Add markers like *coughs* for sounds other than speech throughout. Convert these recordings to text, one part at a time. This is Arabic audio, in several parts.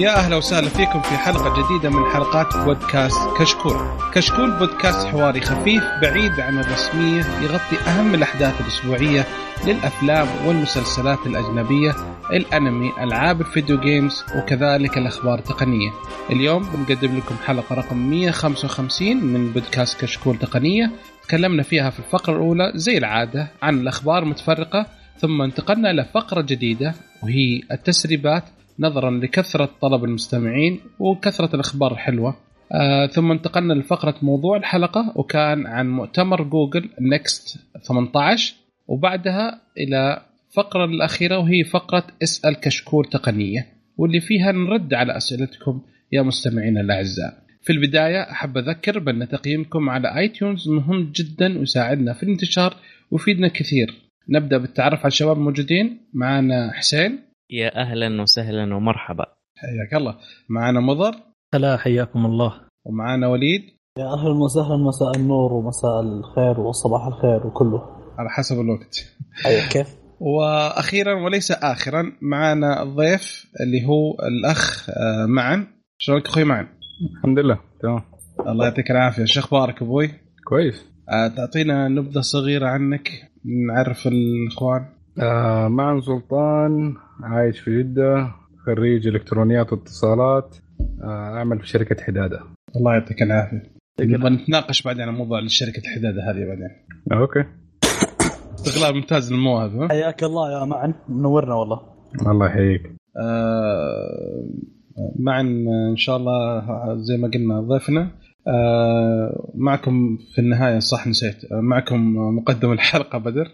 يا أهلا وسهلا فيكم في حلقة جديدة من حلقات بودكاست كشكول. كشكول بودكاست حواري خفيف بعيد عن الرسمية يغطي أهم الأحداث الأسبوعية للأفلام والمسلسلات الأجنبية، الأنمي، ألعاب الفيديو جيمز وكذلك الأخبار التقنية. اليوم بنقدم لكم حلقة رقم 155 من بودكاست كشكول تقنية، تكلمنا فيها في الفقرة الأولى زي العادة عن الأخبار المتفرقة ثم انتقلنا إلى فقرة جديدة وهي التسريبات نظرا لكثرة طلب المستمعين وكثرة الأخبار الحلوة. آه ثم انتقلنا لفقرة موضوع الحلقة وكان عن مؤتمر جوجل Next 18 وبعدها إلى فقرة الأخيرة وهي فقرة اسأل كشكول تقنية واللي فيها نرد على أسئلتكم يا مستمعينا الأعزاء. في البداية أحب أذكر بأن تقييمكم على iTunes مهم جدا ويساعدنا في الانتشار ويفيدنا كثير. نبدأ بالتعرف على الشباب الموجودين. معنا حسين. يا أهلا وسهلا ومرحبا. حياك الله. معنا مضر. هلا حياكم الله. ومعنا وليد. يا أهلا وسهلا مساء النور ومساء الخير وصباح الخير وكله. على حسب الوقت. أيوه كيف؟ وأخيرا وليس اخرا معنا الضيف اللي هو الأخ آه، معن. شلونك أخوي معن؟ الحمد لله تمام. الله يعطيك العافية. شو أخبارك أبوي؟ كويس. آه، تعطينا نبذة صغيرة عنك نعرف الإخوان. آه معن سلطان عايش في جدة خريج إلكترونيات واتصالات آه أعمل في شركة حدادة. الله يعطيك العافية. نبغى نتناقش بعدين عن موضوع شركه الحدادة هذه بعدين. أوكي. استغلال ممتاز للمواهب؟ حياك الله يا معن منورنا والله. الله يحييك. آه، معا إن شاء الله زي ما قلنا ضيفنا. آه، معكم في النهاية صح نسيت. آه، معكم مقدم الحلقة بدر.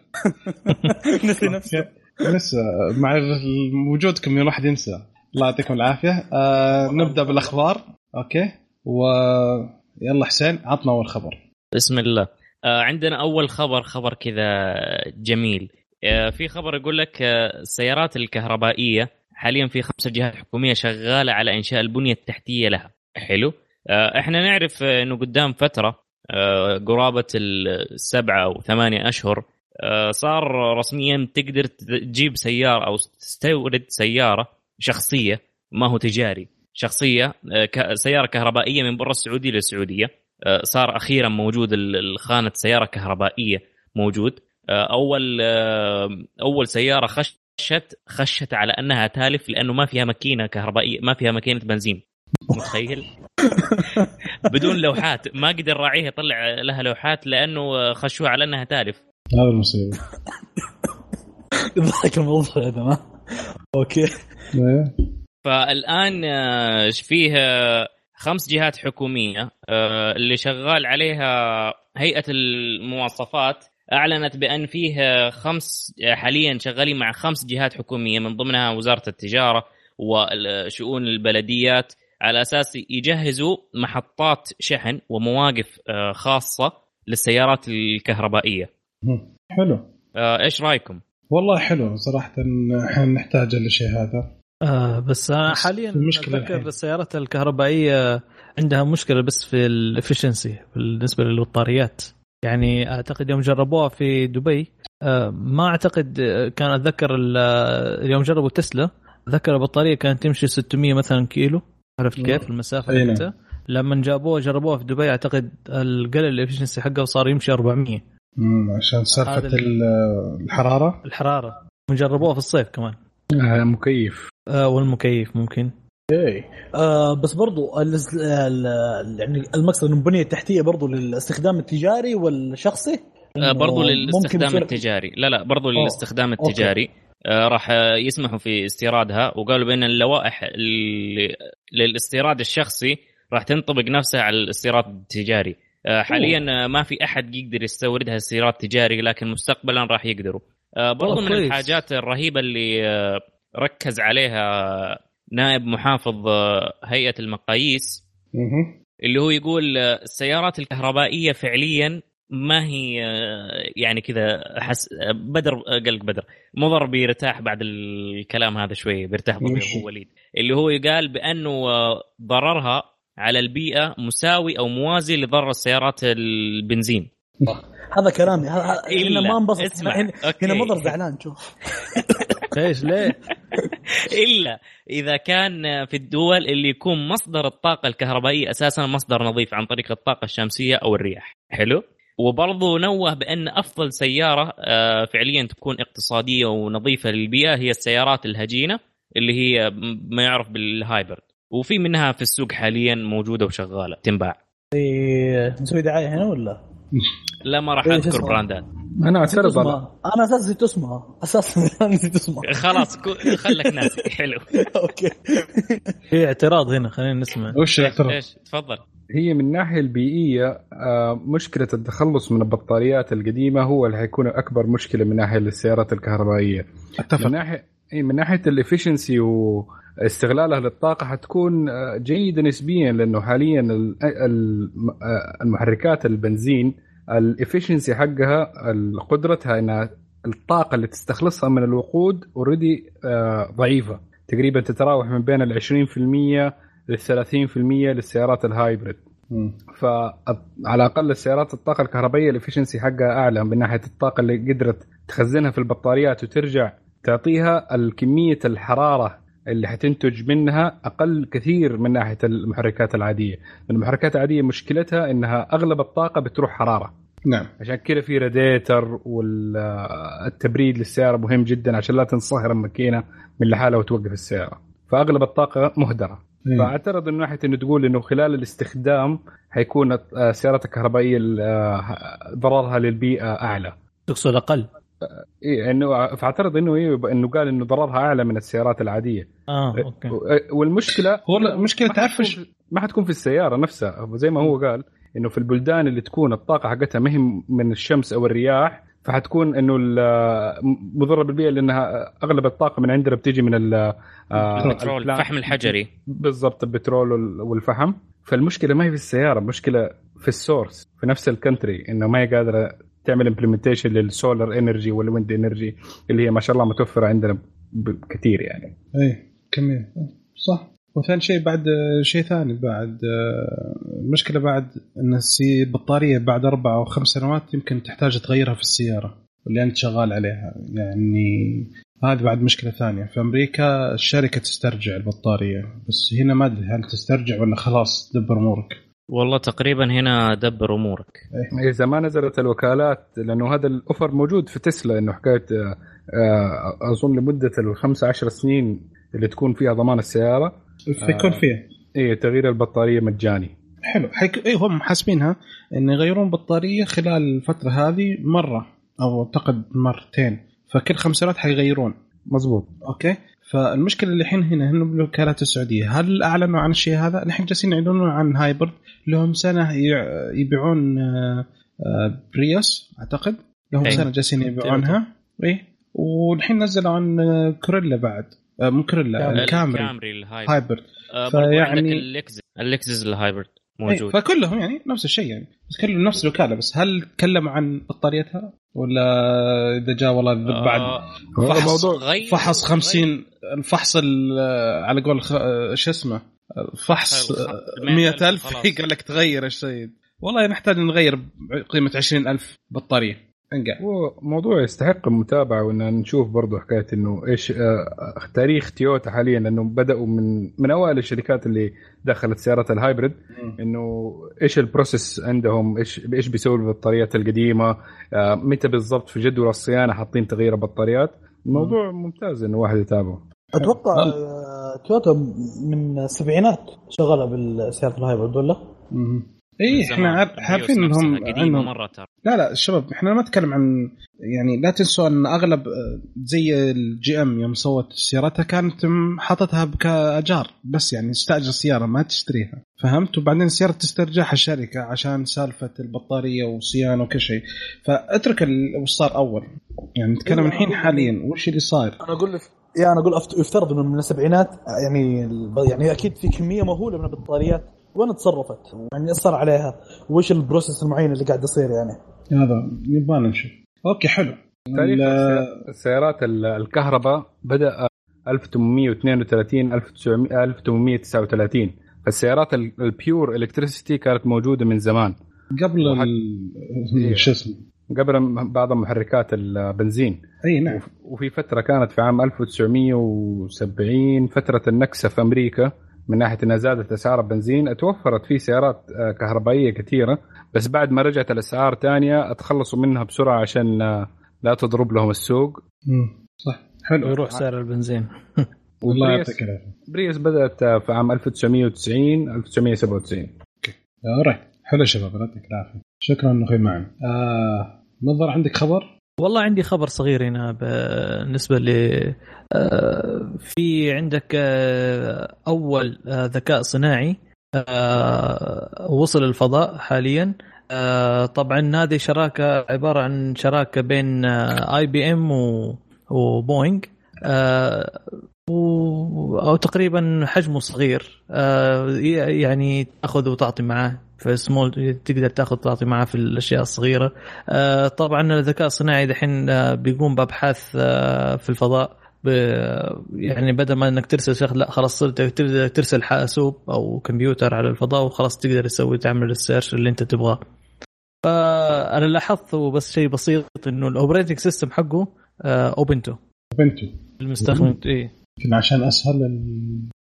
*laughs* نسي نفسه. لسه مع وجودكم الواحد ينسى. الله يعطيكم العافية. آه، نبدأ بالأخبار. أوكي. ويلا حسين عطنا أول خبر. بسم الله. آه عندنا أول خبر خبر كذا جميل. آه في خبر يقول لك آه السيارات الكهربائية حاليا في خمسة جهات حكومية شغالة على إنشاء البنية التحتية لها. حلو. آه إحنا نعرف آه، إنه قدام فترة آه قرابة السبعة أو ثمانية أشهر آه صار رسميا تقدر تجيب سيارة أو تستورد سيارة شخصية ما هو تجاري شخصية آه، سيارة كهربائية من برا السعودية للسعودية. آه، صار أخيرا موجود ال- الخانه سيارة كهربائية موجود. آه، أول آه، أول سيارة خشت خشت على أنها تالف لأنه ما فيها ماكينة كهربائية ما فيها ماكينة بنزين. متخيل؟ بدون لوحات. ما قدر راعيها يطلع لها لوحات لأنه خشوها على أنها تالف. هذا المصيبة. يضحك الموضوع هذا ما أوكي. أيوه. فالآن آه، فيه؟ آه، خمس جهات حكومية آه، اللي شغال عليها هيئة المواصفات. أعلنت بأن فيه خمس حاليا شغالين مع خمس جهات حكومية من ضمنها وزارة التجارة وشؤون البلديات. على أساس يجهزوا محطات شحن ومواقف آه، خاصة للسيارات الكهربائية. حلو. آه، إيش رأيكم؟ والله حلو صراحة إحنا نحتاج الشيء هذا. آه بس أنا حاليا أتذكر. السيارات الكهربائية عندها مشكلة بس في الافشنسي بالنسبة للبطاريات يعني أعتقد يوم جربوها في دبي آه ما أعتقد آه، كان أتذكر ال- آه، يوم جربوا تسلا أتذكر البطارية كانت تمشي 600 مثلا كيلو. عرفت. كيف؟ المسافة أي نعم. حقتها لما جابوها جربوها في دبي أعتقد قلل الافشنسي حقه وصار يمشي 400 مم، عشان سالفه الحرارة؟ الحرارة. وجربوها في الصيف كمان. آه مكيف. آه والمكيف ممكن. اي آه بس برضو ال- ال- ال- يعني المقصد انه البنيه التحتيه برضو للاستخدام التجاري والشخصي؟ آه، برضو للاستخدام التجاري. لا لا برضو أوه. للاستخدام أوكي. التجاري. آه، راح آه، يسمحوا في استيرادها وقالوا بأن اللوائح للاستيراد الشخصي راح تنطبق نفسها على الاستيراد التجاري آه، حاليا ما في أحد يقدر يستوردها استيراد تجاري لكن مستقبلا راح يقدروا آه، برضو من. الحاجات الرهيبة اللي ركز عليها نائب محافظ هيئة المقاييس. اللي هو يقول السيارات الكهربائية فعليا ما هي يعني كذا حس آه، بدر قلق بدر مضر بيرتاح بعد الكلام هذا شوية بيرتاح ضمير وش؟ أبو وليد. اللي هو قال بأنه ضررها على البيئة مساوي أو موازي لضرر السيارات البنزين. هذا كلامي. هنا إلا- ما انبسط اسمع، هنا. هنا مضر زعلان شوف. *laughs* إيش ليه؟ *laughs* إلا إذا كان في الدول اللي يكون مصدر الطاقة الكهربائية أساسا مصدر نظيف عن طريق الطاقة الشمسية أو الرياح. حلو؟ وبرضه نوه بأن أفضل سيارة آه، فعليا تكون اقتصادية ونظيفة للبيئة هي السيارات الهجينة اللي هي ما يعرف بال hybrid. وفي منها في السوق حاليا موجودة وشغالة. تنباع. نسوي دعاية هنا ولا؟ لا ما راح إيه، أذكر؟ brandات. أنا أعترض على اسمها. أنا أساسا نسيت اسمها. أساسا *laughs* نسيت اسمها. خلاص خلك ناسي. حلو. *laughs* okay. في اعتراض هنا خلينا نسمع. وش الاعتراض؟ إيش؟ تفضل. هي من الناحيه البيئية آه، مشكلة التخلص من البطاريات القديمة هو اللي حيكون أكبر مشكلة من ناحية السيارات الكهربائية. من اتفق ناحيه إيه، من ناحية ال efficiency واستغلالها للطاقة حتكون آه، جيدة نسبيا لأنه حاليا ال- ال- آه، المحركات البنزين ال efficiency حقها قدرتها إنها الطاقة اللي تستخلصها من الوقود already ضعيفة. تقريبا تتراوح من بين ال 20% لل 30% للسيارات ال hybrid. فعلى الأقل السيارات الطاقة الكهربائية ال efficiency حقها أعلى من ناحية الطاقة اللي قدرت تخزنها في البطاريات وترجع تعطيها الكمية الحرارة اللي حتنتج منها أقل كثير من ناحية المحركات العادية، المحركات العادية مشكلتها إنها أغلب الطاقة بتروح حرارة، نعم. عشان كذا في راديتر والتبريد للسيارة مهم جدا عشان لا تنصهر الماكينة من لحالها وتوقف السيارة، فأغلب الطاقة مهدرة. إيه. فاعترض من ناحية إنه تقول إنه خلال الاستخدام حيكون آه، السيارات الكهربائية آه، ضررها للبيئة أعلى. تقصد أقل؟ إيه إنه فاعترض إنه إيه إنه قال إنه ضررها أعلى من السيارات العادية. آه أوكي. والمشكلة هو المشكلة تعرف ما حتكون في السيارة نفسها. زي ما هو قال إنه في البلدان اللي تكون الطاقة حقتها ما هي من الشمس أو الرياح فحتكون إنه ال- مضره بالبيئه لأنها أغلب الطاقة من عندنا بتيجي من ال- آه، البترول الفحم الحجري. بالضبط البترول وال- والفحم. فالمشكلة ما هي في السيارة المشكلة في ال source في نفس ال country إنه ما هي قادرة تعمل implementation لل solar energy وال wind energy اللي هي ما شاء الله متوفرة عندنا كثير يعني. اي كمل صح. وثاني شيء بعد شيء ثاني بعد آه، المشكلة بعد إن السي- البطاريه بعد أربع أو خمس سنوات يمكن تحتاج تغيرها في السيارة اللي أنت شغال عليها. يعني هذه بعد مشكلة ثانية. في أمريكا الشركة تسترجع البطارية بس هنا ما أدري هل تسترجع ولا خلاص دبر أمورك. والله تقريبا هنا دبر أمورك. إذا ما نزلت الوكالات لأنه هذا الأوفر موجود في تسلا إنه حكاية آه، آه، أظن لمدة الخمس عشر سنين اللي تكون فيها ضمان السيارة. فيكون فيها إيه تغيير البطارية مجاني. حلو. حيك... اي هم حاسبينها إن يغيرون بطارية خلال الفترة هذه مرة أو أعتقد مرتين. فكل خمس سنوات حيغيرون. مزبوط okay؟ فالمشكلة اللي الحين هنا هنا بالوكالات السعودية هل أعلنوا عن الشيء هذا؟ الحين جالسين يعلنون عن hybrid. لهم سنة يع- يبيعون آه، آه، بريوس أعتقد. لهم أي. سنة جالسين يبيعونها. اي والحين نزلوا عن آه، كوريلا بعد. آه، مو كوريلا الكامري الكامري الهايبرد هايبرد. آه، فيعني- اللكزس اللكزس الهايبرد موجود. فكلهم يعني نفس الشيء يعني. بس كلهم نفس الوكالة بس هل تكلموا عن بطاريتها؟ ولا إذا جاء والله بعد؟ آه، فحص غير- فحص غير- 50 الفحص ال- على قول خ- شو اسمه؟ فحص الخ- 100000 خلاص. *laughs* قال لك تغير الشيء. والله نحتاج نغير قيمه 20000 بطارية. انقع هو موضوع يستحق المتابعة وإن نشوف برضه حكاية إنه إيش آه، تاريخ تويوتا حاليا لأنه بدأوا من من أوائل الشركات اللي دخلت سيارات ال hybrid. إنه إيش ال process عندهم؟ إيش إيش بيسووا بالبطاريات القديمة؟ آه، متى بالضبط في جدول الصيانة حاطين تغيير البطاريات؟ الموضوع ممتاز إنه واحد يتابعه. أتوقع هل- آه، تويوتا من السبعينات شغاله بالسيارات ال hybrid ولا؟ اي. إحنا عارفين إنهم قديمة مرة ترى. لا لا الشباب إحنا ما نتكلم عن يعني لا تنسوا أن أغلب آه، زي الجي إم يوم سوت سيارتها كانت حاطتها كاجار بس يعني تستأجر السياره ما تشتريها. فهمت؟ وبعدين السياره تسترجعها الشركة عشان سالفة البطارية وصيانة وكل شيء. فأترك ال- وش صار أول؟ يعني نتكلم الحين حاليا وش اللي صاير؟ أنا أقول لك يعني أنا أقول يفترض إنه من السبعينات يعني يعني أكيد في كمية مهولة من البطاريات وين تصرفت؟ يعني صار عليها؟ وش ال process المعين اللي قاعد يصير يعني؟ هذا نبغى نشوف okay حلو تاريخ ال- السي- السيارات ال- الكهرباء بدأ 1832 1900 1839 السيارات ال- ال pure electricity كانت موجودة من زمان قبل إيه. شو اسمه قبل بعض محركات البنزين إي نعم وف- وفي فترة كانت في عام 1970 فترة النكسة في أمريكا من ناحية إنها زادت أسعار البنزين توفرت في سيارات آه، كهربائية كثيرة بس بعد ما رجعت الأسعار تانية أتخلصوا منها بسرعة عشان آه، لا تضرب لهم السوق. مم. صح. حلو. ويروح سعر البنزين. *laughs* الله وبريس- يعطيك العافية. بريس بدأت آه، في عام 1990 1997 alright. حلو يا شباب الله يعطيك العافية. شكرا أخوي معنا آه منظر عندك خبر؟ والله عندي خبر صغير هنا بالنسبة ل آه، في عندك آه، أول آه، ذكاء صناعي وصل الفضاء حاليا. طبعا هذه شراكة عبارة عن شراكة بين اي بي ام وبوينغ أو تقريبا حجمه صغير. يعني تأخذ وتعطي معاه. في سمول تقدر تاخذ وتعطي معاه في الأشياء الصغيرة آه، طبعا الذكاء الصناعي دحين آه، بيقوم بأبحاث آه، في الفضاء يعني بدل ما إنك ترسل شخص لا خلاص صرت تقدر ترسل حاسوب أو كمبيوتر على الفضاء وخلاص تقدر تسوي تعمل ال search اللي أنت تبغاه. فانا لاحظت بس شيء بسيط إنه ال operating system حقه أوبنتو أوبنتو المستخدم إيه يمكن عشان أسهل.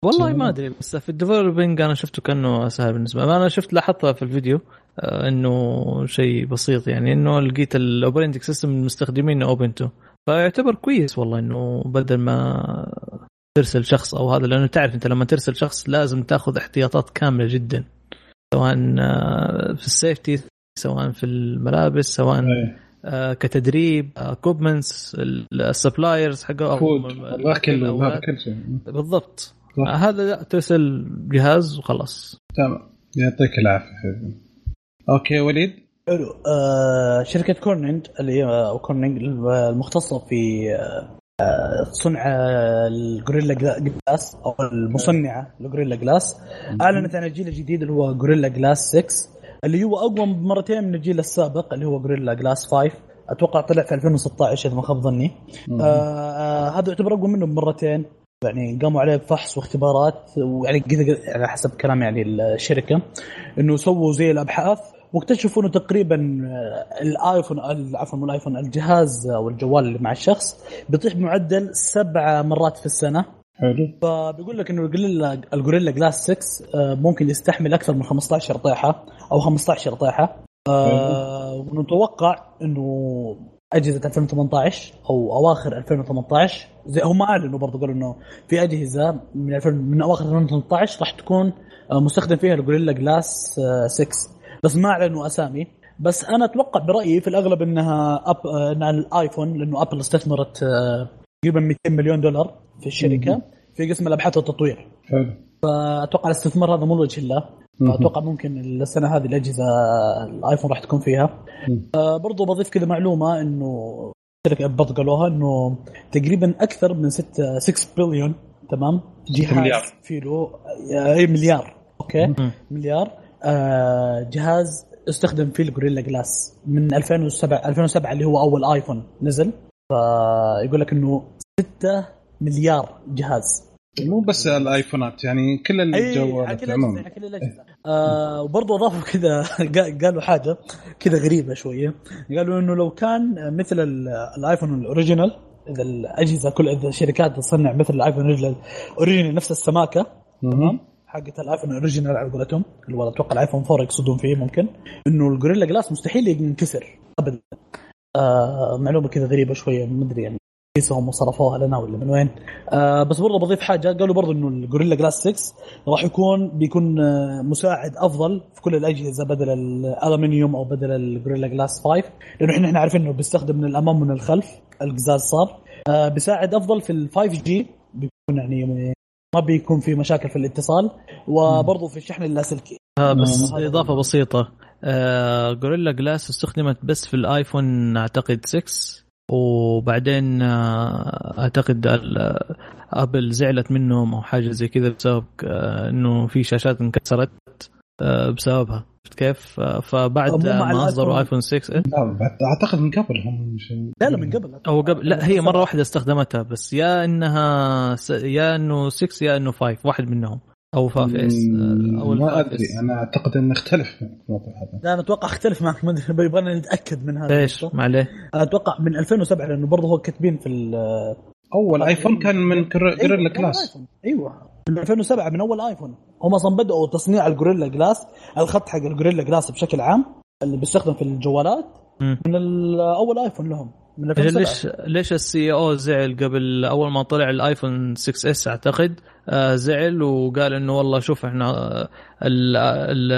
والله. ما أدري بس في ال developing أنا شفته كأنه أسهل بالنسبة لي. أنا شفت لاحظتها في الفيديو آه، إنه شيء بسيط يعني إنه لقيت ال operating system المستخدمين أوبنتو فيعتبر كويس والله إنه بدل ما ترسل شخص أو هذا لأنه تعرف أنت لما ترسل شخص لازم تأخذ احتياطات كاملة جدا. سواء آه، في ال safety سواء في الملابس سواء. آه، كتدريب equipments ال suppliers حقه وهذا كل شيء. بالضبط. هذا لا، ترسل جهاز وخلاص. تمام. يعطيك العافية حبيبي. okay وليد؟ حلو. آه شركة كورنينج اللي هي أو كورنينج المختصة في آه آه، صنع آه، ال Gorilla Gla- Glass أو المصنعة ل Gorilla Glass. أعلنت عن الجيل الجديد اللي هو Gorilla Glass 6 اللي هو اقوى بمرتين من الجيل السابق اللي هو Gorilla Glass 5 أتوقع طلع في 2016 إذا ما خاب ظني. آه آه هذا يعتبر اقوى منه بمرتين يعني قاموا عليه بفحص واختبارات ويعني كذا على حسب كلام يعني الشركة إنه سووا زي الأبحاث واكتشفوا إنه تقريبا آه، الايفون ال- عفوا مو الآيفون الجهاز أو الجوال اللي مع الشخص بيطيح بمعدل سبع مرات في السنة. حلو. فبيقول لك إنه ال Gorilla ال Gorilla Glass 6 آه، ممكن يستحمل أكثر من 15 طيحه أو 15 طيحه آه، ونتوقع إنه أجهزة 2018 أو أواخر 2018 زي هم أعلنوا برضه قالوا إنه في أجهزة من 2000 من أواخر 2018 راح تكون آه، مستخدم فيها ال Gorilla Glass آه، 6 بس ما أعلنوا أسامي. بس أنا أتوقع برأيي في الأغلب إنها أب... آه، إنها الآيفون لأنه أبل استثمرت آه، تقريبا 200 مليون دولار في الشركة. في قسم الأبحاث والتطوير. حلو. فأتوقع الاستثمار هذا مو لوجه الله. فأتوقع ممكن السنة هذه الأجهزة الآيفون راح تكون فيها. آه برضو بضيف كذا معلومة إنه شركة برضو قالوها إنه تقريبا أكثر من 6 6 بليون تمام جهاز مليار. في له اي مليار okay مم. مليار آه جهاز استخدم فيه ال Gorilla Glass من 2007 2007 اللي هو أول آيفون نزل فيقول لك إنه 6 مليار جهاز مو بس الآيفونات يعني كل الجوالات عموما كل الاجهزه آه وبرضه أضافوا كذا *laughs* قا- قالوا حاجة كذا غريبة شوية. قالوا إنه لو كان مثل ال- الآيفون ال original إذا الأجهزة كل إذا الشركات تصنع مثل الآيفون ال original original نفس السماكة مهم. حقت الآيفون ال original على قولتهم. اللي هو أتوقع الآيفون 4 يقصدون فيه ممكن. إنه ال Gorilla Glass مستحيل ينكسر ابدا. آه معلومة كذا غريبة شوية ما أدري يعني. كيس هم صرفوها لنا ولا من وين. آه بس برضه بضيف حاجة قالوا برضه إنه ال Gorilla Glass 6 راح يكون بيكون آه مساعد أفضل في كل الأجهزة بدل الالومنيوم أو بدل ال Gorilla Glass 5 لأنه إحنا إحنا عارفين إنه بيستخدم من الأمام ومن الخلف القزاز صار. آه بيساعد أفضل في ال 5G بيكون يعني ما بيكون في مشاكل في الاتصال. وبرضه في الشحن اللاسلكي. آه بس هذا إضافة بسيطة. آه Gorilla Glass استخدمت بس في الايفون أعتقد 6 وبعدين آه أعتقد ال- أبل زعلت منهم أو حاجة زي كذا بسبب آه إنه في شاشات انكسرت آه بسببها. شفت كيف؟ فبعد ما أصدروا. ايفون 6 إيه؟ لا أعتقد من قبل هم مش لا لا من قبل. أو قبل. لا هي مرة واحدة استخدمتها بس يا إنها س... يا إنه 6 يا إنه 5 واحد منهم. أو 5 إس أو ما 5 أدري أنا أعتقد إنه اختلف في الموضوع هذا. لا أنا أتوقع اختلف معك ما أدري يبغانا نتأكد من هذا ليش؟ ما عليه. أنا أتوقع من 2007 لأنه برضه هو كاتبين في ال أول آيفون كان من جوريلا من كلاس. أيوه. من 2007 من أول آيفون. هم أصلا بداوا تصنيع الجوريلا جلاس الخط حق الجوريلا جلاس بشكل عام اللي بيستخدم في الجوالات. من أول آيفون لهم. من أجل 2007 ليش ليش السي أو زعل قبل أول ما طلع الآيفون 6 إس؟ أعتقد آه، زعل وقال إنه والله شوف إحنا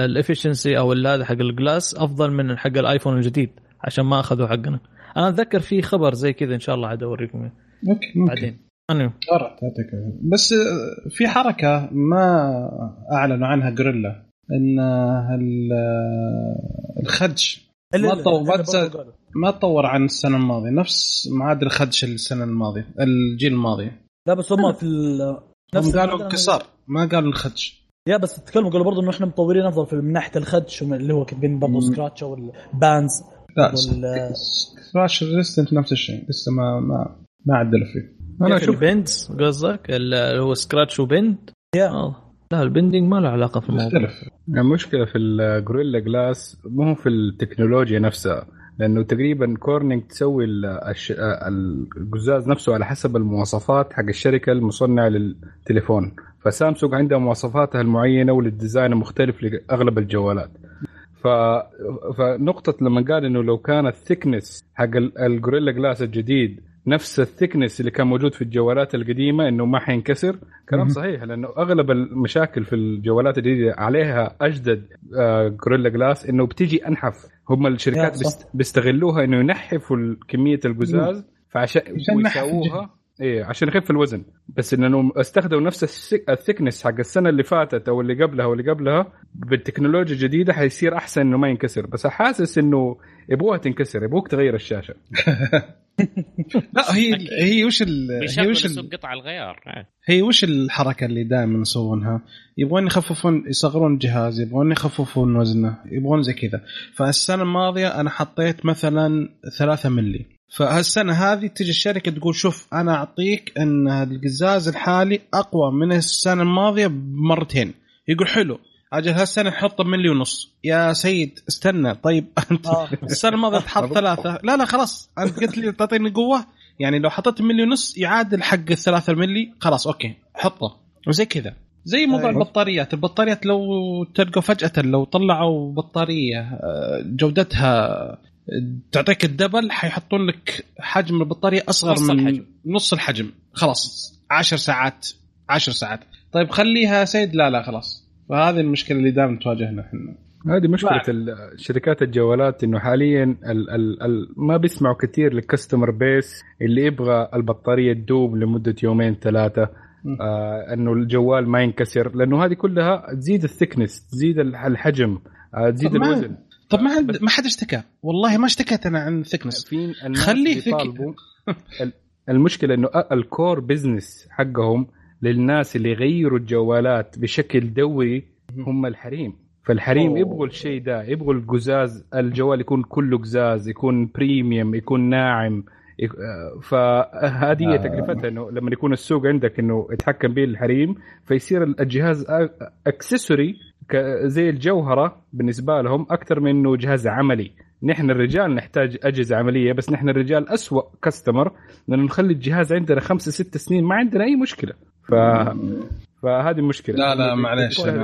ال efficiency أو هذا حق ال glass أفضل من حق الآيفون الجديد عشان ما أخذوا حقنا. أنا أتذكر في خبر زي كذا إن شاء الله عاد أوريكم okay ممكن بعدين. تعطيك بس آه، في حركة ما أعلنوا عنها Gorilla إن ال- آه، الخدش. اللي- ما ما تطور عن السنة الماضية نفس معدل الخدش السنة الماضية الجيل الماضي. لا بس هم في ال- هم قالوا انكسار ما قالوا الخدش. yeah بس تكلموا قالوا برضه إنه إحنا مطورين أفضل في من ناحية الخدش اللي هو كاتبين برضه. scratch أو ال bends لا وال- scratch resistant نفس الشيء لسه ما ما ما عدلوا فيه. أنا أشوف bend قصدك؟ اللي هو scratch و bend yeah. آه. لا ال bending ما له علاقة في الموضوع. يختلف المشكلة في ال Gorilla Glass مو هو في التكنولوجيا نفسها. لأنه تقريبا Corning تسوي القزاز نفسه على حسب المواصفات حق الشركة المصنعة للتليفون. فسامسونج عندها مواصفاتها المعينة ولل design المختلف لأغلب الجوالات. ف... فنقطة لما قال إنه لو كان ال thickness حق ال- ال Gorilla Glass الجديد نفس ال thickness اللي كان موجود في الجوالات القديمة إنه ما حينكسر. كلام. صحيح لأنه أغلب المشاكل في الجوالات الجديدة عليها أجدد آه، Gorilla Glass إنه بتيجي أنحف. هم الشركات. بيستغلوها إنه ينحفوا كمية القزاز فعشان ويسووها إيه عشان يخف الوزن بس انه استخدموا نفس الثكنس حق السنة اللي فاتت أو اللي قبلها واللي قبلها بالتكنولوجيا الجديدة حيصير أحسن إنه ما ينكسر بس حاسس إنه يبغوها تنكسر يبغوك تغير الشاشة *laughs* لا هي. هي وش ال... هي وش. قطع الغيار آه. هي وش الحركة اللي دائما يسوونها؟ يبغون يخففون يصغرون الجهاز، يبغون يخففون وزنه، يبغون زي كذا، فالسنة الماضية أنا حطيت مثلا 3 ملي، فهالسنة هذه تجي الشركة تقول شوف أنا أعطيك إن القزاز الحالي أقوى من السنة الماضية بمرتين، يقول حلو أجل هالسنة نحطه ملي ونص، يا سيد استنى طيب *laughs* أنت آه. السنة الماضية تحط *laughs* ثلاثة، لا لا خلاص أنت قلت لي تعطيني قوة. يعني لو حطيت ملي ونص يعادل حق الثلاثة ملي خلاص أوكي حطه. وزي كذا. زي موضوع أيوة. البطاريات. البطاريات لو تلقوا فجأة لو طلعوا بطارية آه، جودتها تعطيك الدبل حيحطون لك حجم البطارية أصغر نص من الحجم. نص الحجم. خلاص عشر ساعات عشر ساعات. طيب خليها سيد. لا لا خلاص. فهذه المشكلة اللي دائما تواجهنا إحنا. هذه مشكلة شركات الجوالات إنه حاليا ال ال ال ما بيسمعوا كثير للكستمر بيس اللي يبغى البطارية تدوب لمدة يومين ثلاثة. آه إنه الجوال ما ينكسر لأنه هذه كلها تزيد ال thickness تزيد الح- الحجم آه تزيد الوزن. طب ما حد ما حد اشتكى. والله ما اشتكيت أنا عن thickness خليه thick- *laughs* المشكلة إنه ال core business حقهم للناس اللي يغيروا الجوالات بشكل دوري هم الحريم. فالحريم أوه. يبغوا الشيء ده يبغوا القزاز الجوال يكون كله قزاز يكون premium يكون ناعم. فهذه هي آه. تكلفتها إنه لما يكون السوق عندك إنه يتحكم به الحريم فيصير الجهاز اكسسوري زي الجوهرة بالنسبة لهم أكثر من إنه جهاز عملي. نحن الرجال نحتاج أجهزة عملية بس نحن الرجال أسوأ كاستمر لأنه نخلي الجهاز عندنا خمسة ست سنين ما عندنا أي مشكلة. ف فهذه المشكلة لا، لا،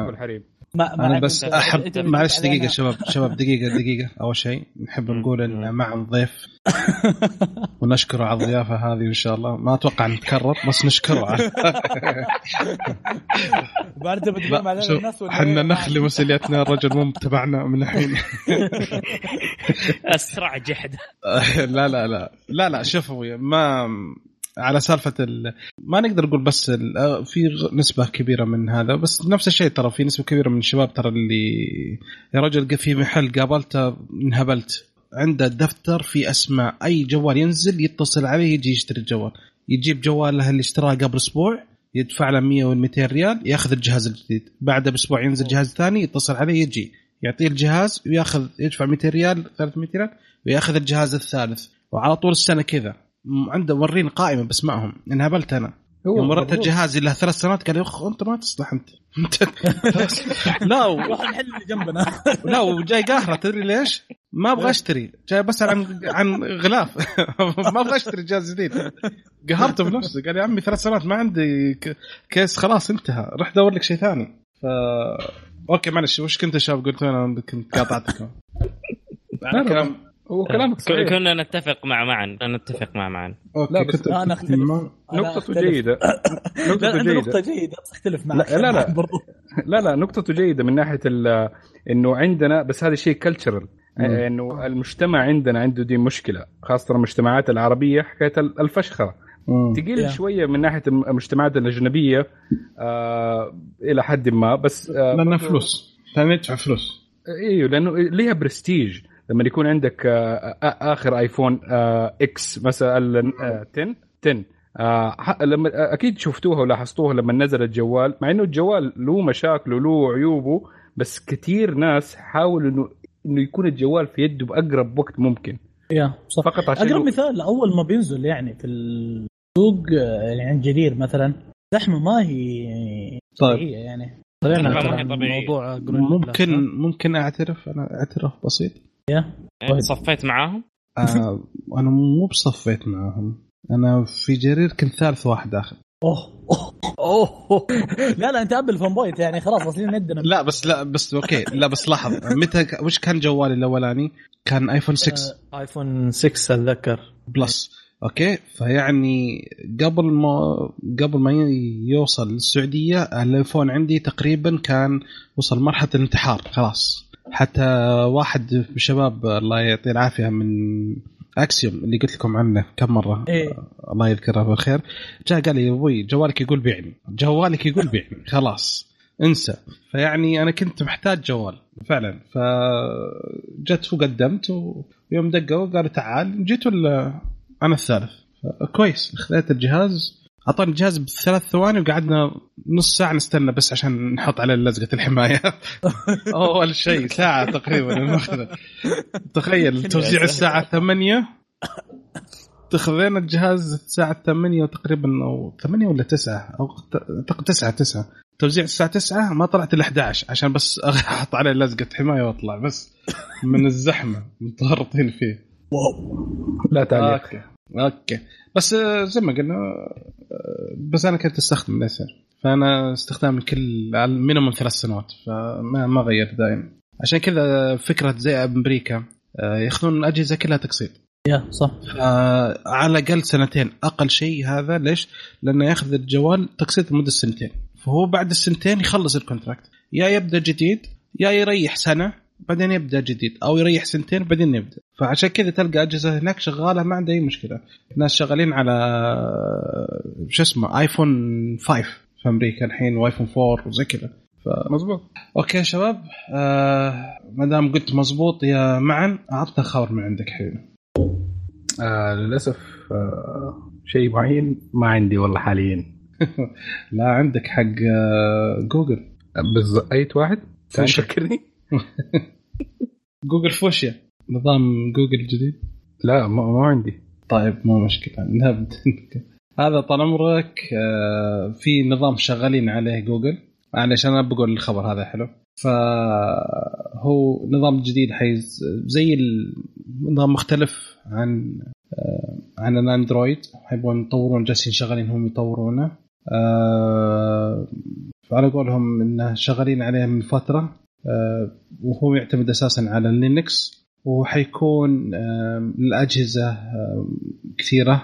الحريم. ما أنا معك بس احب معلش دقيقة شباب شباب دقيقة دقيقة. أول شيء نحب نقول إن معنا ضيف *laughs* ونشكره على الضيافة هذه إن شاء الله. ما أتوقع نتكرر بس نشكره. على *laughs* بعد بتقول شوف الناس إحنا إيه؟ نخلي مسؤوليتنا الرجل مو متبعنا من الحين. *laughs* أسرع جحد لا لا لا. لا لا شوف أبوي ما على سالفة ال... ما نقدر نقول بس ال... في نسبة كبيرة من هذا بس نفس الشيء ترى في نسبة كبيرة من الشباب ترى اللي يا رجل في محل قابلته انهبلت عنده دفتر في أسماء أي جوال ينزل يتصل عليه يجي يشتري الجوال. يجيب جواله اللي اشتراه قبل أسبوع يدفع له 100 ولا 200 ريال ياخذ الجهاز الجديد. بعده بأسبوع ينزل جهاز ثاني يتصل عليه يجي. يعطيه الجهاز وياخذ يدفع 200 ريال 300 ريال وياخذ الجهاز الثالث. وعلى طول السنة كذا. عنده وريني قائمة باسمائهم انهبلت أنا. يوم مضبوط. جهازي له ثلاث سنوات قال يا أخ أنت ما تصلح أنت *laughs* *laughs* لا و... روح محل اللي جنبنا. *laughs* لا وجاي قاهره تدري ليش؟ ما أبغى أشتري. جاي بسال عن عن غلاف. ما أبغى أشتري جهاز جديد. قهرته بنفسي قال يا عمي ثلاث سنوات ما عندي case خلاص انتهى. رح دور لك شيء ثاني. ف okay معلش وش كنت يا شباب قلت أنا كنت قاطعتكم لا، لا. كلام هو كلامك صحيح. كنا نتفق مع معا نتفق مع معا okay لا، بس كنت أختلف. ما- أنا نقطة أختلف. جيدة. *laughs* لا نقطة جيدة جيدة بس أختلف معك. لا، لا، لا. *laughs* لا لا نقطته جيدة من ناحية ال- إنه عندنا بس هذا شيء cultural إنه المجتمع عندنا عنده دي مشكلة خاصة المجتمعات العربية حكاية الفشخرة. تقل Yeah. شوية من ناحية المجتمعات الأجنبية آه إلى حد ما بس آه لأنها فلوس. ثاني ندفع فلوس. إيوه لأنه ليها برستيج. لما يكون عندك آه، آ- آخر ايفون آه، إكس مثلا آه، 10 10 آه، ح- لما آه، أكيد شفتوها ولاحظتوها لما نزل الجوال مع إنه الجوال له مشاكله له عيوبه بس كثير ناس حاولوا إنه إنه يكون الجوال في يده بأقرب وقت ممكن. يا صح. فقط عشان أقرب مثال أول ما بينزل يعني في السوق آه، يعني عند جرير مثلا زحمة ما هي طيب. طبيعية يعني. جرين ممكن. ممكن أعترف أنا اعتراف بسيط. إيه، صفيت معاهم؟ آه أنا مو بصفيت معاهم. أنا في جرير كنت ثالث واحد آخر. أوه. أوه. اوه *laughs* لا لا أنت أبل فان بوينت يعني خلاص واصلين ندنا لا بس لا بس أوكي. لا بس لاحظ متى وش كان جوالي الأولاني؟ كان ايفون 6 ايفون 6 أتذكر. بلس. أوكي. فيعني قبل ما قبل ما يوصل للسعوديه الايفون عندي تقريبا كان وصل مرحلة الانتحار خلاص. حتى واحد من الشباب الله يعطيه العافية من اكسيوم اللي قلت لكم عنه كم مرة. إيه. الله يذكره بالخير. جاء قال لي يا أبوي جوالك يقول بيعني. جوالك يقول بيعني. خلاص انسى. فيعني أنا كنت محتاج جوال فعلا. فجت وقدمت ويوم دقوا قالوا تعال. جيت ولا أنا الثالث كويس خذيت الجهاز. أعطاني الجهاز بثلاث ثواني وقعدنا نص ساعة نستنى بس عشان نحط عليه لزقة الحماية. *laughs* أول شيء ساعة تقريبا تخيل *laughs* توزيع الساعة 8 خذينا الجهاز الساعة 8 تقريبا أو 8 ولا 9 أو أعتقد 9 9 توزيع الساعة 9 ما طلعت إلا 11 عشان بس أحط عليه لزقة حماية وأطلع بس. من الزحمة متورطين فيه. لا تعليق. أوكي. أوكي. بس آه، زي ما قلنا آه، بس أنا كنت أستخدم اليسر فأنا استخدام الكل على minimum ثلاث سنوات. فما ما غير دائما. عشان كذا فكرة زي أمريكا آه، ياخذون الأجهزة كلها تقسيط. yeah صح. على الأقل سنتين. أقل شيء هذا ليش؟ لأنه ياخذ الجوال تقسيط لمدة سنتين. فهو بعد السنتين يخلص ال contract. يا يبدأ جديد يا يريح سنة. بعدين يبدأ جديد أو يريح سنتين بعدين يبدأ. فعشان كذا تلقى أجهزة هناك شغالة ما عندها أي مشكلة. ناس شغالين على شو اسمه ايفون 5 في أمريكا الحين وايفون 4 وزي كذا. ف... مزبوط أوكي يا شباب آه ما دام قلت مزبوط يا معن اعطنا خبر من عندك حبيبي آه للأسف آه شيء معين ما عندي والله حاليا. *laughs* لا عندك حق آه، جوجل. بالضبط أي واحد؟ كان فوشيا. فكرني *laughs* جوجل فوشيا نظام جوجل الجديد لا ما, ما عندي. طيب مو مشكلة. *laughs* هذا طال عمرك آه، في نظام شغالين عليه جوجل. معلش أنا بقول الخبر هذا حلو. فهو نظام جديد حيز زي النظام مختلف عن آه، عن الأندرويد. حيبغون يطورون جالسين شغالين هم يطورونه. آه، فعلى قولهم إنه شغالين عليه من فترة. وهو يعتمد أساسا على لينكس وحيكون الاجهزه كثيرة.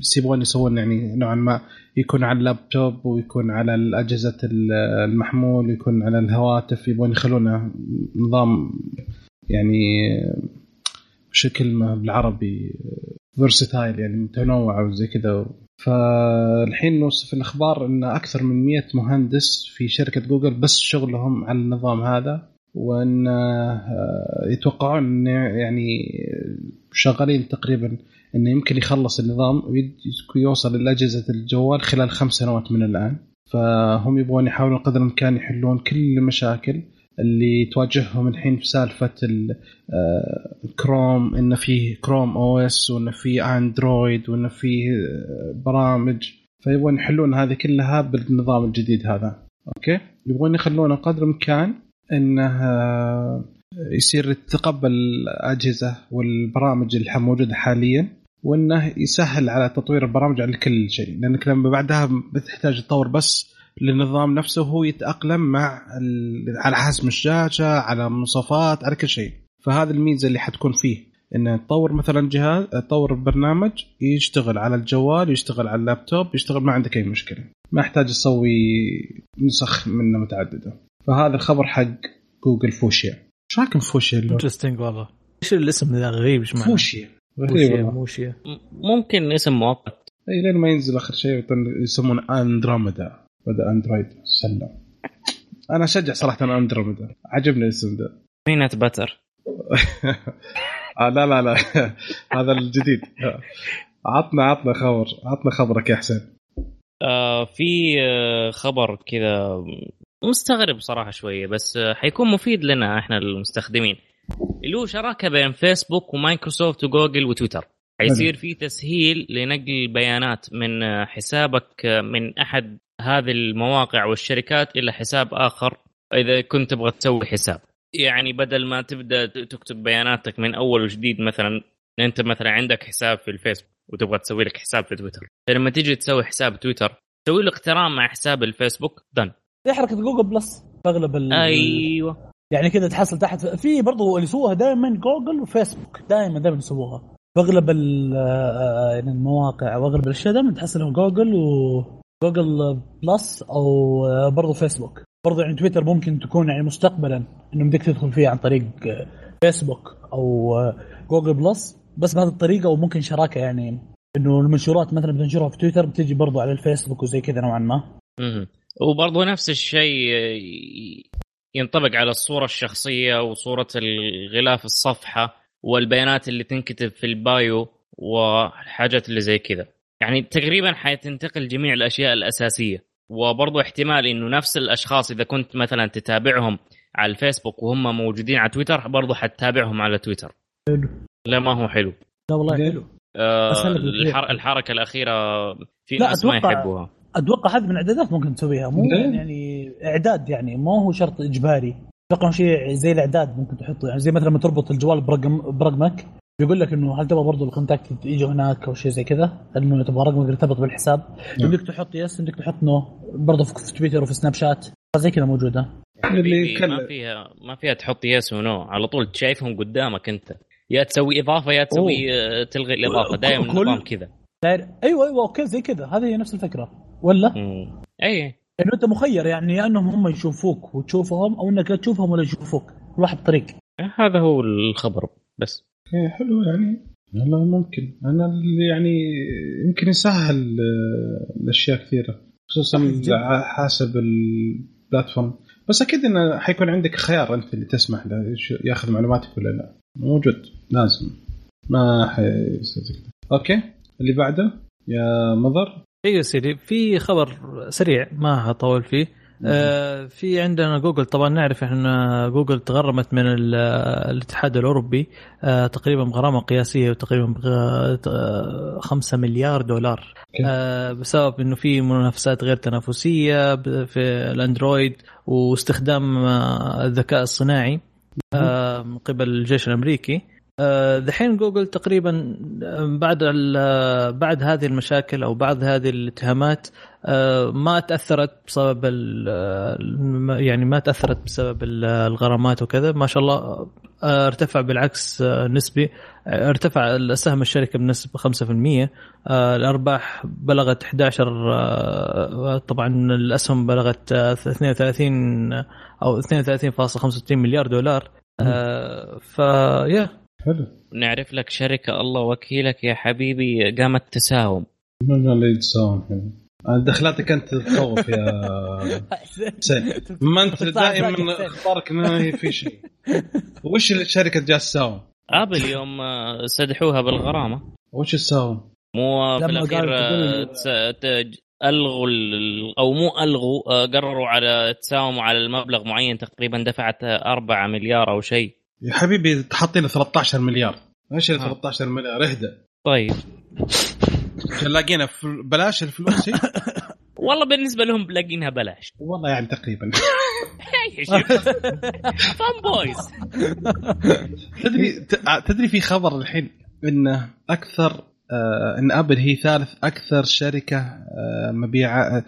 بس يبغون يسوون يعني نوعا ما يكون على اللابتوب ويكون على الأجهزة ال- المحمول ويكون على الهواتف. يبغون يخلونه نظام يعني وش الكلمة بالعربي versatile يعني متنوع وزي كذا. فالحين نوصف الأخبار إن أكثر من 100 مهندس في شركة جوجل بس شغلهم على النظام هذا وإن آه، يتوقعون إن يعني شغالين تقريبا انه يمكن يخلص النظام ويوصل لأجهزة الجوال خلال خمس سنوات من الآن. فهم يبغون يحاولون قدر الإمكان يحلون كل المشاكل اللي تواجههم الحين في سالفة ال- آه، انه فيه كروم أو اس وانه فيه اندرويد وانه فيه آه، برامج. فيبغون يحلون هذه كلها بالنظام الجديد هذا. أوكي؟ يبغون يخلونه قدر الإمكان إنه آه، يصير يتقبل الأجهزة والبرامج اللي موجودة حاليا وإنه يسهل على تطوير البرامج على كل شيء. لانك لما بعدها بتحتاج تطور بس للنظام نفسه هو يتأقلم مع ال- على حجم الشاشة على مواصفات على كل شيء. فهذه الميزة اللي حتكون فيه. انه تطور مثلا جهاز تطور برنامج يشتغل على الجوال يشتغل على اللابتوب يشتغل ما عندك أي مشكلة. ما يحتاج تسوي نسخ منه متعددة. فهذا الخبر حق جوجل فوشيا. إيش رايكم فوشيا؟ Interesting والله. إيش الاسم ذا؟ غريب إيش معنى؟ فوشيا. غريب فوشيا. م- ممكن اسم مؤقت. اي لين ما ينزل آخر شيء يسمونه اندروميدا بدا اندرويد سلم. أنا أشجع صراحة اندروميدا عجبني الاسم ده peanut butter آه لا لا لا. *laughs* هذا الجديد. عطنا عطنا خبر عطنا خبرك يا حسين. آه في آه خبر كذا مستغرب صراحة شوية بس آه حيكون مفيد لنا إحنا المستخدمين. اللي هو شراكة بين فيسبوك ومايكروسوفت وجوجل وتويتر. حيصير في تسهيل لنقل البيانات من آه، حسابك من أحد هذه المواقع والشركات إلى حساب آخر إذا كنت تبغى تسوي حساب. يعني بدل ما تبدأ تكتب بياناتك من أول وجديد مثلا أنت مثلا عندك حساب في الفيسبوك وتبغى تسوي لك حساب في تويتر. فلما تيجي تسوي حساب تويتر تسوي له اقتران مع حساب الفيسبوك دن زي حركه جوجل بلس أغلب ال... أيوه. يعني كذا تحصل تحت. في برضو اللي يسووها دائما جوجل وفيسبوك دائما دائما يسووها. باغلب ال- آه، يعني المواقع واغلب الأشياء دائما تحصل جوجل وجوجل بلس أو برضو فيسبوك. برضو يعني تويتر ممكن تكون يعني مستقبلا إنه بدك تدخل فيها عن طريق فيسبوك أو جوجل بلس بس بهذه الطريقة وممكن شراكة يعني إنه المنشورات مثلا بتنشرها في تويتر بتجي برضو على الفيسبوك وزي كذا نوعا ما. مهم. وبرضه نفس الشيء ينطبق على الصورة الشخصية وصورة الغلاف الصفحة والبيانات اللي تنكتب في ال bio والحاجات اللي زي كذا. يعني تقريبا حتنتقل جميع الأشياء الأساسية. وبرضه احتمال إنه نفس الأشخاص إذا كنت مثلا تتابعهم على الفيسبوك وهم موجودين على تويتر برضه حتتابعهم على تويتر. حلو. لا ما هو حلو. لا والله؟ حلو. آه. الحر... الحركة الأخيرة في لا، ناس ما أتوقع- يحبوها. أتوقع هذه من الإعدادات ممكن تسويها. مو؟ يعني إعداد يعني ما هو شرط إجباري. أتوقع شيء زي الإعداد ممكن تحطه. يعني زي مثلا لما تربط الجوال برقم برقمك. بيقول لك إنه هل تبغى برضه ال contact يجي هناك أو شيء زي كذا؟ انه تبغى رقمك يرتبط بالحساب. نعم. بدك تحط yes بدك تحط no برضه في تويتر وفي سناب شات. زي كذا موجودة. اللي ما فيها ما فيها تحط yes و no على طول شايفهم قدامك أنت. يا تسوي إضافة يا تسوي آه، تلغي الإضافة. دائما كل- النظام كذا. داير أيوه أيوه أوكي زي كذا. هذه هي نفس الفكرة. ولا؟ مم. أي. إنه أنت مخير يعني يا إنهم هم يشوفوك وتشوفهم أو إنك لا تشوفهم ولا يشوفوك. كل واحد بطريق. هذا هو الخبر بس. حلو يعني. والله ممكن. أنا اللي يعني يمكن يسهل آه، الأشياء كثيرة خصوصا. على حسب ال platform. بس أكيد انه حيكون عندك خيار أنت اللي تسمح له يش- ياخذ معلوماتك ولا لا. موجود لازم. ما حيصير. كذا okay اللي بعده؟ يا مضر؟ أيوه سيدي في خبر سريع ما هطول فيه. آه في عندنا جوجل طبعا نعرف إحنا جوجل تغرمت من ال- الاتحاد الأوروبي آه تقريبا بغرامة قياسية وتقريبا 5 مليار دولار. آه بسبب إنه في منافسات غير تنافسية في الأندرويد واستخدام آه الذكاء الصناعي آه من قبل الجيش الأمريكي. آه، دحين جوجل تقريبا آه، بعد بعد هذه المشاكل أو بعد هذه الاتهامات آه، ما تأثرت بسبب ال- الم- يعني ما تأثرت بسبب ال- الغرامات وكذا. ما شاء الله آه، ارتفع بالعكس آه، نسبي آه، ارتفع سهم الشركة بنسبه 5% آه، الأرباح بلغت 11 آه، طبعا الأسهم بلغت آه، 32 أو 32.65 مليار دولار. آه، فيا حلو. نعرف لك شركة الله وكيلك يا حبيبي قامت تساوم من اللي يتساوم الحين أنا دخلاتك انت تخوف يا *laughs* حسين. ما أنت دائما أخبارك ما هي في شيء. *laughs* وش الشركة جالسة تساوم؟ ابل يوم آه، استدحوها بالغرامة. وش تساوم؟ مو في الأخير آه، ألغوا ال- أو مو ألغوا آه، قرروا على تساوموا على المبلغ معين تقريبا دفعت 4 مليار أو شيء. يا حبيبي تحطي له 13 مليار. إيش ال آه. 13 مليار اهدى طيب. عشان لاقينها بلاش الفلوس هي؟ *laughs* والله بالنسبة لهم لاقينها بلاش. والله يعني تقريبا. *laughs* fan boys *laughs* تدري ت- تدري في خبر الحين انه أكثر آه إن Apple هي ثالث أكثر شركة آه مبيعا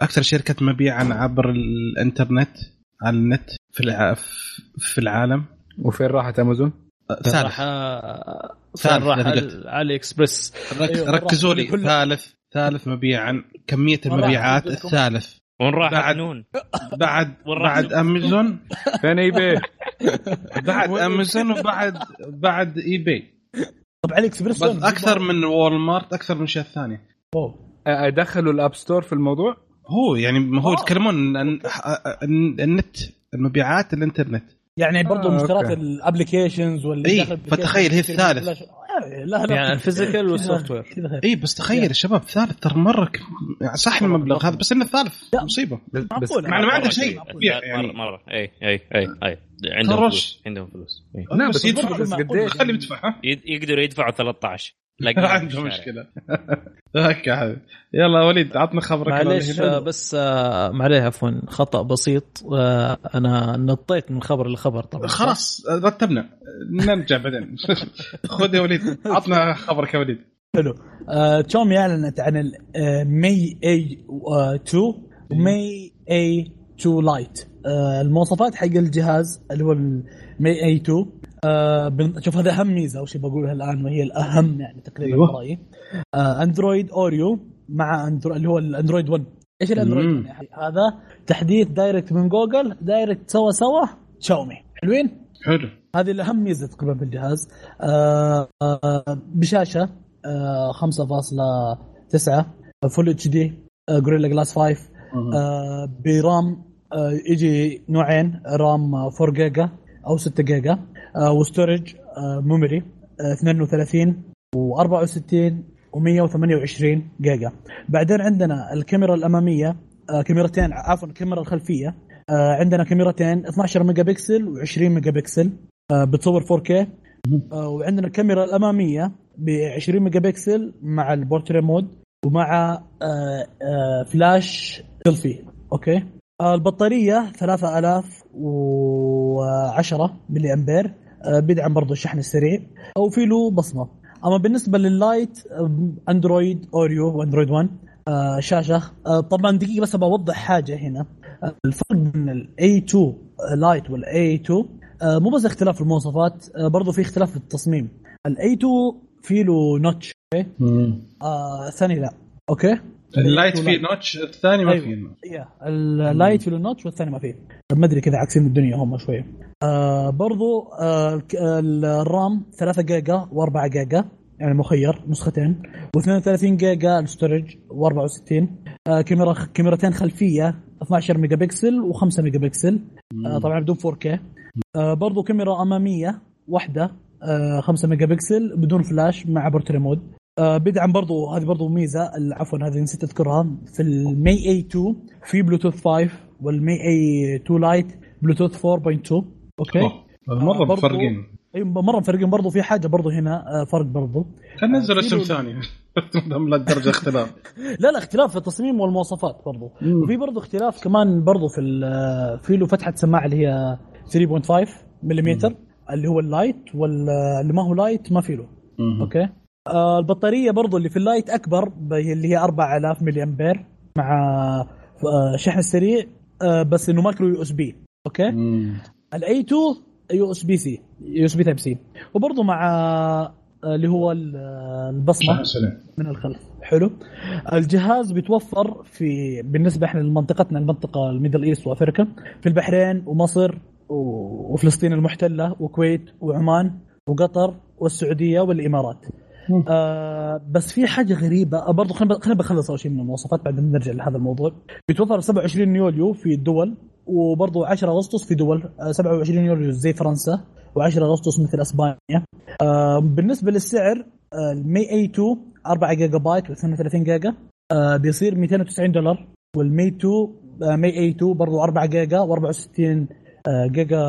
أكثر شركة مبيعا عبر الإنترنت على النت في الع... في العالم. وفين راحت أمازون؟ ثالث ثالث راح AliExpress. أيوة، ركزوا لي. ثالث ثالث مبيعا كمية المبيعات. الثالث وين راح بعد- حنون بعد. بعد أمازون فين eBay؟ بعد *laughs* أمازون وبعد بعد eBay طب AliExpress بس أكثر من Walmart أكثر من اشياء ثانية ادخلوا ال App Store في الموضوع؟ هو يعني ما هو. يتكلمون عن النت المبيعات الإنترنت يعني برضه آه، مشتريات okay. ال applications ولا إيه، فتخيل هي الثالث. آه، لا لا يعني ال physical وال software. إي بس تخيل يا شباب ثالث ترى مرة ك... يعني صح المبلغ هذا بس إنه الثالث. مصيبة بس. مع ما عنده مرة شيء. يعني. مرة إي إي إي إي عندهم. فلوس عندهم فلوس. إيه. لا بس بس يدفع بس معقول. قديش؟ خليه يدفع يقدروا يدفعوا 13 لاقيها في عنده. مشكلة. *laughs* يا حبيبي. يلا وليد عطنا خبرك. معليش آه،. بس آه، معليه عفوا. خطأ بسيط. آه، أنا نطيت من خبر لخبر طبعا. خلاص رتبنا. نرجع بعدين. *laughs* خذ يا وليد عطنا خبرك يا وليد. حلو. تومي اعلنت عن ال Mi A 2 و Mi A 2 Lite. المواصفات حق الجهاز اللي هو ال Mi A 2 آه، شوف هذا أهم ميزة وش بقولها الآن وهي الأهم يعني تقريبا أيوة. برأيي. آه، Android Oreo مع Android اللي هو ال Android 1 إيش ال Android مم. 1 يا حبيبي؟ هذا تحديث direct من Google direct سوا سوا شاومي حلوين؟ حلو. هذه الأهم ميزة تقريبا في الجهاز. آه آه بشاشة آه 5.9 full HD Gorilla Glass 5 آه ب RAM آه يجي نوعين RAM آه، 4 جيجا أو 6 جيجا آه و storage آه memory آه 32 و64 و128 جيجا. بعدين عندنا الكاميرا الأمامية آه كاميرتين عفوا الكاميرا الخلفية آه عندنا كاميرتين 12 ميجا بكسل و20 ميجا بكسل آه بتصور 4K آه وعندنا الكاميرا الأمامية ب 20 ميجا بكسل مع ال portrait mode ومع آه آه flash selfie. okay؟ آه البطارية 3010 ملي امبير آه بيدعم برضه الشحن السريع. أو في له بصمة. أما بالنسبة لل Lite آه، Android Oreo و Android 1 آه شاشة. آه طبعا دقيقة بس بوضح حاجة هنا. الفرق بين ال A 2 Lite وال A 2 آه مو بس اختلاف في المواصفات برضو في اختلاف في التصميم. ال A 2 في له notch okay؟ آه الثاني لا. okay؟ ال Lite فيه notch الثاني ما أيوة. فيه. notch يا ال Lite في له notch والثاني ما فيه. ما أدري كذا عكسين الدنيا هم شوية. آه برضو آه ال RAM 3 جيجا و4 جيجا يعني مخير نسختين. و32 جيجا ال storage و64 آه كاميرا كاميرتين خلفية 12 ميجا بكسل و5 ميجا بكسل آه طبعا بدون 4K آه برضو كاميرا أمامية واحدة آه 5 ميجا بكسل بدون فلاش مع portrait mode آه بدعم برضو هذه برضو ميزة عفوا هذه نسيت أذكرها. في ال Mi A 2 في بلوتوث 5 وال Mi A 2 لايت بلوتوث 4.2 أوكي؟ أوه، مرة آه، مفرقين. أي مرة مفرقين برضو. في حاجة برضو هنا آه فرق برضو. كان نزل آه، اسم ثاني. *laughs* لا درجة *laughs* اختلاف. لا لا اختلاف في التصميم والمواصفات برضو. وفي برضو اختلاف كمان برضو في في له فتحة سماعة اللي هي 3.5 ملم اللي هو ال Lite واللي ما هو Lite ما في له. okay؟ البطارية برضو اللي في ال Lite أكبر اللي هي 4000 ملي امبير مع آه شحن سريع آه بس إنه micro USB. okay؟ ال A 2 USB C USB type C وبرضه مع آه، اللي هو ال- آه، البصمة من الخلف. حلو. الجهاز بيتوفر في بالنسبة إحنا لمنطقتنا المنطقة ال Middle East وأفريقيا في البحرين ومصر وفلسطين المحتلة وكويت وعمان وقطر والسعودية والإمارات. آه بس في حاجة غريبة. آه، برضو خلينا خلينا بخلص أول شيء من المواصفات بعدين نرجع لهذا الموضوع. بيتوفر 27 يوليو في الدول وبرضو 10 أغسطس في دول. آه 27 يوليو زي فرنسا و10 أغسطس مثل إسبانيا. آه بالنسبة للسعر آه ال Mi A2 4 جيجا بايت و32 جيجا. آه بيصير 290 دولار. وال Mi 2 آه Mi A2 برضو 4 جيجا و64 آه جيجا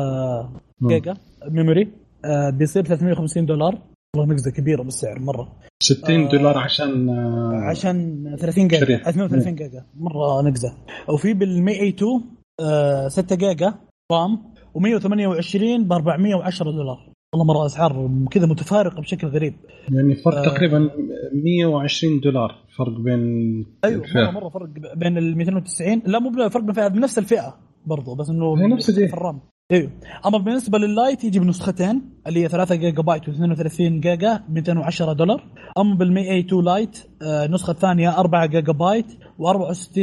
جيجا. memory آه بيصير 350 دولار. والله نقزه كبيرة بالسعر مرة 60 آه، دولار عشان آه، عشان 30 جيجا شريط. 32 جيجا مرة نقزه وفي بال Mi A2 آه 6 جيجا RAM و128 ب 410 دولار والله مرة أسعار كذا متفارقة بشكل غريب يعني فرق آه. تقريبا 120 دولار فرق بين أيوه الفئة. مرة مرة فرق بين ال 290 لا مو فرق بين من نفس الفئة برضو بس إنه نفس. في الرام أيوه أما بالنسبة لل Lite يجي بنسختين اللي هي 3 جيجا بايت و32 جيجا 210 دولار. أما بال Mi A2 Lite آه، النسخة الثانية 4 جيجا بايت و64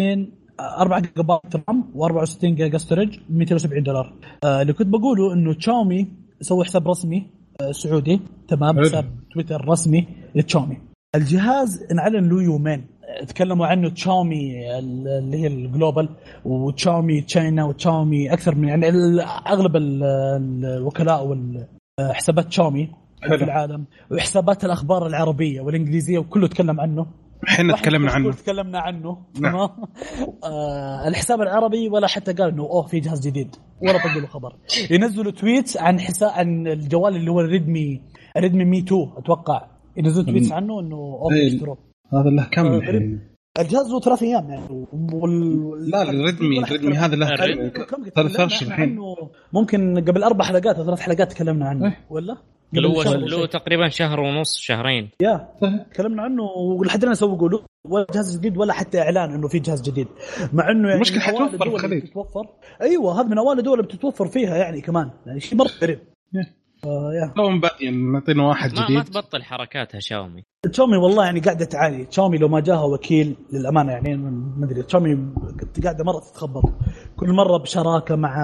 4 جيجا بايت RAM و64 جيجا storage 270 دولار. آه، اللي كنت بقوله إنه تشاومي سووا حساب رسمي آه، سعودي تمام. حساب تويتر رسمي لتشاومي. الجهاز انعلن له يومين. تكلموا عنه تشاومي ال- اللي هي ال global و Xiaomi China و Xiaomi أكثر من يعني أغلب ال- ال- الوكلاء والحسابات تشاومي. في العالم وحسابات الأخبار العربية والإنجليزية وكله تكلم عنه. إحنا تكلمنا عنه. تكلمنا عنه. نعم. تمام؟ آه الحساب العربي ولا حتى قال إنه أوه في جهاز جديد. ولا طق له خبر. ينزلوا tweets عن حساب عن الجوال اللي هو ال Redmi ال Redmi Mi 2 أتوقع. ينزلوا tweets عنه إنه أوه إيه. اشتروه هذا له كم آه، الحين الجهاز له ثلاث أيام يعني وال... لا ال Redmi ال Redmi هذا له. كم ثلاث إحنا الحين. عنه ممكن قبل أربع حلقات أو ثلاث حلقات تكلمنا عنه إيه. ولا؟ له له. تقريبا شهر ونص شهرين يا تكلمنا عنه ولحد الآن سوقوا له ولا جهاز جديد ولا حتى إعلان إنه في جهاز جديد مع إنه يعني أوائل حتوفر بالخليج. بتتوفر أيوه هذا من أوائل الدول اللي بتتوفر فيها يعني كمان يعني شيء مرة غريب آه لو بادين نعطينا واحد ما, ما جديد. تبطل حركاتها شاومي. تشاومي والله يعني قاعدة تعاني تشاومي لو ما جاها وكيل للأمانة يعني ما أدري. تشاومي قاعدة مرة تتخبط. كل مرة بشراكة مع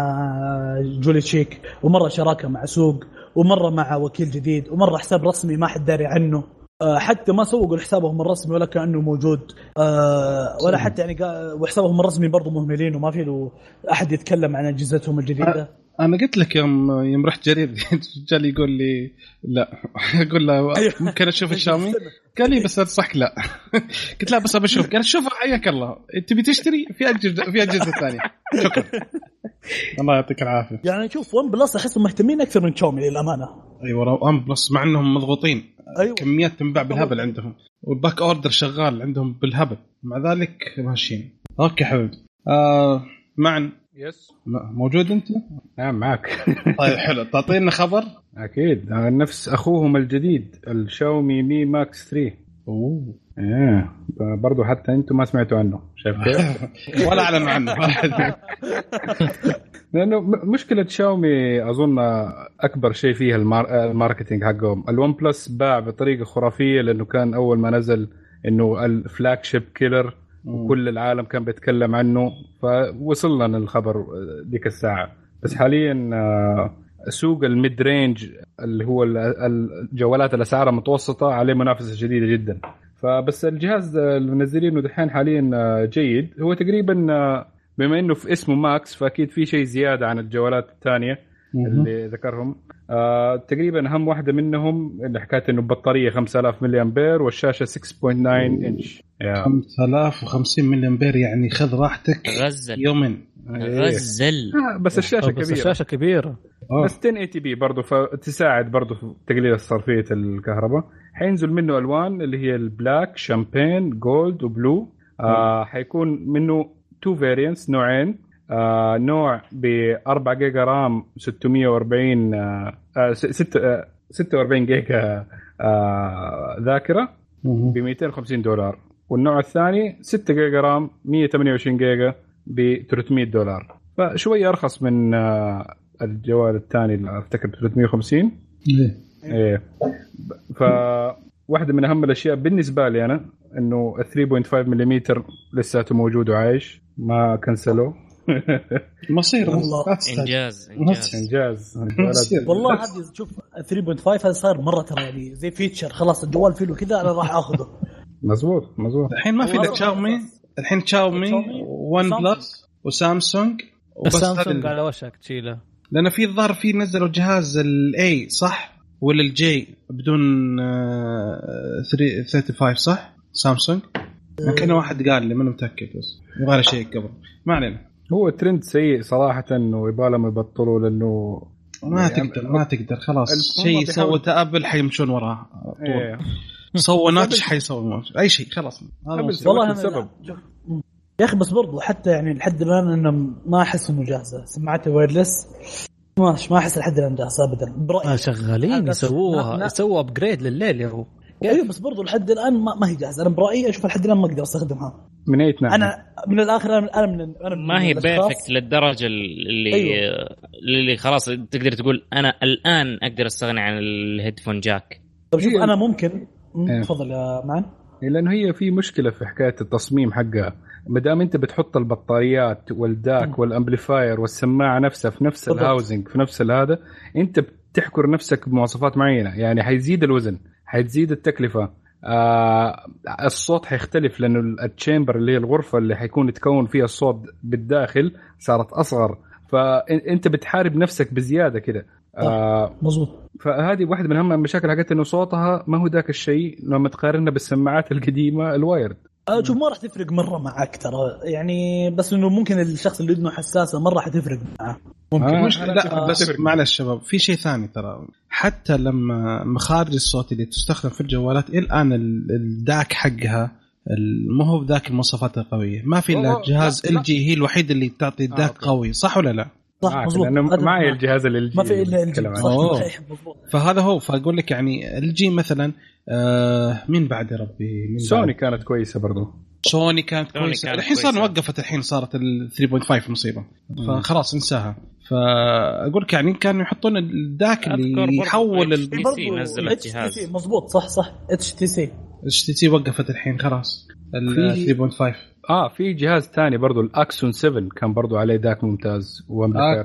جولي تشيك ومرة شراكة مع سوق ومرة مع وكيل جديد ومرة حساب رسمي ما حد داري عنه. آه، حتى ما سوقوا لحسابهم الرسمي ولا كأنه موجود. آه، ولا حتى يعني قا- وحسابهم الرسمي برضه مهملين وما في له أحد يتكلم عن أجهزتهم الجديدة. أنا قلت لك يوم يوم رحت جرير *laughs* الرجال يقول لي لا. *laughs* أقول له أيوه. ممكن أشوف *laughs* الشاومي؟ قال لي بس انصحك لا. قلت له بس بشوف قال شوف حياك الله. تبي تشتري؟ في اجهزه في اجهزه ثانية شكرا. الله يعطيك العافية. يعني شوف OnePlus احسهم مهتمين أكثر من تشاومي للأمانة. أيوه ون بلس مع إنهم مضغوطين. أيوه. كميات تنباع بالهبل عندهم. وال back order شغال عندهم بالهبل. مع ذلك ماشيين. okay حبيبي. آه معن. yes موجود أنت؟ نعم معك. *laughs* طيب حلو. تعطينا خبر؟ أكيد. نفس أخوهم الجديد ال Xiaomi Mi Max 3 أوه. إيه برضو حتى أنتم ما سمعتوا عنه. شايف كيف؟ *laughs* ولا اعلن عنه. *laughs* لأنه مشكلة شاومي أظن أكبر شيء فيها ال mar... ال marketing حقهم. ال OnePlus باع بطريقة خرافية لأنه كان أول ما نزل إنه ال flagship killer وكل العالم كان بيتكلم عنه فوصلنا للخبر ديك الساعة. بس حاليا آه، سوق ال mid range اللي هو ال- الجوالات الأسعار المتوسطه عليه منافسة شديدة جدا. فبس الجهاز اللي منزلينه دحين حاليا آه، جيد. هو تقريبا آه، بما إنه في اسمه ماكس فأكيد في شيء زيادة عن الجوالات الثانية. اللي ذكرهم. آه تقريبا أهم واحدة منهم اللي حكاية إنه بطاريه 5000 ملي أمبير والشاشة 6.9 انش يا 5050 ملي أمبير يعني خذ راحتك غزل. يومين. غزل. آه، بس الشاشة بس كبيرة. الشاشة كبيرة. آه. بس 1080p برضه فتساعد برضه في تقليل صرفية الكهرباء. حينزل منه ألوان اللي هي ال black champagne gold و blue آه حيكون منه two variants نوعين. آه نوع ب 4 جيجا RAM 640 آه آه 6 آه 46 جيجا آه ذاكرة ب 250 دولار. والنوع الثاني 6 جيجا RAM 128 جيجا ب 300 دولار. فشويه أرخص من آه، الجوال الثاني اللي أفتكر 350 إيه. إيه. ف واحدة من أهم الأشياء بالنسبة لي أنا إنه ال 3.5 ملم لساته موجود وعايش ما كنسلوه. مصير. والله. إنجاز إنجاز. إنجاز. والله هذه شوف 3.5 هذا صار مرة ترى يعني زي فيتشر خلاص الجوال فيه له كذا أنا راح آخذه. مزبوط مزبوط. الحين ما في إلا تشاومي الحين Xiaomi One. Plus وسامسونج وبس. السامسونج هذا على وشك تشيله. لأن في الظاهر في نزلوا جهاز ال A صح؟ ولا ال J بدون آه، 3 35 صح؟ سامسونج يمكن واحد قال لي ماني متأكد بس. يبغى شيء قبل. ما علينا. هو ترند سيء صراحة انه يبغى لهم يبطلوا لأنه ما يعني تقدر ما تقدر خلاص. شيء سوته Apple حيمشون وراه. طول. إيه. سووا notch حيسوي notch أي شيء خلاص. والله السبب. يا أخي بس برضو حتى يعني لحد الآن انه ما أحس إنه جاهزة. سماعتي wireless ما ما أحس لحد الآن جاهزة ابدا. آه برايي شغالين هذا- لا- يسووها. يسووا upgrade لليل يا هو أيوه بس برضو لحد الآن ما, ما هي جاهزة أنا برأيي أشوف لحد الآن ما أقدر أستخدمها من أي ناحيه؟ أنا من الآخر أنا أنا من أنا من ما هي perfect للدرجة اللي أيوه. اللي خلاص تقدر تقول أنا الآن أقدر أستغني عن ال headphone jack طيب شوف أنا ممكن مم، إيه. تفضل يا man لأنه هي في مشكلة في حكاية التصميم حقها ما دام أنت بتحط البطاريات وال DAC. وال amplifier والسماعة نفسها في نفس. ال housing في نفس هذا أنت بتحكر نفسك بمواصفات معينة يعني حيزيد الوزن حتزيد التكلفة. آه الصوت حيختلف لأنه ال chamber اللي هي الغرفة اللي حيكون يتكون فيها الصوت بالداخل صارت أصغر. فانت بتحارب نفسك بزيادة كده. آه مزبوط فهذه واحدة من أهم المشاكل حقتها إنه صوتها ما هو ذاك الشيء لما تقارنها بالسماعات القديمة الوايرد شوف ما راح تفرق مرة معك ترى. يعني بس إنه ممكن الشخص اللي اذنه حساسة مره حتفرق معه. ممكن. آه، مش لا بس. معلش شباب في شيء ثاني ترى. حتى لما مخارج الصوت اللي تستخدم في الجوالات إلى الآن ال- الداك حقها ما هو بذاك المواصفات القوية. ما في إلا جهاز. إل جي هي الوحيد اللي تعطي آه، الداك أوكي. قوي صح ولا لا؟ صح أتفق معي. الجهاز اللي ما في إلا ال نتكلم جي عنه. أوه. صح مزبوط فهذا هو فأقول لك يعني ال جي مثلا آه مين بعد يا ربي مين سوني بعد؟ كانت كويسة برضو سوني كانت سوني كويسة كانت الحين صار. وقفت الحين صارت ال 3.5 مصيبة. فخلاص انساها فأقول لك يعني كانوا يحطون الداك اللي يحول اتش ال تي سي نزلت اتش تي جهاز. سي مزبوط صح صح اتش تي سي اتش تي سي وقفت الحين خلاص. ال V- 3.5 آه في جهاز ثاني برضو ال Axon 7 كان برضو عليه DAC ممتاز.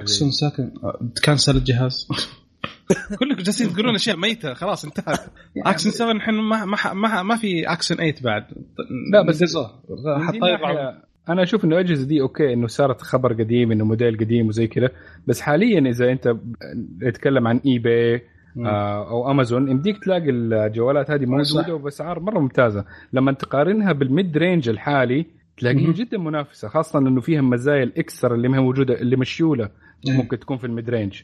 Axon ساكن تكنسل الجهاز. *laughs* كلكم جالسين تقولون أشياء ميتة. خلاص انتهت. Axon 7 الحين ما ما ما, ما في Axon 8 بعد. لا، بس- أنا أشوف إنه الاجهزه دي okay إنه صارت خبر قديم إنه موديل قديم وزي كذا. بس حاليا إذا أنت تتكلم عن eBay آه أو أمازون. يمديك تلاقي الجوالات هذه موجودة. وبأسعار مرة ممتازة. لما تقارنها بال mid-range الحالي تلاقيها. جدا منافسة خاصة إنه فيها مزايا ال extra اللي ما هي موجودة اللي مشيولة. ممكن تكون في ال mid-range.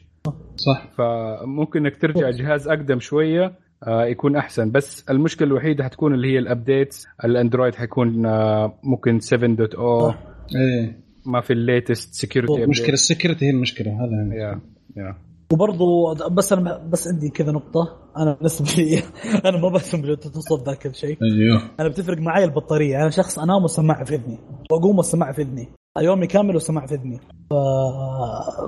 صح. فممكن إنك ترجع جهاز أقدم شوية آه يكون أحسن. بس المشكلة الوحيدة حتكون اللي هي ال updates. الأندرويد حيكون آه ممكن 7.0 إيه. ما في ال latest security مشكلة ال security هي المشكلة هذا يا يا وبرضو بس أنا بس عندي كذا نقطة. أنا بالنسبة *laughs* لي أنا ما بهتم بالتصوف ذاك الشيء أيوه. أنا بتفرق معي البطارية. أنا شخص أنام والسماعة في إذني. وأقوم والسماعة في إذني. يومي كامل والسماعة في إذني. ف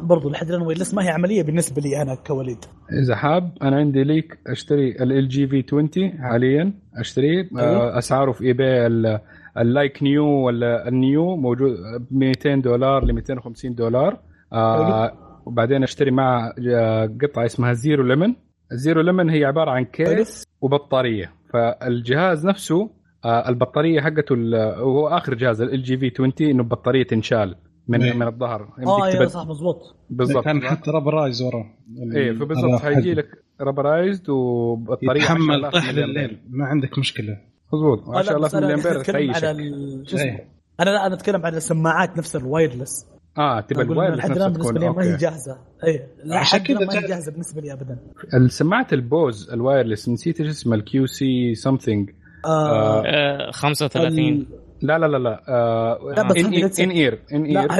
برضو لحد الآن wireless ما هي عملية بالنسبة لي أنا كوليد. إذا حاب أنا عندي ليك أشتري LG V20 حاليا. اشتريه أيوه. آه أسعاره في eBay ال- ال like new ولا ال new موجود ب 200 دولار ل 250 دولار. آه وبعدين اشتري مع آه، قطعة اسمها ZeroLemon. ال ZeroLemon هي عبارة عن case وبطارية. فالجهاز نفسه آه البطارية حقته ال- وهو آخر جهاز LG V20 إنه بطارية تنشال من إيه. من الظهر. آه يا تبد- صح مزبوط بالضبط. كان حتى rubberized ورا. إيه فبالضبط حيجي لك rubberized وبطارية يتحمل 10,000 طيح ملي أمبير. بالليل ما عندك مشكلة. مضبوط آه، لا، 10000 بس أنا ملي امبير أتكلم على تعيشك ال- إيه. أنا لا أنا أتكلم عن السماعات نفس الوايرلس آه تبى إنه الوايرلس لحد بالنسبة تكون لي ما هي أي لا عشان كذا ما هي جا- جاهزة بالنسبة لي أبدا. السماعات البوز الوايرلس نسيت إيش اسمها الكيو سي سمثينج آه آه 35 لا لا لا لا لا، بس ان اير ان اير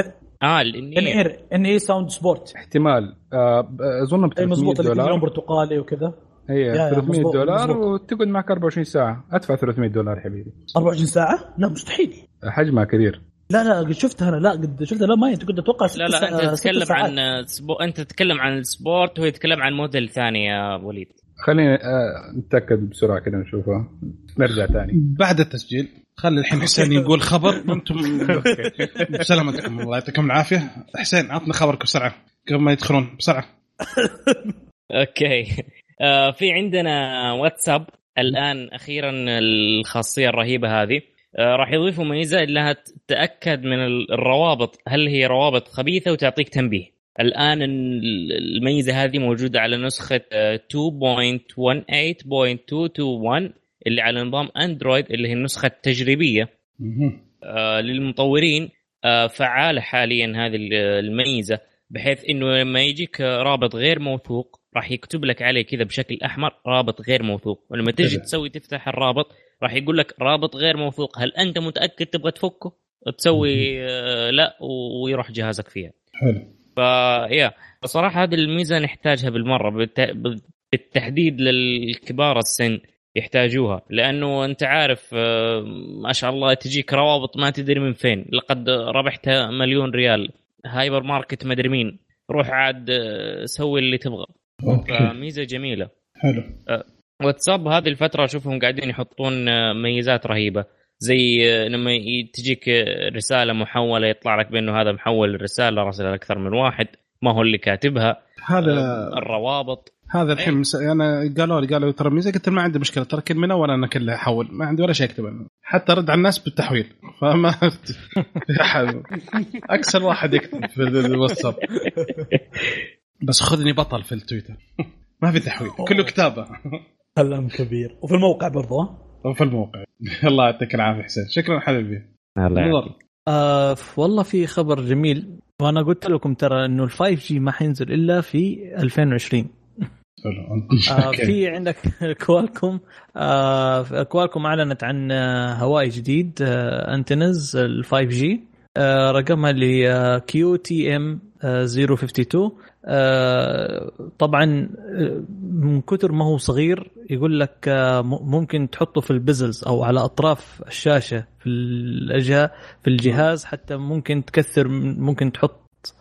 آه ان الانير اير ان اي ساوند سبورت احتمال. آه أظن ب أي 300 مزبوط اللي فيه لون دولار. برتقالي وكذا. هي يا، 300 مزبوط، دولار. وتقعد معك 24 ساعة. أدفع 300 دولار حبيبي. 24 ساعة؟ لا مستحيل. حجمها كبير. لا لا قد شفتها أنا. لا قد شفتها. لا ما كنت أتوقع لا لا أنت تتكلم. عن سبو... أنت تتكلم عن ال Sport وهو يتكلم عن موديل ثاني يا وليد. خلينا آه نتاكد بسرعة كده نشوفها نرجع ثاني. بعد التسجيل خلي الحين حسين يقول خبر. *laughs* وأنتم بسلامتكم الله يعطيكم العافية. حسين عطنا خبرك بسرعة قبل ما يدخلون بسرعة. *laughs* Okay. آه في عندنا واتساب الآن أخيرا الخاصية الرهيبة هذه. راح يضيفوا ميزة إنها تتاكد من الروابط هل هي روابط خبيثة وتعطيك تنبيه الآن ال- الميزة هذه موجودة على نسخة آه، 2.18.221 اللي على نظام اندرويد اللي هي النسخة التجريبية. آه، للمطورين آه، فعاله حاليا هذه ال- الميزة بحيث إنه لما يجيك رابط غير موثوق راح يكتب لك عليه كذا بشكل أحمر رابط غير موثوق ولما تجي. تسوي تفتح الرابط راح يقول لك رابط غير موثوق. هل أنت متأكد تبغى تفكه؟ تسوي آه، لا ويروح جهازك فيها. حلو. فيا بصراحه هذه الميزة نحتاجها بالمرة بالت- بالتحديد للكبار السن يحتاجوها. لأنه أنت عارف آه، ما شاء الله تجيك روابط ما تدري من فين. لقد ربحت مليون ريال. هايبر ماركت مدري مين. روح عاد آه، سوي اللي تبغى. فميزة جميلة. حلو. واتساب هذه الفترة أشوفهم قاعدين يحطون آه، ميزات رهيبة. زي آه، لما تجيك آه، رسالة محولة يطلع لك بأنه هذا محول الرسالة راسل أكثر من واحد ما هو اللي كاتبها. هذا الروابط. هذا الحين مس... أنا قالوا لي قالوا ترى ميزه قلت ما عندي مشكلة ترى كل من أول أنا كله أحول ما عندي ولا شيء أكتب حتى رد على الناس بالتحويل. فما. *laughs* أكثر واحد يكتب في الواتساب. *laughs* بس خذني بطل في التويتر. ما في تحويل. كله كتابة. كلام كبير. وفي الموقع برضه ها؟ وفي الموقع. *laughs* الله يعطيك العافية حسين. شكرا حبيبي. نظر آه ف- والله في خبر جميل. وأنا قلت لكم ترى إنه ال 5G ما حينزل إلا في 2020 حلو. *laughs* آه. في عندك *laughs* Qualcomm. آه Qualcomm أعلنت عن آه، هوائي جديد آه antennas ال 5G آه رقمها اللي QTM 052 آه طبعا آه، من كثر ما هو صغير يقول لك آه، ممكن تحطه في ال bezels أو على أطراف الشاشة في الأجهزة في الجهاز حتى ممكن تكثر ممكن تحط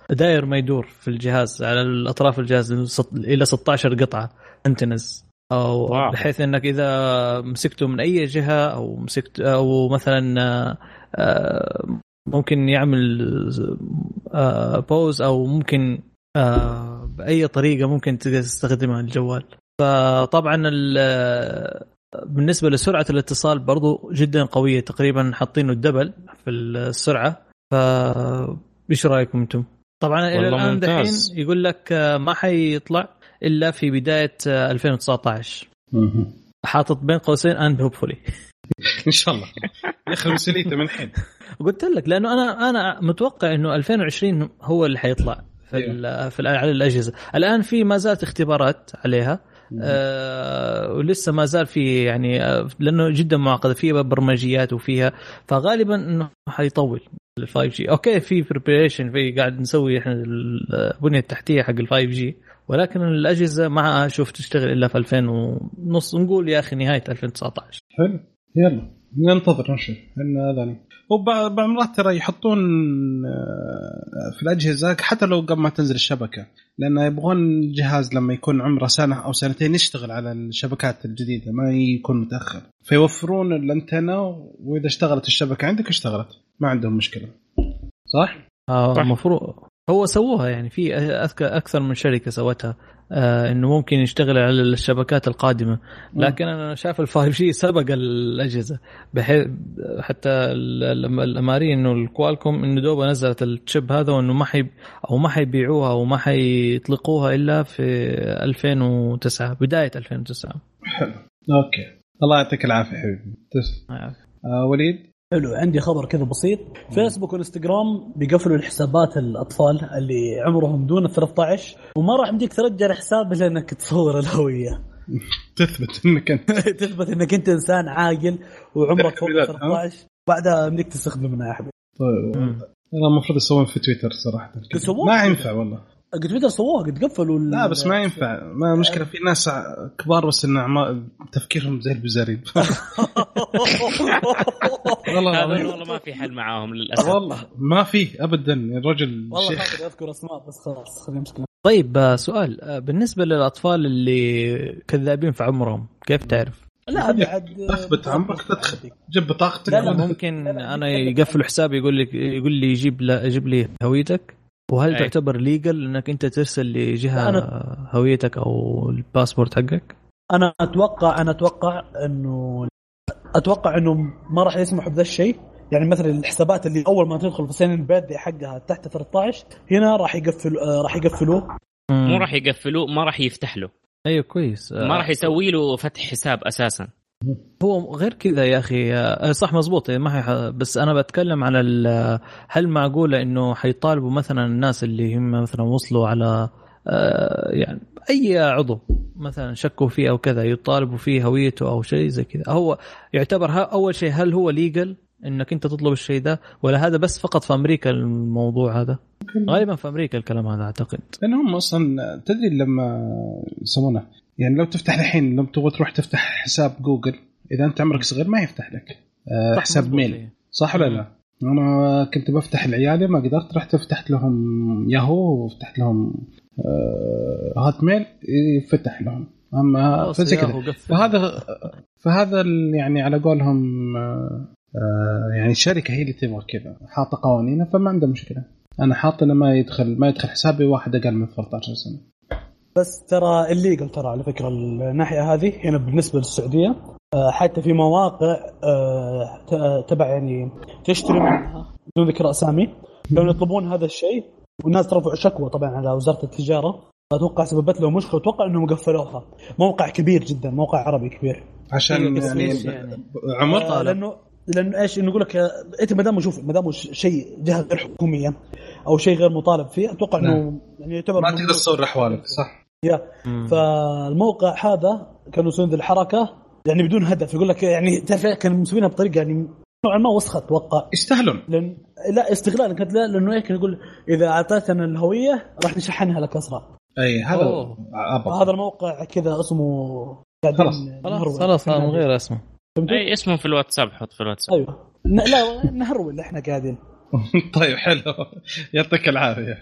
داير ما يدور في الجهاز على الأطراف الجهاز إلى 16 قطعة antennas oh wow. بحيث إنك إذا مسكته من أي جهة أو مسكت أو مثلا آه، آه، ممكن يعمل آه، pose أو ممكن آه، بأي طريقة ممكن تقدر تستخدمها الجوال. فطبعا ال- بالنسبة لسرعة الاتصال برضو جدا قوية تقريبا حاطينه ال double في السرعة. ف إيش رأيكم أنتم؟ طبعا إلى الآن دحين. يقول لك آه، ما حيطلع إلا في بداية آه، 2019 مهم. حاطط بين قوسين and hopefully *laughs* إن شاء الله. ياخذ مسؤوليته من الحين *laughs* قلت لك لأنه أنا أنا متوقع إنه 2020 هو اللي حيطلع. في ال في على الأجهزة. الآن في ما زالت اختبارات عليها. آه ولسه ما زال في يعني آه لأنه جدا معقدة. فيها برمجيات وفيها فغالبا إنه حيطول ال 5G okay في preparation في قاعد نسوي إحنا البنية التحتية حق ال 5G ولكن الأجهزة ما أشوف تشتغل إلا في 2000 ونص. نقول يا أخي نهاية 2019 حلو. يلا. ننتظر نشوف. إن هذا وبعض بعض المرات ترى يحطون آه، في الأجهزة حتى لو قبل ما تنزل الشبكة. لأن يبغون الجهاز لما يكون عمره سنة أو سنتين يشتغل على الشبكات الجديدة ما يكون متأخر. فيوفرون الأنتنة وإذا اشتغلت الشبكة عندك اشتغلت. ما عندهم مشكلة. صح؟ آه، صح. المفروض هو سووها يعني في أكثر من شركة سوتها. إنه ممكن يشتغل على الشبكات القادمة. لكن أنا شايف ال 5 G سبق الأجهزة. بحيث حتى ال- ال- الأمارين إنه ال Qualcomm إنه دوبه نزلت ال chip هذا وإنه ما حي أو ما حيبيعوها أو ما حيطلقوها إلا في 2009 بداية 2009 أوكي. الله يعطيك العافية حبيبي. تسلم. آه وليد؟ حلو عندي خبر كذا بسيط. فيسبوك وإنستغرام بيقفلوا الحسابات الأطفال اللي عمرهم دون ال 13 وما راح يمديك ترجع الحساب إلا إنك تصور الهوية. *laughs* تثبت إنك أنت. *laughs* تثبت إنك أنت إنسان عاقل وعمرك فوق *laughs* ال ميلاد، ها؟ 13 بعدها يمديك تستخدمه منها يا حبيبي طيب. أنا المفروض يسوون في تويتر صراحة؟ ما ينفع والله. قد تويتر سووها قد قفلوا ال- لا بس ما *laughs* ينفع. ما مشكلة في ناس كبار بس ان تفكيرهم زي البزارين. *laughs* والله. والله ما في حل معاهم للأسف. والله. ما في ابدا. الرجل والله أذكر أسماء بس خلاص خلينا نمسك طيب آه، سؤال. آه، بالنسبة للأطفال اللي كذابين في عمرهم كيف تعرف؟ لا بعد اثبت عمرك تدخل. جيب بطاقتك. لا، لا، ممكن أنا يقفل حسابي يقول لي يقول لي يجيب لا يجيب لي هويتك. وهل أي. تعتبر legal إنك أنت ترسل لجهة أنا- هويتك أو الباسبورت حقك؟ أنا أتوقع أنا أتوقع انه أتوقع إنه ما راح يسمحوا بذا الشيء. يعني مثلا الحسابات اللي أول ما تدخل في سن البيرثدي حقها تحت 13 هنا راح يقفل آه، راح يقفلوه مو راح يقفلوه ما راح يفتح له. أيوه كويس. ما راح يسوي له فتح حساب أساسا. هو غير كذا يا أخي. آه، صح مزبوط. ما هي بس أنا بتكلم على هل معقولة إنه حيطالبوا مثلا الناس اللي هم مثلا وصلوا على آه، يعني أي عضو مثلا شكوا فيه أو كذا يطالبوا فيه هويته أو شيء زي كذا. هو يعتبر أول شيء هل هو ليجل إنك أنت تطلب الشيء ده ولا هذا بس فقط في أمريكا الموضوع هذا؟ غالبا في أمريكا الكلام هذا أعتقد. لأن هم أصلا تدري لما يسمونه يعني لو تفتح الحين لو تبغى تروح تفتح حساب جوجل إذا أنت عمرك صغير ما يفتح لك صح، حساب ميل إيه. صح ولا لا؟ أنا كنت بفتح لعيالي ما قدرت رحت فتحت لهم ياهو وفتحت لهم آه، هات ميل يفتح لهم أما فزي كذا. فهذا فهذا يعني على قولهم آه، آه، يعني الشركة هي اللي تبغى كذا حاطة قوانينها فما عنده مشكلة أنا حاط إنه ما يدخل ما يدخل حسابي واحد أقل من 13 سنة بس ترى الليجل ترى على فكرة الناحية هذه هنا بالنسبة للسعودية آه، حتى في مواقع آه، ت- تبع يعني تشتري منها بدون ذكر أسامي. كانوا يطلبون هذا الشيء والناس رفعوا شكوى طبعا على وزارة التجارة أتوقع سببت له مشكلة أتوقع إنهم قفلوها. موقع كبير جدا موقع عربي كبير. عشان بس يعني, يعني؟ عمر آه، لأنه لأنه إيش إنه يقول لك آه، أنت ما دام شوف ما دام شيء جهة غير حكومية أو شيء غير مطالب فيه أتوقع إنه يعني يعتبر ما تقدر تصور أحوالك صح. فالموقع هذا كانوا يسوون ذي الحركة يعني بدون هدف يقول لك يعني تعرف كانوا مسوينها بطريقة يعني نوعا ما وسخه أتوقع يستاهلون. لأن لا استغلال كانت لا لأنه إيه كان يقول إذا أعطيتنا الهوية راح نشحنها لك أسرع. أي هذا هذا الموقع كذا اسمه خلاص. خلاص. خلاص هذا غير اسمه؟ أي اسمه في الواتساب حط في الواتساب. أيوه. لا نهرول إحنا قاعدين. *laughs* طيب حلو. يعطيك العافية.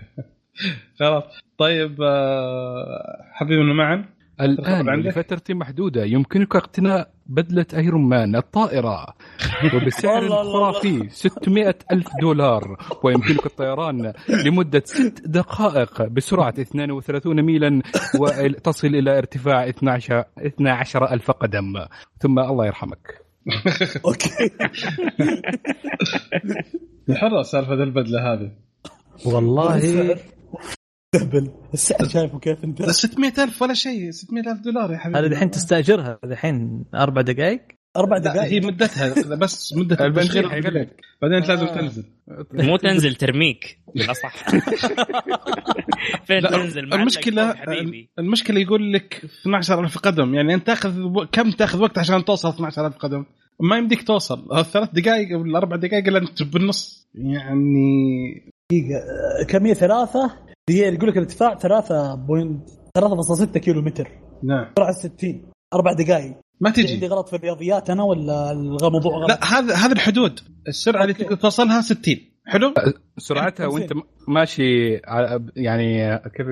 *laughs* خلاص. طيب آه، حبيبنا معا؟ عندك؟ لفترة محدودة. يمكنك اقتناء بدلة ايرون مان الطائرة. *laughs* وبسعر خرافي 600 ألف دولار. ويمكنك الطيران لمدة ست دقائق بسرعة 32 ميلا وتصل إلى ارتفاع 12 12 ألف قدم. ثم الله يرحمك. *laughs* أوكي. حرة سالفة البدلة هذه. والله. السعر دهبل السعر شايفه كيف انت 600000 ولا شيء 600000 دولار يا حبيبي. هذا دحين تستأجرها دحين أربع دقائق؟ أربع لا دقائق. هي مدتها بس مده البنزين حيغلق. بعدين انت لازم آه. تنزل. مو تنزل ترميك. بالأصح. *laughs* فين لا، تنزل؟ المشكلة حبيبي. المشكلة يقول لك 12000 قدم. يعني أنت تأخذ و- كم تأخذ وقت عشان توصل 12000 قدم؟ ما يمديك توصل. الثلاث دقائق ولا أربع دقائق إلا أنت بالنص. يعني دقيقة. كمية ثلاثة؟ دقيقة يقول لك الارتفاع 3.3.6 كيلو متر. نعم. سرعة 60 أربع دقائق ما عندي تجي غلط في الرياضيات أنا ولا الموضوع غلط؟ لا هذا هذا الحدود. السرعة اللي أوكي. تقدر توصلها 60 حلو؟ سرعتها وأنت ماشي على- يعني كيف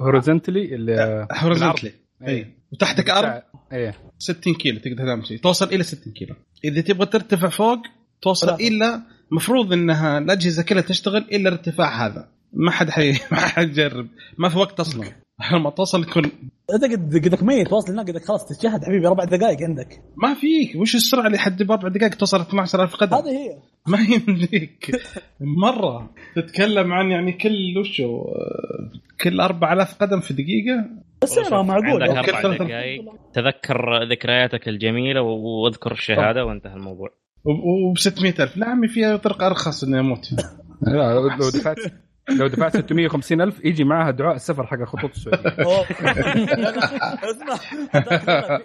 horizontally horizontally اي وتحتك أرض؟ إيه. 60 كيلو تقدر تمشي توصل إلى 60 كيلو. إذا تبغى ترتفع فوق توصل ثلاثة. إلى مفروض إنها الأجهزة كلها تشتغل الا الارتفاع هذا. ما حد حي... *laughs* ما حد يجرب. ما في وقت أصلا. لما توصل يكون أنت قد قدك ميت واصل هناك قدك خلاص تتشهد حبيبي أربع دقائق عندك. ما فيك. وش السرعة اللي حد بأربع دقائق توصل 12000 قدم؟ هذه هي. ما يمديك. مرة. تتكلم عن يعني كل وشو كل 4000 قدم في دقيقة؟ بس سعرها معقول. عندك أربع. دقائق تذكر ذكرياتك الجميلة واذكر الشهادة وانتهى الموضوع. وب 600000 لا عمي فيها طرق أرخص إني أموت. *laughs* لا لو دفعت. لو دفعت 650 ألف يجي معها دعاء السفر حق الخطوط السعودية. *laughs* اسمع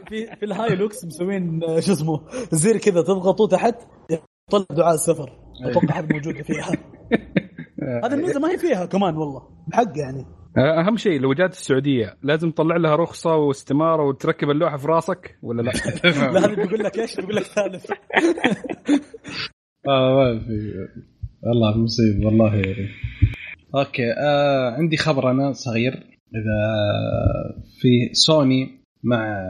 في في ال Hilux مسوين شو اسمه زر كذا تضغطوا تحت يطلع دعاء السفر. أتوقع هذه موجوده فيها. *laughs* هذه الميزة ما هي فيها كمان والله بحق يعني. أهم شيء لو جات السعودية لازم تطلع لها رخصة واستمارة وتركب اللوحة في راسك ولا لا؟ *laughs* لا هذا بيقول لك إيش؟ بيقول لك ثالث. آه ما في. والله مصيبة والله أوكي آه عندي خبر أنا صغير. إذا في سوني مع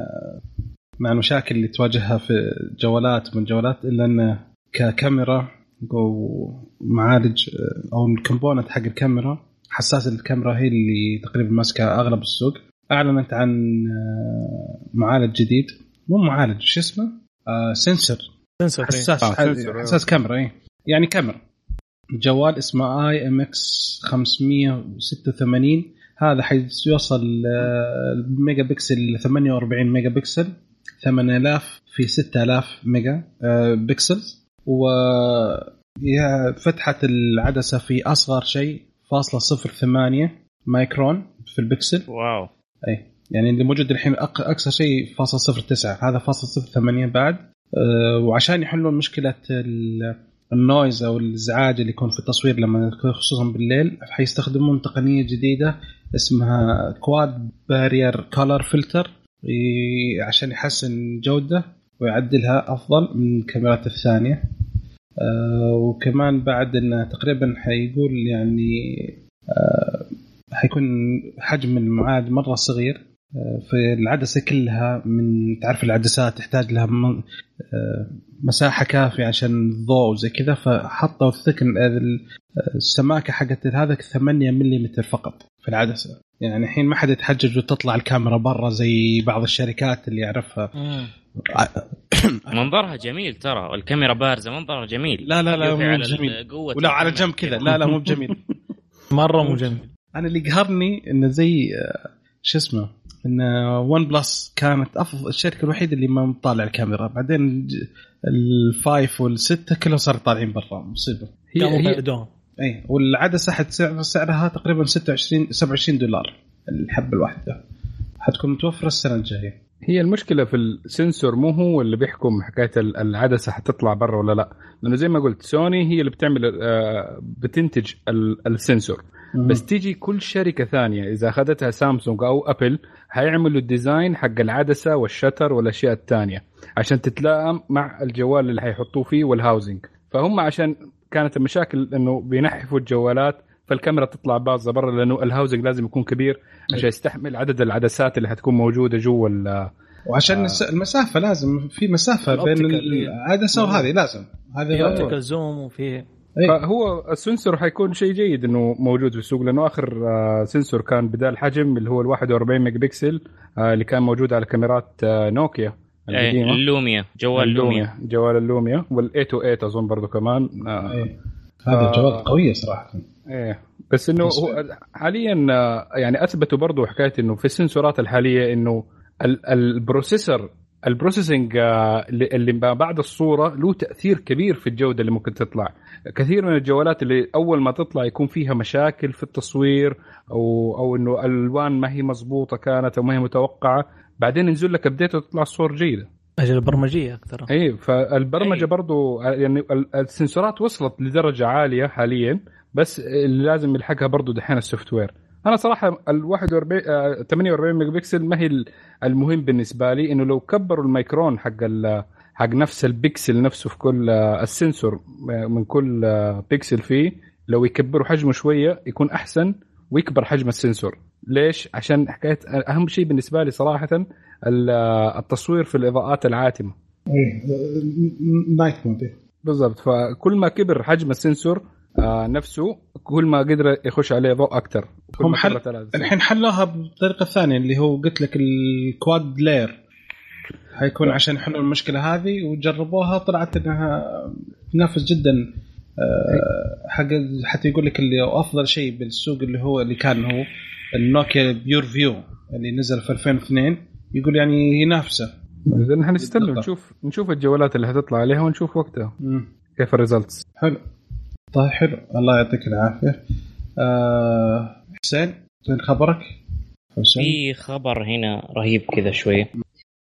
مع المشاكل اللي تواجهها في جوالات من جوالات إلا انه ككاميرا أو معالج آه، أو ال component حق الكاميرا حساس الكاميرا هي اللي تقريبا ماسكة أغلب السوق. أعلنت عن آه، معالج جديد. مو معالج شو اسمه؟ آه sensor. sensor حساس آه، sensor، حساس كاميرا اي يعني كاميرا. جوال اسمه IMX 586 هذا حيوصل آه، الميجا بكسل 48 ميجا بكسل 8000 في 6000 mega آه، pixels و فتحة العدسة في أصغر شيء فاصلة صفر ثمانية مايكرون في ال pixel wow. إي يعني اللي موجود الحين أقصى شيء فاصل صفر تسعة. هذا فاصل صفر ثمانية بعد. أه وعشان يحلون مشكلة ال noise أو الإزعاج اللي يكون في التصوير لما خصوصا بالليل حيستخدمون تقنية جديدة اسمها Quad Bayer color filter عشان يحسن جودة ويعدلها أفضل من الكاميرات الثانية. أه وكمان بعد انه تقريبا حيقول يعني أه حيكون حجم المعاد مرة صغير آه، في العدسة كلها من تعرف العدسات تحتاج لها آه، مساحة كافية عشان الضوء وزي كذا فحطوا الثكن آه، السماكة حقت هذا 8 ملم فقط في العدسة. يعني الحين ما حد يتحجج وتطلع الكاميرا برا زي بعض الشركات اللي يعرفها. *coughs* منظرها جميل ترى والكاميرا بارزة منظرها جميل. لا لا لا مو على جميل ولا على الكاميرا. جنب كذا. لا لا مو بجميل. *laughs* مرة مو جميل. أنا اللي قهرني إنه زي آه، شو اسمه؟ إن OnePlus كانت افضل الشركة الوحيدة اللي ما مطالع الكاميرا. بعدين ال five والستة كلهم صاروا طالعين برا مصيبة. هي, هي اي والعدسه حتسعر سعرها تقريبا 26 27 دولار الحبة الواحدة. حتكون متوفرة السنة الجاية. هي المشكلة في ال sensor مو هو اللي بيحكم حكاية ال- العدسه حتطلع برا ولا لا. لأنه زي ما قلت سوني هي اللي بتعمل آه، بتنتج ال- ال sensor. بس تيجي كل شركة ثانية إذا أخذتها سامسونج أو Apple هيعملوا ال design حق العدسة وال shutter والأشياء الثانية عشان تتلائم مع الجوال اللي حيحطوه فيه وال housing فهم عشان كانت المشاكل إنه بينحفوا الجوالات فالكاميرا تطلع باظة برا لأنه ال housing لازم يكون كبير عشان يستحمل عدد العدسات اللي حتكون موجودة جوا ال- وعشان آه. المسافة لازم في مسافة بين العدسه وهذه لازم. في هذا optical zoom وفي إيه. فهو ال sensor حيكون شيء جيد إنه موجود في السوق لأنه آخر آه، sensor كان بدال الحجم اللي هو ال 41 ميجا بكسل آه، اللي كان موجود على كاميرات آه، نوكيا إيه، القديمه ال Lumia جوال Lumia جوال ال Lumia وال 828 أظن برضو كمان إيه. هذا. الجوال قوية صراحة إيه بس إنه هو حاليا يعني أثبتوا برضو حكاية إنه في السنسورات الحالية إنه ال- ال processor ال processing آه، اللي اللي ما بعد الصورة له تأثير كبير في الجودة اللي ممكن تطلع. كثير من الجوالات اللي أول ما تطلع يكون فيها مشاكل في التصوير أو أو إنه الألوان ما هي مضبوطة كانت أو ما هي متوقعة. بعدين ينزل لك update وتطلع الصور جيدة. أجل البرمجية أكثر. إي فالبرمجة أي. برضو يعني ال- السنسورات وصلت لدرجة عالية حاليا بس اللي لازم يلحقها برضو دحين ال software. أنا صراحة ال 41 آه، 48 ميجا بكسل ما هي ال- المهم بالنسبة لي انه لو كبروا الميكرون حق ال- حق نفس البكسل نفسه في كل آه، ال sensor آه، من كل آه، بكسل فيه لو يكبروا حجمه شوية يكون احسن ويكبر حجم ال sensor ليش عشان حكايه اهم شيء بالنسبة لي صراحة ال- آه، التصوير في الاضاءات العاتمه night mode بالضبط فكل ما كبر حجم ال sensor آه نفسه كل ما قدر يخش عليه ضوء أكثر هم حل-. الحين حلوها بطريقة ثانية اللي هو قلت لك ال quad Bayer حيكون عشان يحلوا المشكلة هذه وجربوها طلعت إنها تنافس جدا آه، حق حتى يقول لك اللي أفضل شيء بالسوق اللي هو اللي كان هو ال Nokia PureView اللي نزل في 2002 يقول يعني ينافسه اذا نحن نستنى. نشوف نشوف الجوالات اللي حتطلع عليها ونشوف وقتها مم. كيف ال results حلو. حلو الله يعطيك العافية. آه حسين وين خبرك؟ في خبر هنا رهيب كذا شوية.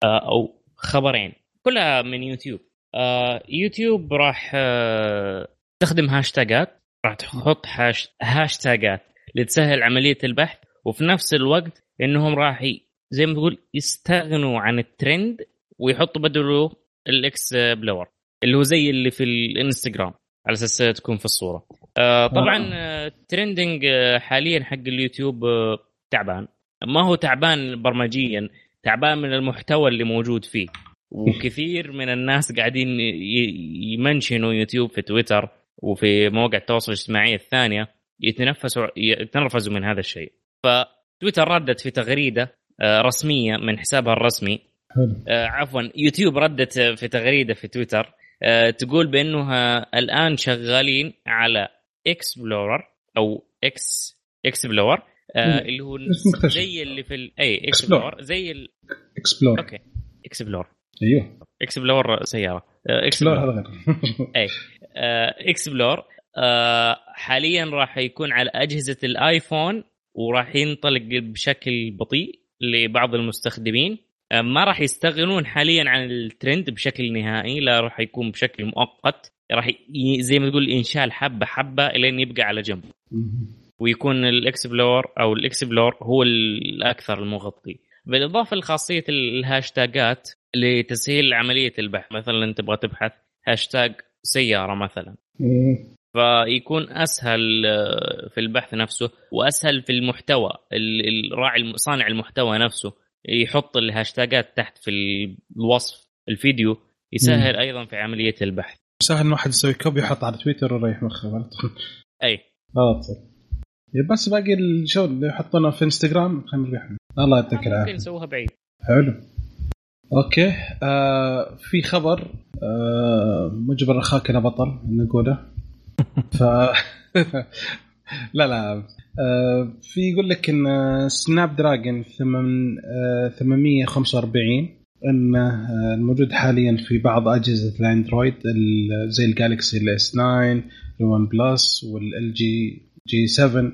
آه، أو خبرين كلها من يوتيوب. آه، يوتيوب راح آه، تستخدم هاشتاجات راح تحط هاش هاشتاجات لتسهل عملية البحث وفي نفس الوقت إنهم راح زي ما تقول يستغنوا عن الترند ويحطوا بدله ال explore اللي هو زي اللي في الإنستغرام. على أساس تكون في الصورة. آه، طبعا آه، ال trending آه، حاليا حق اليوتيوب آه، تعبان. ما هو تعبان برمجيا تعبان من المحتوى اللي موجود فيه. *laughs* وكثير من الناس قاعدين يمنشنوا يوتيوب في تويتر وفي مواقع التواصل الاجتماعي الثانية يتنفسوا يتنرفزوا من هذا الشيء. فتويتر ردت في تغريدة آه، رسمية من حسابها الرسمي. آه، عفوا يوتيوب ردت في تغريدة في تويتر. آه، تقول بأنها الآن شغالين على explorer أو ex explore مم. اللي هو. زي اللي في ال... أي. explore زي ال... explore okay. explore أيوه. explore سيارة. آه، explore explore هذا غير. *laughs* أي. آه، explore آه، حاليا راح يكون على أجهزة الايفون وراح ينطلق بشكل بطيء لبعض المستخدمين. آه، ما راح يستغنون حاليا عن الترند بشكل نهائي لا راح يكون بشكل مؤقت. راح ي- زي ما تقول انشال حبة حبة لين يبقى على جنب. ويكون ال explore أو ال explore هو الأكثر المغطي. بالإضافة لخاصية الهاشتاجات لتسهيل عملية البحث. مثلا تبغى تبحث هاشتاج سيارة مثلا. فيكون أسهل آه، في البحث نفسه وأسهل في المحتوى ال- الراعي صانع المحتوى نفسه. يحط الهاشتاجات تحت في الوصف الفيديو يسهل أيضا في عملية البحث. سهل واحد يسوي copy يحط على تويتر ويريح مخه. أي. غلط بس باقي الشغل اللي يحطونه في إنستغرام خلينا نريح. الله يعطيك ممكن العافية. نسويها بعيد. حلو. okay. آه في خبر آه مجبر أخاك أنا بطل نقوله. ف *laughs* لا لا. آه في يقول لك إن Snapdragon 845 انه آه، الموجود حاليا في بعض أجهزة الأندرويد ال- زي ال Galaxy ال S 9 ال OnePlus وال LG G 7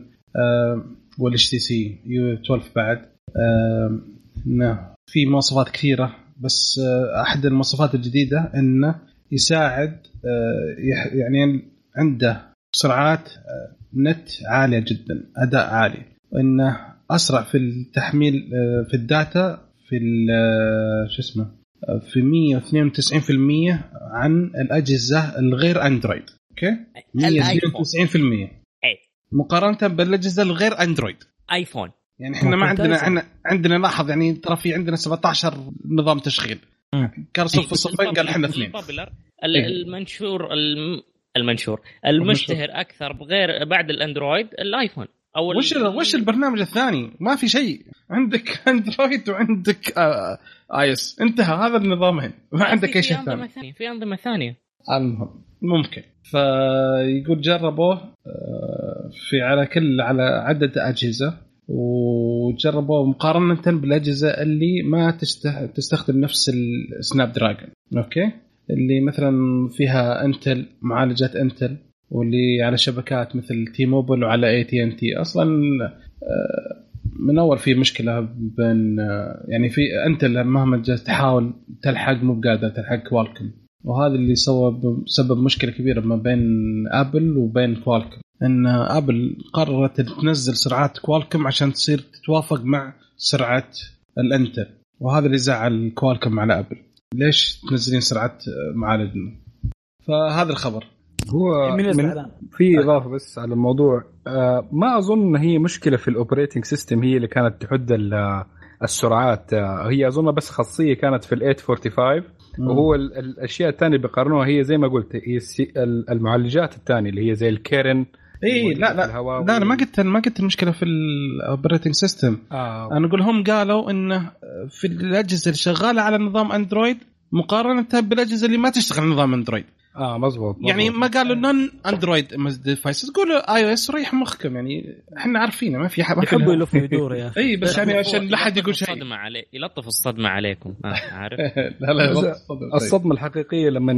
وال HTC U 12 بعد. آه، انه في مواصفات كثيرة بس آه، أحد المواصفات الجديدة إنه يساعد آه، يعني عنده سرعات آه، نت عالية جدا أداء عالي. وانه أسرع في التحميل آه، في ال data في ال- آه، شو اسمه آه، في 192% عن الأجهزة الغير أندرويد. okay؟ 192% اي مقارنة بالأجهزة الغير أندرويد. آيفون. يعني إحنا ما عندنا ممتازة. عندنا لاحظ يعني ترى في عندنا 17 نظام تشغيل. كان صف الصفين قال إحنا اثنين. إيه. المنشور الم- المنشور. المشتهر أكثر بغير بعد الأندرويد الآيفون. أو وش وش البرنامج الثاني؟ ما في شيء. عندك *laughs* أندرويد وعندك iOS. انتهى. هذا النظامين. ما عندك أي شيء ثاني. ثانية. في أنظمة ثانية. المهم. ممكن. فيقول جربوه. آه، في على كل على عدد أجهزة. وجربوه مقارنة بالأجهزة اللي ما تستخدم نفس ال Snapdragon okay؟ اللي مثلا فيها Intel معالجات Intel واللي على شبكات مثل T-Mobile وعلى اي تي ان تي أصلا آه، من أول في مشكلة بين آه، يعني في Intel مهما تحاول تلحق مو بقادرة تلحق Qualcomm وهذا اللي سوى سبب مشكلة كبيرة ما بين Apple وبين Qualcomm إن Apple قررت تنزل سرعات Qualcomm عشان تصير تتوافق مع سرعة ال Intel وهذا اللي زعل Qualcomm على Apple ليش تنزلين سرعات معالجنا؟ فهذا الخبر. هو من في إضافة بس على الموضوع. آه ما أظن إن هي مشكلة في ال operating system هي اللي كانت تحد ال- السرعات. آه هي أظن بس خاصية كانت في ال 845 وهو ال- الأشياء الثانية اللي بيقارنوها هي زي ما قلت هي المعالجات الثانية اللي هي زي ال Kirin اي لا لا. الهواوي. لا أنا ما قلت ما قلت المشكلة في ال operating system آه أنا أقول هم قالوا إنه في الأجهزة اللي شغالة على نظام اندرويد مقارنة بالأجهزة اللي ما تشتغل على نظام اندرويد آه مزبوط, مزبوط. يعني ما قالوا non Android devices قولوا iOS ريح مخكم يعني إحنا عارفينه ما في حد يحبوا يلف ويدور يا أخي. إي بس يعني عشان لا حد يقول شيء. الصدمة عليه يلطف الصدمة عليكم. آه، عارف؟ *laughs* لا لا صدق. طيب. الصدمة الحقيقية لما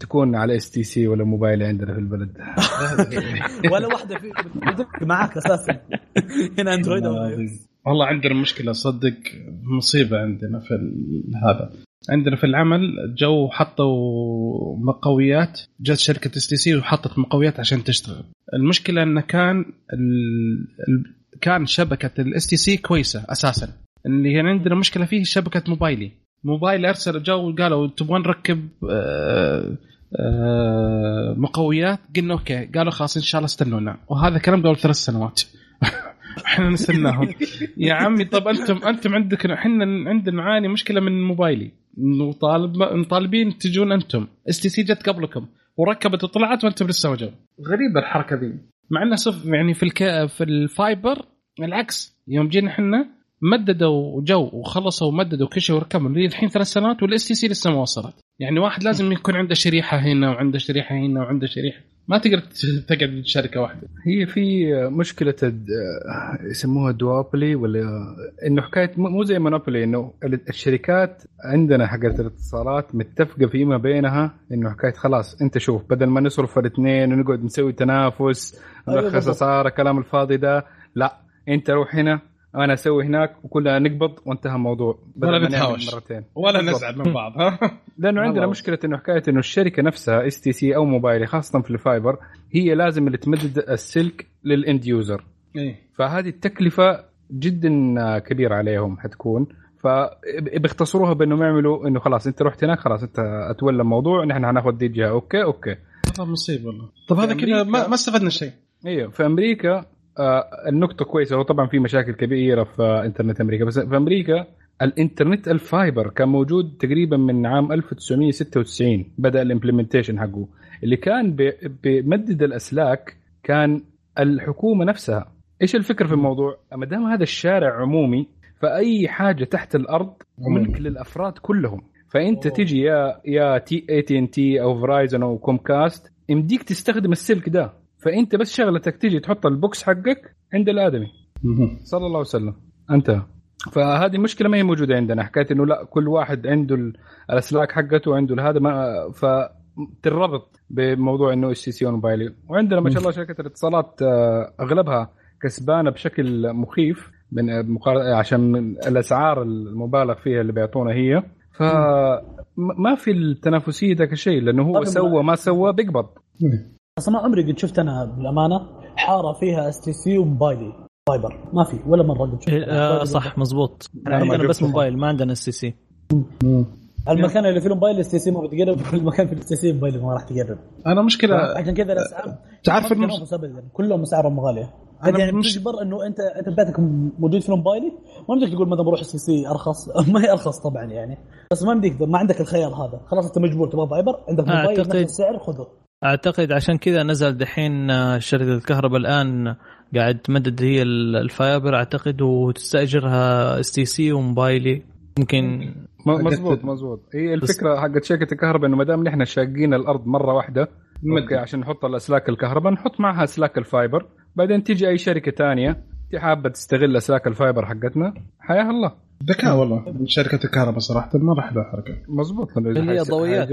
تكون على STC ولا موبايلي عندنا في البلد. *laughs* ولا واحدة في معاك أساسا. *laughs* هنا اندرويد أو والله والله عندنا مشكلة صدق مصيبة عندنا في هذا. عندنا في العمل جو حطوا مقويات جت شركة STC وحطت مقويات عشان تشتغل. المشكلة انه كان ال... كان شبكة ال STC كويسة أساسا. اللي هنا عندنا مشكلة فيه شبكة موبايلي. موبايلي أرسل جو قالوا تبغون نركب آه، آه، مقويات؟ قلنا okay. قالوا خلاص إن شاء الله استنونا. وهذا كلام قبل ثلاث سنوات. *laughs* إحنا نستناهم يا عمي طب أنتم أنتم عندك إحنا عندنا نعاني مشكلة من موبايلي. وطالب مطالبين تجون أنتم. STC جت قبلكم وركبت وطلعت وأنتم لسه ما جو غريبة الحركة ذي. مع إنه صف يعني في الك... في ال fiber العكس. يوم جينا إحنا مددوا جو وخلصوا ومددوا كل شيء وركبوا. لي الحين ثلاث سنوات وال STC لسه ما وصلت. يعني واحد لازم يكون عنده شريحة هنا وعنده شريحة هنا وعنده شريحة ما تقدر تقعد شركه واحدة هي في مشكلة الد- يسموها duopoly ولا إنه حكاية مو مو زي monopoly إنه الشركات عندنا حقت الاتصالات متفقة فيما بينها إنه حكاية خلاص أنت شوف بدل ما نصرف الاثنين ونقعد نسوي تنافس أيوة نلخص بالضبط. اسعار الكلام الفاضي ده لا أنت روح هنا أنا أسوي هناك وكلنا نقبض وانتهى الموضوع ولا نتهاوش. مرتين. ولا. نزعل من بعض ها؟ لأنه. *laughs* عندنا مشكلة إنه حكاية إنه الشركة نفسها STC أو موبايلي خاصة في ال fiber هي لازم اللي تمدد السلك لل end user. إيه. فهذه التكلفة جدا كبيرة عليهم حتكون. فبيختصروها بأنهم يعملوا إنه خلاص أنت رحت هناك خلاص أنت أتولى الموضوع نحن هناخذ دي الجهه okay okay. والله مصيبه والله. طب هذا كذا ما, ما استفدنا شيء. أيوه في أمريكا آه النقطة كويسة هو طبعا في مشاكل كبيرة في إنترنت أمريكا. بس في أمريكا الإنترنت ال fiber كان موجود تقريبا من عام 1996 بدأ ال implementation حقه. اللي كان بي- بيمدد الأسلاك كان الحكومة نفسها. إيش الفكرة في الموضوع؟ ما دام هذا الشارع عمومي فأي حاجة تحت الأرض ملك للأفراد كلهم. فأنت أوه. تجي يا يا تي اي تي ان تي أو Verizon أو Comcast يمديك تستخدم السلك ده. فإنت بس شغلتك تجي تحط ال box حقك عند الآدمي. صلى الله وسلم. انتهى. فهذه مشكلة ما هي موجودة عندنا. حكايه إنه لا كل واحد عنده ال- الأسلاك حقته عنده هذا ما فتربط بموضوع إنه STC موبايلي وعندنا ما شاء الله شركة الاتصالات آه، أغلبها كسبانة بشكل مخيف من مقار- عشان الأسعار المبالغ فيها اللي بيعطونا هي. فما في التنافسيه ذاك الشيء لأنه هو طيب، سوى ما سوى بيقبض. أصلا ما عمري قد شفت أنا بالأمانة حارة فيها STC وموبايلي fiber. ما في ولا مرة قد شفت إيه، آه صح مزبوط. أنا ما عندنا بس شفته. موبايلي ما عندنا STC المكان اللي فيه الموبايلي STC ما بتقرب كل مكان في ال STC موبايلي ما راح تقرب. أنا مشكله عشان كذا الاسعار تعرف المش... ابدا كلهم اسعارهم غالية. أنا أنا يعني مش- تجبر إنه انت أنت بيتك موجود في الموبايلي ما بدك تقول مثلا بروح STC أرخص. *laughs* ما هي أرخص طبعا يعني. بس ما بدك ما عندك الخيار هذا. خلاص أنت مجبور تبغى fiber. عندك موبايلي أعتقد- نفس السعر خذه. أعتقد عشان كذا نزل دحين آه، شركة الكهرباء الآن قاعد تمدد هي ال- ال fiber أعتقد وتستأجرها STC وموبايلي. ممكن مزبوط مزبوط هي الفكرة حقت شركة الكهرباء إنه ما دام نحن شاقين الأرض مرة واحدة okay. عشان نحط الاسلاك الكهرباء نحط معها أسلاك ال fiber. بعدين تيجي أي شركة تانية حابة تستغل أسلاك ال fiber حقتنا حياها الله. ذكاء والله من شركة الكهرباء صراحة مره حلوة حركة. مزبوط اللي هي ضوئيات.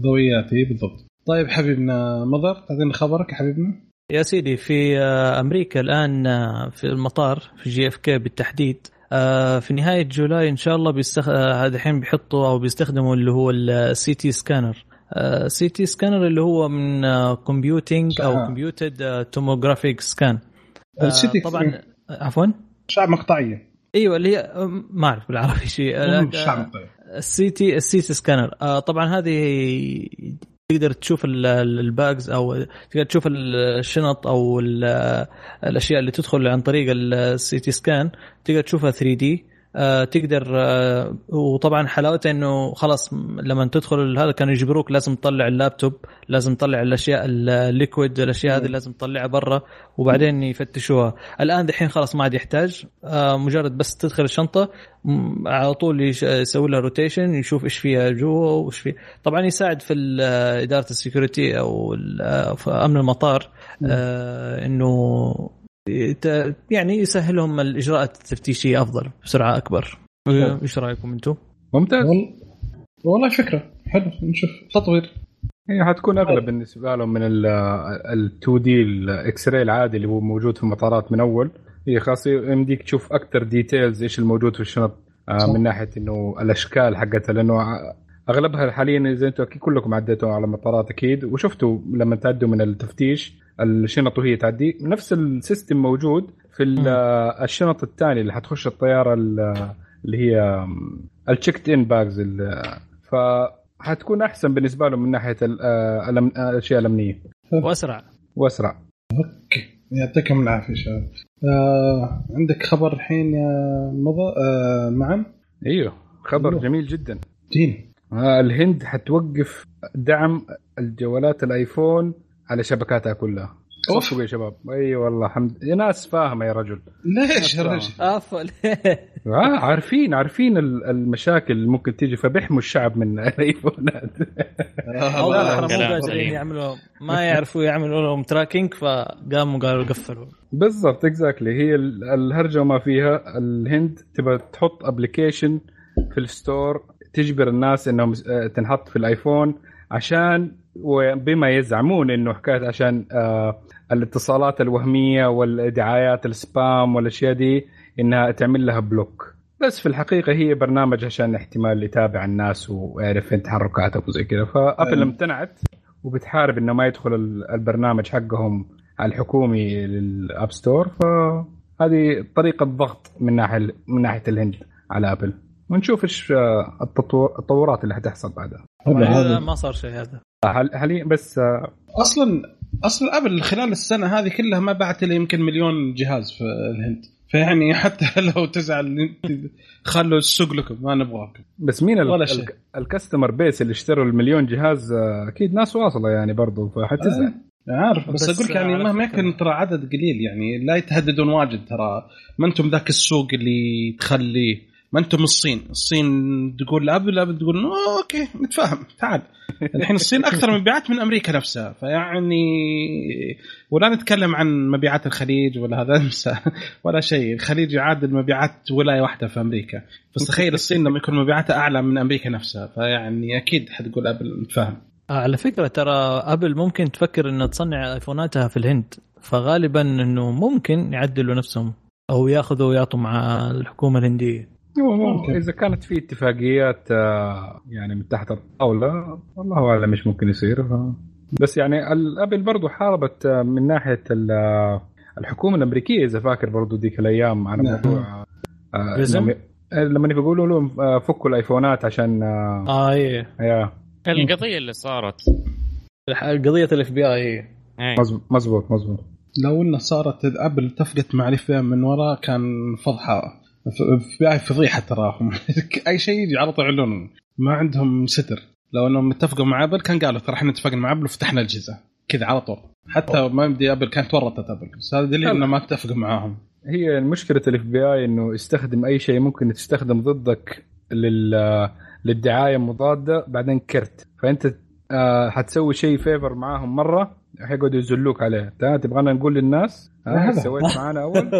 ضوئيات إي بالضبط. طيب حبيبنا مضر تعطينا خبرك يا حبيبنا. يا سيدي في آه، أمريكا الآن آه، في المطار في JFK بالتحديد آه، في نهاية July إن شاء الله بيستخ... الحين بيحطوا أو بيستخدموا اللي هو ال CT scanner. CT scanner اللي هو من computing أو. computed tomographic scan طبعا عفوا؟ أشعة مقطعية. أيوه اللي هي ما أعرف بالعربي شيء. ال CT ال CT scanner. طبعا هذه تقدر تشوف ال- ال- ال bags أو تقدر تشوف ال- الشنط أو ال- الأشياء اللي تدخل عن طريق ال CT scan تقدر تشوفها 3D تقدر آه وطبعا حلاوته إنه خلاص لما تدخل هذا كانوا يجبروك لازم تطلع اللابتوب لازم تطلع الأشياء ال liquid الأشياء هذه لازم تطلعها برا وبعدين يفتشوها. الآن دحين خلاص ما عاد يحتاج آه مجرد بس تدخل الشنطة على طول يسوي لها rotation يشوف إيش فيها جوا وإيش في طبعا يساعد في إدارة ال security أو في أمن المطار آه إنه يعني يسهلهم الاجراءات التفتيشيه أفضل بسرعة أكبر. إيش رأيكم أنتم؟ ممتاز. وال- والله فكرة. حلو. نشوف. تطوير. هي حتكون اغلى بالنسبة لهم من ال 2D ال X-ray العادي اللي هو موجود في المطارات من أول. هي خاصه يمديك تشوف أكثر details إيش الموجود في الشنط آه،. من ناحية إنه الأشكال حقتها لأنه أغلبها حاليا زي أنتم أكيد كلكم عديتوا على المطارات أكيد. وشفتوا لما تعدوا من التفتيش الشنط وهي تعدي. نفس ال system موجود في الشنط الثانية اللي حتخش الطيارة ال- اللي هي ال checked in bags ف حتكون أحسن بالنسبة لهم من ناحية الأشياء الأمنية. وأسرع. وأسرع. okay. يعطيكم العافية شباب. آه عندك خبر الحين يا مضى؟ آه معا أيوه خبر أيوه. جميل جدا. then. الهند حتوقف دعم الجوالات الآيفون على شبكاتها كلها. أوف. صفقوا يا شباب. أي والله حمد يا ناس فاهمه يا رجل. ليش يا رجل؟ أبل *laughs* آه عارفين عارفين ال- المشاكل اللي ممكن تيجي فبيحموا الشعب من *laughs* الآيفونات. لا، ترى مو. يعملوا ما يعرفوا يعملوا لهم tracking فقاموا قالوا قفلوا. بالضبط exactly هي ال- الهرجة وما فيها. الهند تبغى تحط application في ال store تجبر الناس إنهم آه، تنحط في الآيفون عشان وبما يزعمون إنه حكاية عشان آه، الاتصالات الوهمية والدعايات ال spam والأشياء دي إنها تعمل لها block. بس في الحقيقة هي برنامج عشان احتمال يتابع الناس ويعرف فين تحركاتهم وزي كذا فأبل أم. امتنعت وبتحارب إنه ما يدخل ال- البرنامج حقهم الحكومي لل App Store فهذه طريقة ضغط من ناحية من ناحية الهند على أبل. ونشوف إيش آه، التطور التطورات اللي حتحصل بعدها. هذا ما صار شيء هذا. حال- حاليا بس آه، أصلا أصلا ابل خلال السنة هذه كلها ما باعت الا يمكن مليون جهاز في الهند. فيعني حتى *laughs* لو تزعل خلوا السوق لكم ما نبغاكم. بس مين ال- ولا شيء. ال- ال customer base اللي اشتروا المليون جهاز آه، أكيد ناس واصلة يعني برضو فحتزعل. عارف بس, بس أقول لك يعني مهما يكن ترى عدد قليل يعني لا يتهددون واجد ترى. ما أنتم ذاك السوق اللي تخليه ما أنتم الصين. الصين تقول لابل ابل تقول "أوه، okay نتفاهم تعال. الحين الصين أكثر مبيعات من أمريكا نفسها فيعني ولا نتكلم عن مبيعات الخليج ولا هذا *laughs* ولا شيء. الخليج يعادل مبيعات ولاية واحدة في أمريكا. بس تخيل الصين لما يكون مبيعاتها أعلى من أمريكا نفسها فيعني أكيد حتقول أبل نتفاهم آه، على فكرة ترى أبل ممكن تفكر إنها تصنع آيفوناتها في الهند فغالبا إنه ممكن يعدلوا نفسهم أو يأخذوا ويعطوا مع الحكومة الهندية. ممكن. إذا كانت في اتفاقيات آه، يعني من تحت الطاولة الله أعلم إيش ممكن يصير ف- بس يعني الأبل برضو حاربت آه، من ناحية آه، الحكومة الأمريكية إذا فاكر برضو ذيك الأيام على نعم. موضوع؟ لما- بيقولوا لهم فكوا الآيفونات عشان آه إيه القضية اللي صارت قضية ال FBI. مزبوط مزبوط لو إنه صارت ابل اتفقت مع ال FBI من ورا كان فضحة فضيحة تراهم. *laughs* أي شيء يجي على طول يعلنون. ما عندهم ستر. لو أنهم اتفقوا مع أبل كان قالوا ترى إحنا اتفقنا مع أبل وفتحنا الاجهزه كذا على طول. حتى ما يمدي أبل كانت ورطت أبل. بس هذا دليل إنه ما اتفقوا معاهم. هي مشكله ال FBI إنه يستخدم أي شيء ممكن تستخدم ضدك لل للدعاية مضادة بعدين كرت. فأنت آه حتسوي شيء favor معاهم مرة حيقعدوا يزلوك عليه. تا تبغانا نقول للناس؟ هذا. سويت معانا أول؟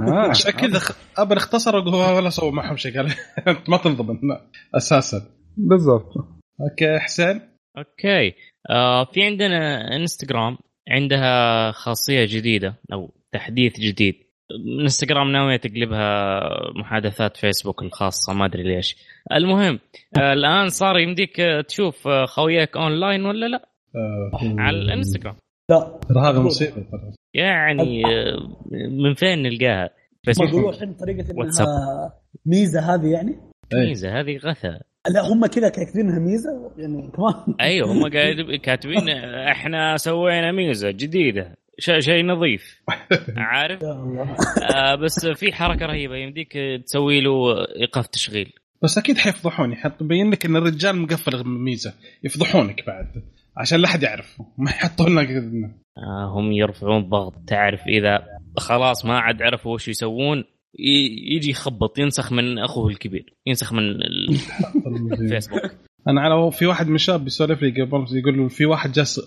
آه. عشان كذا خ- ابل اختصروا وهو ولا سووا معهم شيء قال *laughs* ما تنضبط لا، أساسا. بالضبط. okay حسين؟ okay. آه في عندنا إنستغرام عندها خاصية جديدة أو تحديث جديد. إنستغرام ناوية تقلبها محادثات فيسبوك الخاصة ما أدري ليش. المهم آه الآن صار يمديك تشوف آه، خوياك أونلاين ولا لا؟ على الانستغرام. لا. ترى هذا مصيبة يعني آه، من فين نلقاها؟ فيسبوك يقولوا الحين طريقة واتساب. انها ميزة هذه يعني؟ ميزة هذه غثا. لا هم كذا كاتبينها ميزة يعني كمان. أيوه هم *laughs* قاعد كاتبين آه، إحنا سوينا ميزة جديدة ش- شيء نظيف. *laughs* عارف؟ يا الله. آه بس في حركة رهيبة يمديك تسوي له إيقاف تشغيل. بس أكيد حيفضحون يحط يبين لك إن الرجال مقفل ميزة. يفضحونك بعد. عشان لا حد يعرف ما يحطون لك آه هم يرفعون ضغط. تعرف إذا خلاص ما عاد عرفوا وش يسوون يجي يخبط ينسخ من أخوه الكبير ينسخ من ال- *laughs* الفيسبوك. أنا على في واحد من الشباب بيسولف لي قبل يقول له في واحد جالس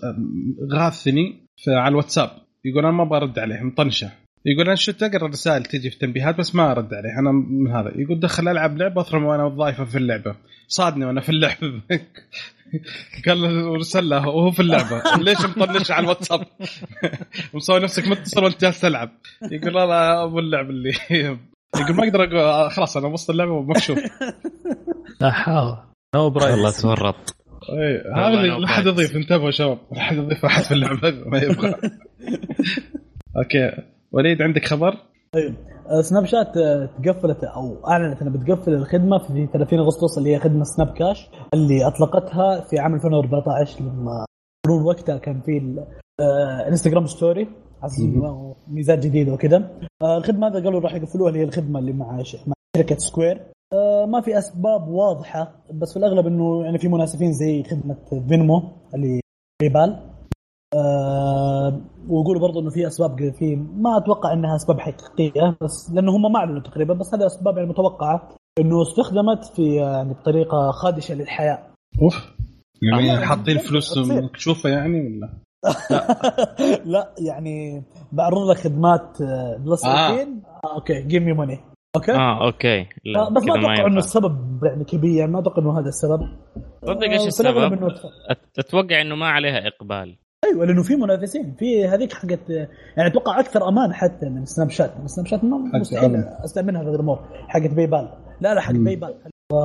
غاثني في- على الواتساب. يقول أنا ما أبغى ارد عليه مطنشه. يقول أنا شفت أقرأ الرسائل تجي في التنبيهات بس ما أرد عليه أنا من هذا. يقول دخل ألعب لعبة أثرم وأنا ضايفه في اللعبة. صادني وأنا في اللعبة. *laughs* قال ارسل له وهو في اللعبة. *laughs* ليش مطنش على الواتساب؟ *laughs* مسوي نفسك متصل وأنت جالس تلعب. يقول لا لا أبو اللعب اللي يقول ما أقدر أقول خلاص أنا وسط اللعبة ومكشوف. لا حاول no price والله تورط. والله هذا لا حد. يضيف انتبهوا شباب. لا حد يضيف احد في اللعبة. ما يبغى. okay. وليد عندك خبر؟ أيوه. آه، سناب شات آه، تقفلت أو أعلنت إنها بتقفل الخدمة في 30 أغسطس اللي هي خدمة سناب كاش اللي أطلقتها في عام 2014 لما قانون وقتها كان في ال- آه، story ميزات جديدة وكذا. الخدمة هذا قالوا راح يقفلوها اللي هي الخدمة اللي مع مع شركة سكوير ما في أسباب واضحة بس في الأغلب إنه يعني في منافسين زي خدمة فينمو اللي باي آه ويقولوا برضو إنه في أسباب في ما أتوقع إنها أسباب حقيقية بس لأنه هم ما أعلنوا تقريبا بس هذه أسباب يعني متوقعة إنه استخدمت في يعني بطريقة خادشة للحياة أوف يعني حاطين فلوس تصير. مكشوفة يعني ولا؟ *laughs* لا يعني بعرض لك خدمات آه، plus آه. 18 آه. okay give me money okay آه okay لا آه، بس ما أتوقع إنه. السبب يعني كبير يعني ما أتوقع إنه هذا السبب صدق إيش آه، السبب؟ أتوقع إنه ما عليها إقبال أيوه لأنه في منافسين. في هذيك حقت يعني أتوقع أكثر أمان حتى من سناب شات. من سناب شات مستحيل. أستعملها غير مور حقت باي بال لا لا حق. باي بال و...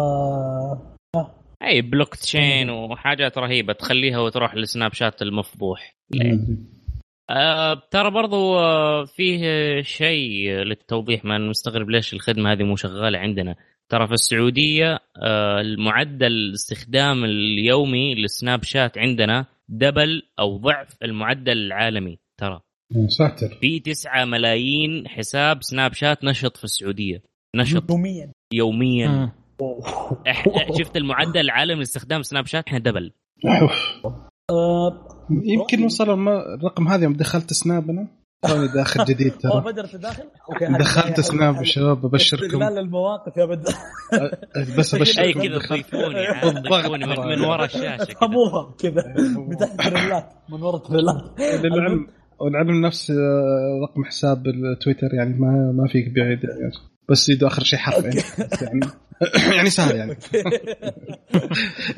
أي بلوك تشين وحاجات رهيبة تخليها وتروح لسناب شات المفضوح آه ترى برضو آه فيه شيء للتوضيح ما مستغرب ليش الخدمة هذه مو شغالة عندنا. ترى في السعودية آه المعدل الاستخدام اليومي للسناب شات عندنا double أو ضعف المعدل العالمي ترى. يا ساتر. في 9 ملايين حساب سناب شات نشط في السعودية. نشط. يوميا. يوميا. إح- *laughs* شفت المعدل العالمي لاستخدام سناب شات؟ إحنا double. آه، يمكن وصل الرقم هذا يوم دخلت سناب أنا توني داخل *laughs* جديد ترى. بدر تداخل أوكي هذه- دخلت سناب يا شباب أبشركم. استغلال المواقف يا بدر. *laughs* بس *laughs* أي ابشركم كذا دخلت- تضيفوني تضيفوني من, ورا الشاشة كذا. افهموها كذا من تحت التريلات من ورا التريلات للعلم والعلم نفس آه، رقم حساب التويتر يعني ما ما فيك بعيد يعني. بس يدو آخر شيء بس يعني. يعني سهل يعني.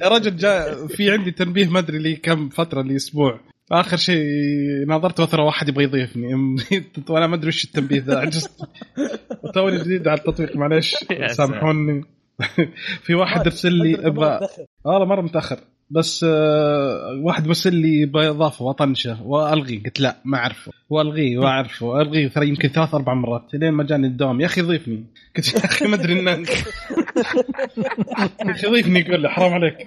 يا رجل جاء في عندي تنبيه ما أدري لي كم فترة لي أسبوع آخر شيء نظرت وثرة واحد يبغى يضيفني. *laughs* وأنا ما أدري وش التنبيه ذا. عجزت توني جديد على التطبيق معليش. *laughs* يا سامحوني. *laughs* في واحد ارسل لي أبغى والله مرة متأخر. بس آه واحد مرسل لي يبغى اضافه وأطنشه والغي قلت لا ما أعرفه. وألغيه وأعرفه. والغيه ترى يمكن ثلاث أربع مرات. لين ما جاني الدوام. يا أخي ضيفني. قلت يا أخي ما أدري انك يا أخي ضيفني يقول لي حرام عليك.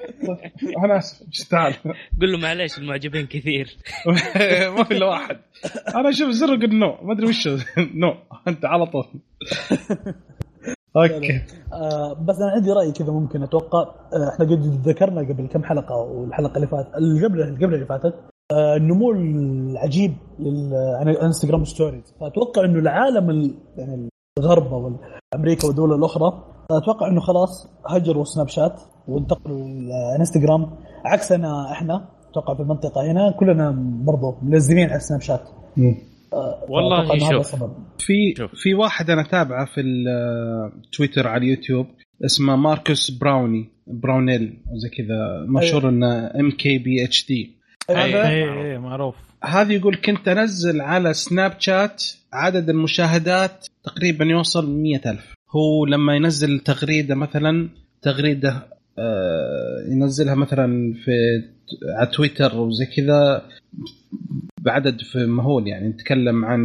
أنا أسف. بس تعال قول له معليش المعجبين كثير. *laughs* ما في إلا واحد. أنا أشوف الزر قلت no. ما أدري وش. no. أنت على طول. okay. آه بس أنا عندي رأي كذا ممكن أتوقع آه إحنا قد ذكرنا قبل كم حلقة والحلقة اللي فاتت اللي قبل اللي قبل اللي فاتت آه النمو العجيب لل Instagram stories فأتوقع إنه العالم ال- يعني الغرب أو أمريكا والدول الأخرى أتوقع إنه خلاص هجروا سناب شات وانتقلوا للانستغرام عكسنا إحنا أتوقع في المنطقة هنا كلنا برضو ملزمين على سناب شات. والله إنه هذا شوف. في شوف. في واحد أنا تابعه في التويتر على اليوتيوب اسمه Marques Brownie Brownlee زي كذا مشهور إنه ام كي بي اتش دي. هذا أي أي معروف هذا يقول كنت أنزل على سناب شات عدد المشاهدات تقريبا يوصل مئة ألف هو لما ينزل تغريدة مثلا تغريدة آه، ينزلها مثلا في على تويتر وزي كذا بعدد مهول يعني نتكلم عن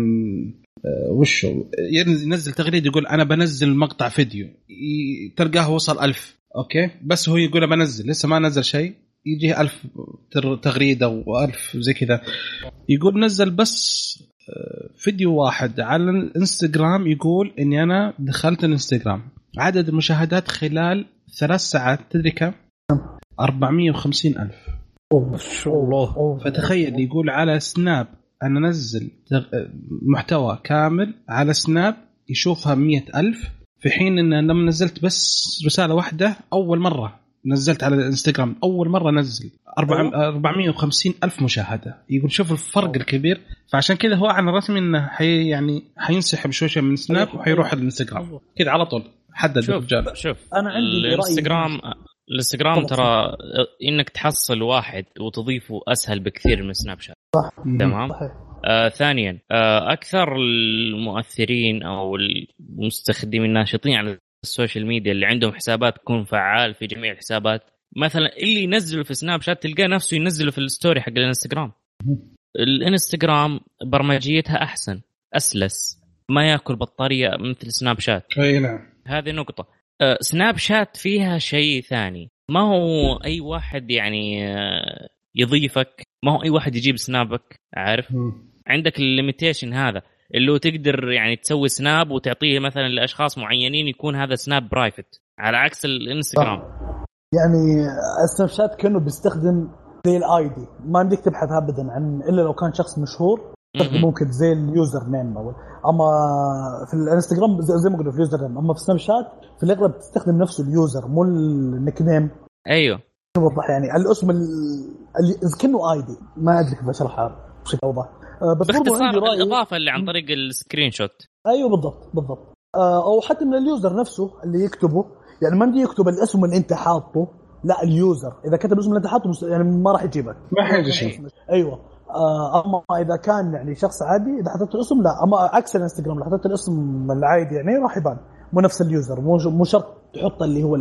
آه، وش ينزل تغريده يقول أنا بنزل مقطع فيديو. تلقاه وصل ألف. أوكي؟ بس هو يقول بنزل. لسه ما نزل شيء. يجيه ألف تغريده وألف زي كذا. يقول نزل بس آه، فيديو واحد على الإنستغرام يقول إني أنا دخلت الإنستغرام. عدد المشاهدات خلال ثلاث ساعات تدري كم؟ 450 ألف. أوه. الله. أوه. فتخيل يقول على سناب أنا أنزل تغ- محتوى كامل على سناب يشوفها مئة ألف في حين أن لما نزلت بس رسالة واحدة أول مرة نزلت على الانستغرام أول مرة نزل أربعة- 450 ألف مشاهدة يقول شوف الفرق الكبير فعشان كذا هو أعلن رسمي أنه حي يعني حينسحب شوي شوي من سناب. وحيروح الإنستغرام كذا على طول حدد شوف الرجال شوف أنا عندي. الإنستغرام الانستغرام. ترى إنك تحصل واحد وتضيفه أسهل بكثير من سناب شات. تمام؟ صحيح. آه ثانيا آه أكثر المؤثرين أو المستخدمين الناشطين على ال social media اللي عندهم حسابات تكون فعال في جميع الحسابات مثلا اللي ينزله في سناب شات تلقاه نفسه ينزله في ال story حق الانستغرام. الانستغرام برمجيتها أحسن أسلس ما يأكل بطارية مثل سناب شات. أي نعم. هذه نقطة. سناب شات فيها شيء ثاني. ما هو أي واحد يعني أه، يضيفك ما هو أي واحد يجيب سنابك عارف؟ عندك ال limitation هذا اللي هو تقدر يعني تسوي سناب وتعطيه مثلا لأشخاص معينين يكون هذا سناب private على عكس الإنستغرام. يعني السناب شات كأنه بيستخدم زي ال ID ما عندك تبحث ابدا عن إلا لو كان شخص مشهور. ممكن زي ال username. أو أما في الانستغرام زي زي ما قلنا في ال username. أما في سناب شات في الأغلب تستخدم نفسه ال user مو ال nickname. أيوه. نوضح يعني. الاسم ال- اللي كأنه ID. ما أدري كيف أشرحها بشكل أوضح. آه، بس باختصار عندي رأي. الإضافة اللي عن طريق ال screenshot. أيوه بالضبط بالضبط. آه، أو حتى من ال user نفسه اللي يكتبه. يعني ما يكتب الاسم اللي أنت حاطه لا ال user. إذا كتب الاسم اللي أنت حاطه يعني ما راح يجيبك. ما حيجي شيء. أيوه. أما إذا كان يعني شخص عادي إذا حطيت الاسم لا. أما عكس الإنستغرام لو حطيت الاسم العادي يعني راح يبان. مو نفس ال user مو مو شرط تحط اللي هو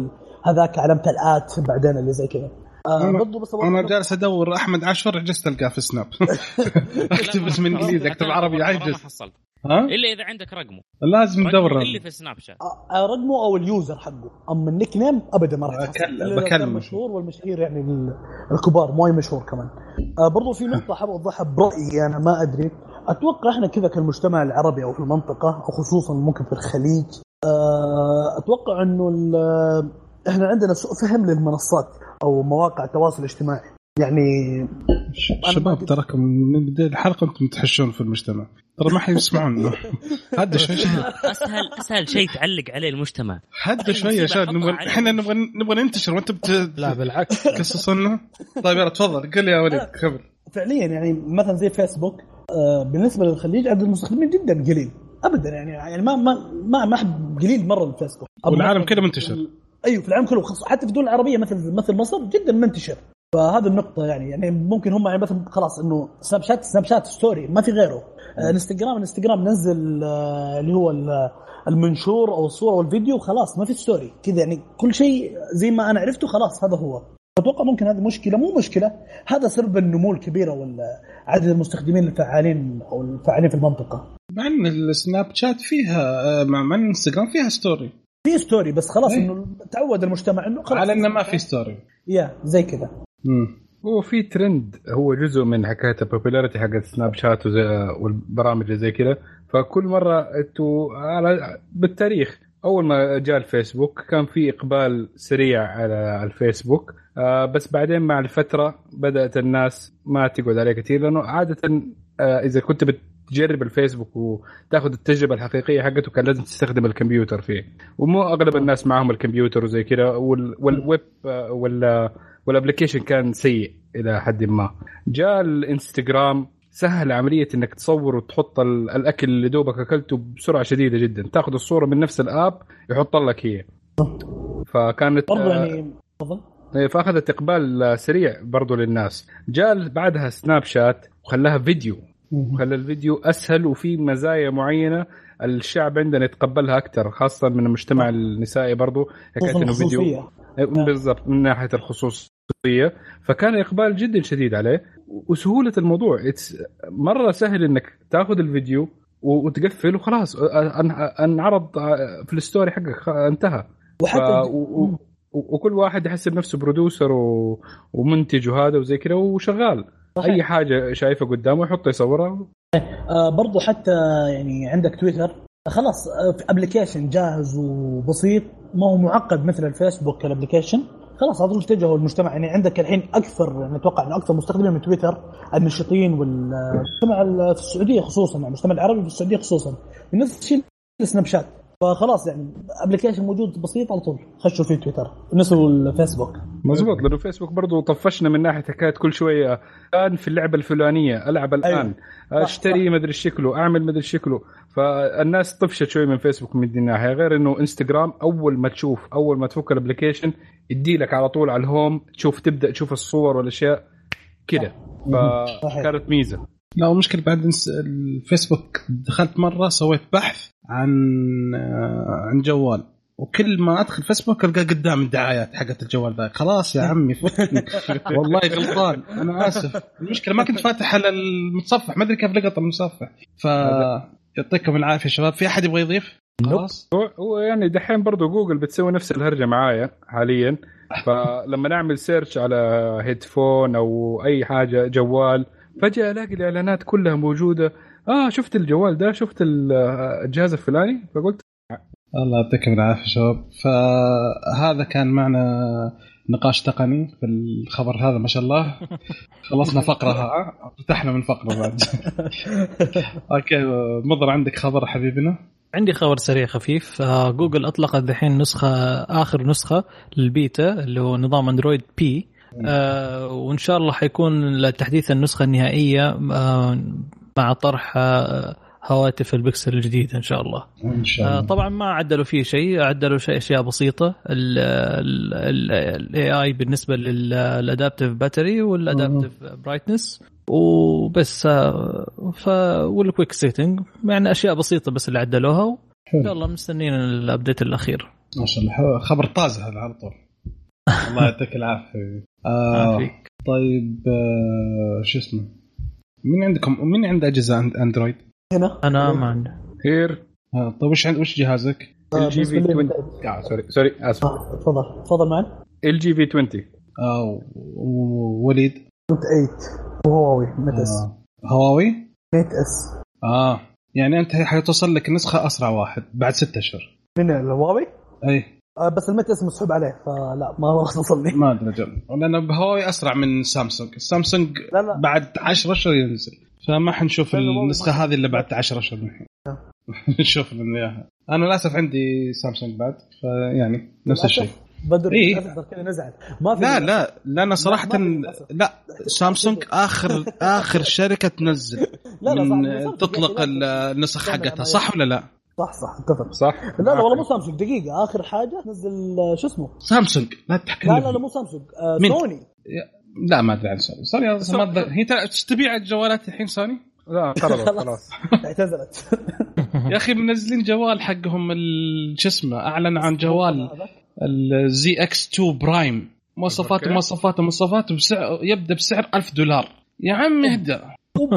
هذاك علامه ال at بعدين اللي زي كذا. آه أنا- برضو بس أنا جالس أدور أحمد عاشور عجزت القاه في سناب *laughs* *laughs* اكتب اسم إنجليزي اكتب عربي ما عجز حصلت. ها؟ إلا إذا عندك رقمه. لازم رقمه ندور اللي في سناب شات آه، آه، رقمه أو ال user حقه. أما ال nickname ابدا ما راح تحصل. بكلم- إلا إذا كان بكلمه. مشهور والمشاهير يعني ال- الكبار مو أي مشهور كمان. آه برضو في نقطة حاب أوضحها برأيي أنا ما أدري. أتوقع إحنا كذا كالمجتمع العربي أو في المنطقة أو خصوصا ممكن في الخليج آه أتوقع إنه ال- إحنا عندنا سوء فهم للمنصات أو مواقع التواصل الاجتماعي. يعني شباب تراكم من بداية الحلقة أنتم تحشون في المجتمع. ترى ما حيسمعونا هدوا شوي اسهل أسهل شيء تعلق عليه المجتمع. هدوا شوي يا شباب نبغى إحنا نبغى نبغى ننتشر. وأنت لا بالعكس. بتقصص لنا طيب يلا تفضل. قل يا وليد خبر فعليا يعني مثلا زي فيسبوك آه، بالنسبة للخليج عدد المستخدمين جدا قليل. ابدا يعني يعني ما ما ما ما أحب قليل مرة الفيسبوك والعالم كله منتشر. أيوه في العالم كله حتى في الدول العربية مثل مثل مصر جدا منتشر. فهذه النقطة يعني يعني ممكن هم يعني مثلا خلاص إنه سناب شات سناب شات story ما في غيره. انستغرام انستغرام نزل اللي هو ال- المنشور أو الصورة والفيديو خلاص ما في story كذا يعني كل شيء زي ما أنا عرفته خلاص هذا هو. أتوقع ممكن هذه مشكلة مو مشكلة هذا سبب النمو الكبير أو عدد المستخدمين الفعالين أو الفعالين في المنطقة. مع إن السناب شات فيها آه، مع إن الانستغرام فيها story في story بس خلاص إيه. إنه تعود المجتمع إنه خلاص. على إنه ما في story يا زي كذا. مم. هو في ترند هو جزء من حكاية ال popularity حقت سناب شات والبرامج زي كذا. فكل مرة أنتوا على بالتاريخ أول ما جاء الفيسبوك كان في إقبال سريع على الفيسبوك. آه بس بعدين مع الفترة بدأت الناس ما تقعد عليه كثير لأنه عادة آه إذا كنت بتجرب الفيسبوك وتاخذ التجربة الحقيقية حقته كان لازم تستخدم الكمبيوتر فيه. ومو أغلب الناس معهم الكمبيوتر وزي كذا وال- والويب آه، وال وال application كان سيء إلى حد ما. جاء الانستغرام سهل عملية إنك تصور وتحط ال- الأكل اللي دوبك أكلته بسرعة شديدة جدا. تاخذ الصورة من نفس ال app يحط لك هي. فكانت برضه آه، يعني تفضل. إيه، فأخذت إقبال آه، سريع برضو للناس. جاء بعدها سناب شات وخلاها فيديو. وخلى الفيديو أسهل وفي مزايا معينة الشعب عندنا يتقبلها أكثر خاصة من المجتمع النسائي برضو. حكايه إنه فيديو. إيه، بالضبط من ناحية الخصوصيه فكان إقبال جدا شديد عليه. وسهولة الموضوع. مرة سهل إنك تاخذ الفيديو وتقفل وخلاص. أنعرض في الستوري حقك. انتهى. وحتى. و... وكل واحد يحسب نفسه برودوسر و... ومنتج وهذا وزي كذا وشغال. صحيح. أي حاجة شايفها قدامه يحطها يصورها. آه برضو حتى يعني عندك تويتر. خلاص آه application جاهز وبسيط. ما هو معقد مثل الفيسبوك ال application خلاص طول اتجهوا المجتمع. يعني عندك الحين أكثر يعني أتوقع إنه أكثر مستخدمين من تويتر النشطين والمجتمع ال- في السعودية خصوصا يعني المجتمع العربي في السعودية خصوصا. نفس الشيء السناب شات. فخلاص يعني application موجود بسيط على طول. خشوا فيه تويتر. نسوا الفيسبوك مزبوط. لأنه فيسبوك برضو طفشنا من ناحية حكاية كل شوية. الآن في اللعبة الفلانية ألعب الآن. صح، أشتري صح. مدري شكله أعمل مدري شكله. فالناس طفشت شوي من فيسبوك من دي الناحية. غير إنه إنستغرام أول ما تشوف أول ما تفك ال application يدي لك على طول على ال home تشوف تبدأ تشوف الصور والأشياء صحيح. فكانت ميزة. لا مشكلة بعد الفيسبوك دخلت مرة سويت بحث عن آه، عن جوال. وكل ما أدخل فيسبوك القى قدام الدعايات حقت الجوال ذا خلاص يا عمي فكني *laughs* والله غلطان. أنا آسف. المشكلة ما كنت فاتح على المتصفح. ما أدري كيف لقط المتصفح. ف يعطيكم العافية شباب. في أحد يبغى يضيف؟ خلاص. هو- هو يعني دحين برضو جوجل بتسوي نفس الهرجة معايا حاليا. *laughs* فلما نعمل search على headphone أو أي حاجة جوال فجأة ألاقي الإعلانات كلها موجودة. آه شفت الجوال ده؟ شفت ال- الجهاز الفلاني؟ فقلت الله يعطيكم العافية شباب. فهذا كان معنا نقاش تقني في الخبر هذا ما شاء الله. *laughs* خلصنا فقرة. ها ارتحنا من فقرة بعد. *laughs* okay مضر عندك خبر حبيبنا؟ عندي خبر سريع خفيف. آه، جوجل أطلقت دحين نسخة آخر نسخة للبيتا اللي هو نظام أندرويد P آه وإن شاء الله حيكون تحديث النسخة النهائية آه مع طرح آه هواتف البكسل الجديده إن شاء الله. إن شاء آه الله طبعا ما عدلوا فيه شيء عدلوا شيء أشياء بسيطة. ال AI بالنسبة لل adaptive battery وال adaptive brightness وبس آه، ف وال quick setting يعني أشياء بسيطة بس اللي عدلوها. وإن شاء. الله مستنيين ال update الأخير. ما شاء الله. خبر طازه هذا على طول. *laughs* الله يعطيك العافية. آه. طيب آه شو اسمه؟ مين عندكم مين عنده أجهزة أندرويد؟ هنا؟ أنا ما عندي. هير آه طيب وش عند وش جهازك؟ آه، LG V بالنسبة لي 20 ممتاز. آه sorry sorry آسف. آه، تفضل. تفضل معن LG V20 آه ووليد Note 8 وهواوي Mate S. آه هواوي؟ Mate S. آه يعني أنت حيتصل لك نسخة أسرع واحد بعد ستة أشهر. من الهواوي؟ أي. آه، بس الميت إس مسحوب عليه فلا ما *laughs* وصل لي ما أدري أجل لأن بهواوي أسرع من سامسونج. السامسونج لا لا. بعد 10 أشهر ينزل. فما حنشوف النسخة هذه إلا بعد 10 اشهر من الحين *laughs* نشوف لنا إياها أنا للأسف عندي سامسونج بعد فيعني نفس الشيء بدر إيه. كذا نزعل ما في لا. لا لا أنا صراحة. لا سامسونج اخر آخر شركة تنزل لا لا من تطلق. النسخ حقتها صح ولا لا؟ صح صح اتفق صح؟ لا لا والله مو سامسونج دقيقة آخر حاجة نزل آه، شو اسمه سامسونج لا تحكي لا لا لا مو سامسونج آه،؟ سوني لا ما أدري عن سوني. سوني ما هي تبيع الجوالات الحين سوني؟ لا خلاص. خلاص. *laughs* اعتزلت. يا أخي منزلين جوال حقهم ال- شو اسمه؟ أعلن عن جوال. ال XZ2 Premium مواصفاته. مواصفاته مواصفاته بسعر يبدأ بسعر 1000 دولار. يا عم اهدى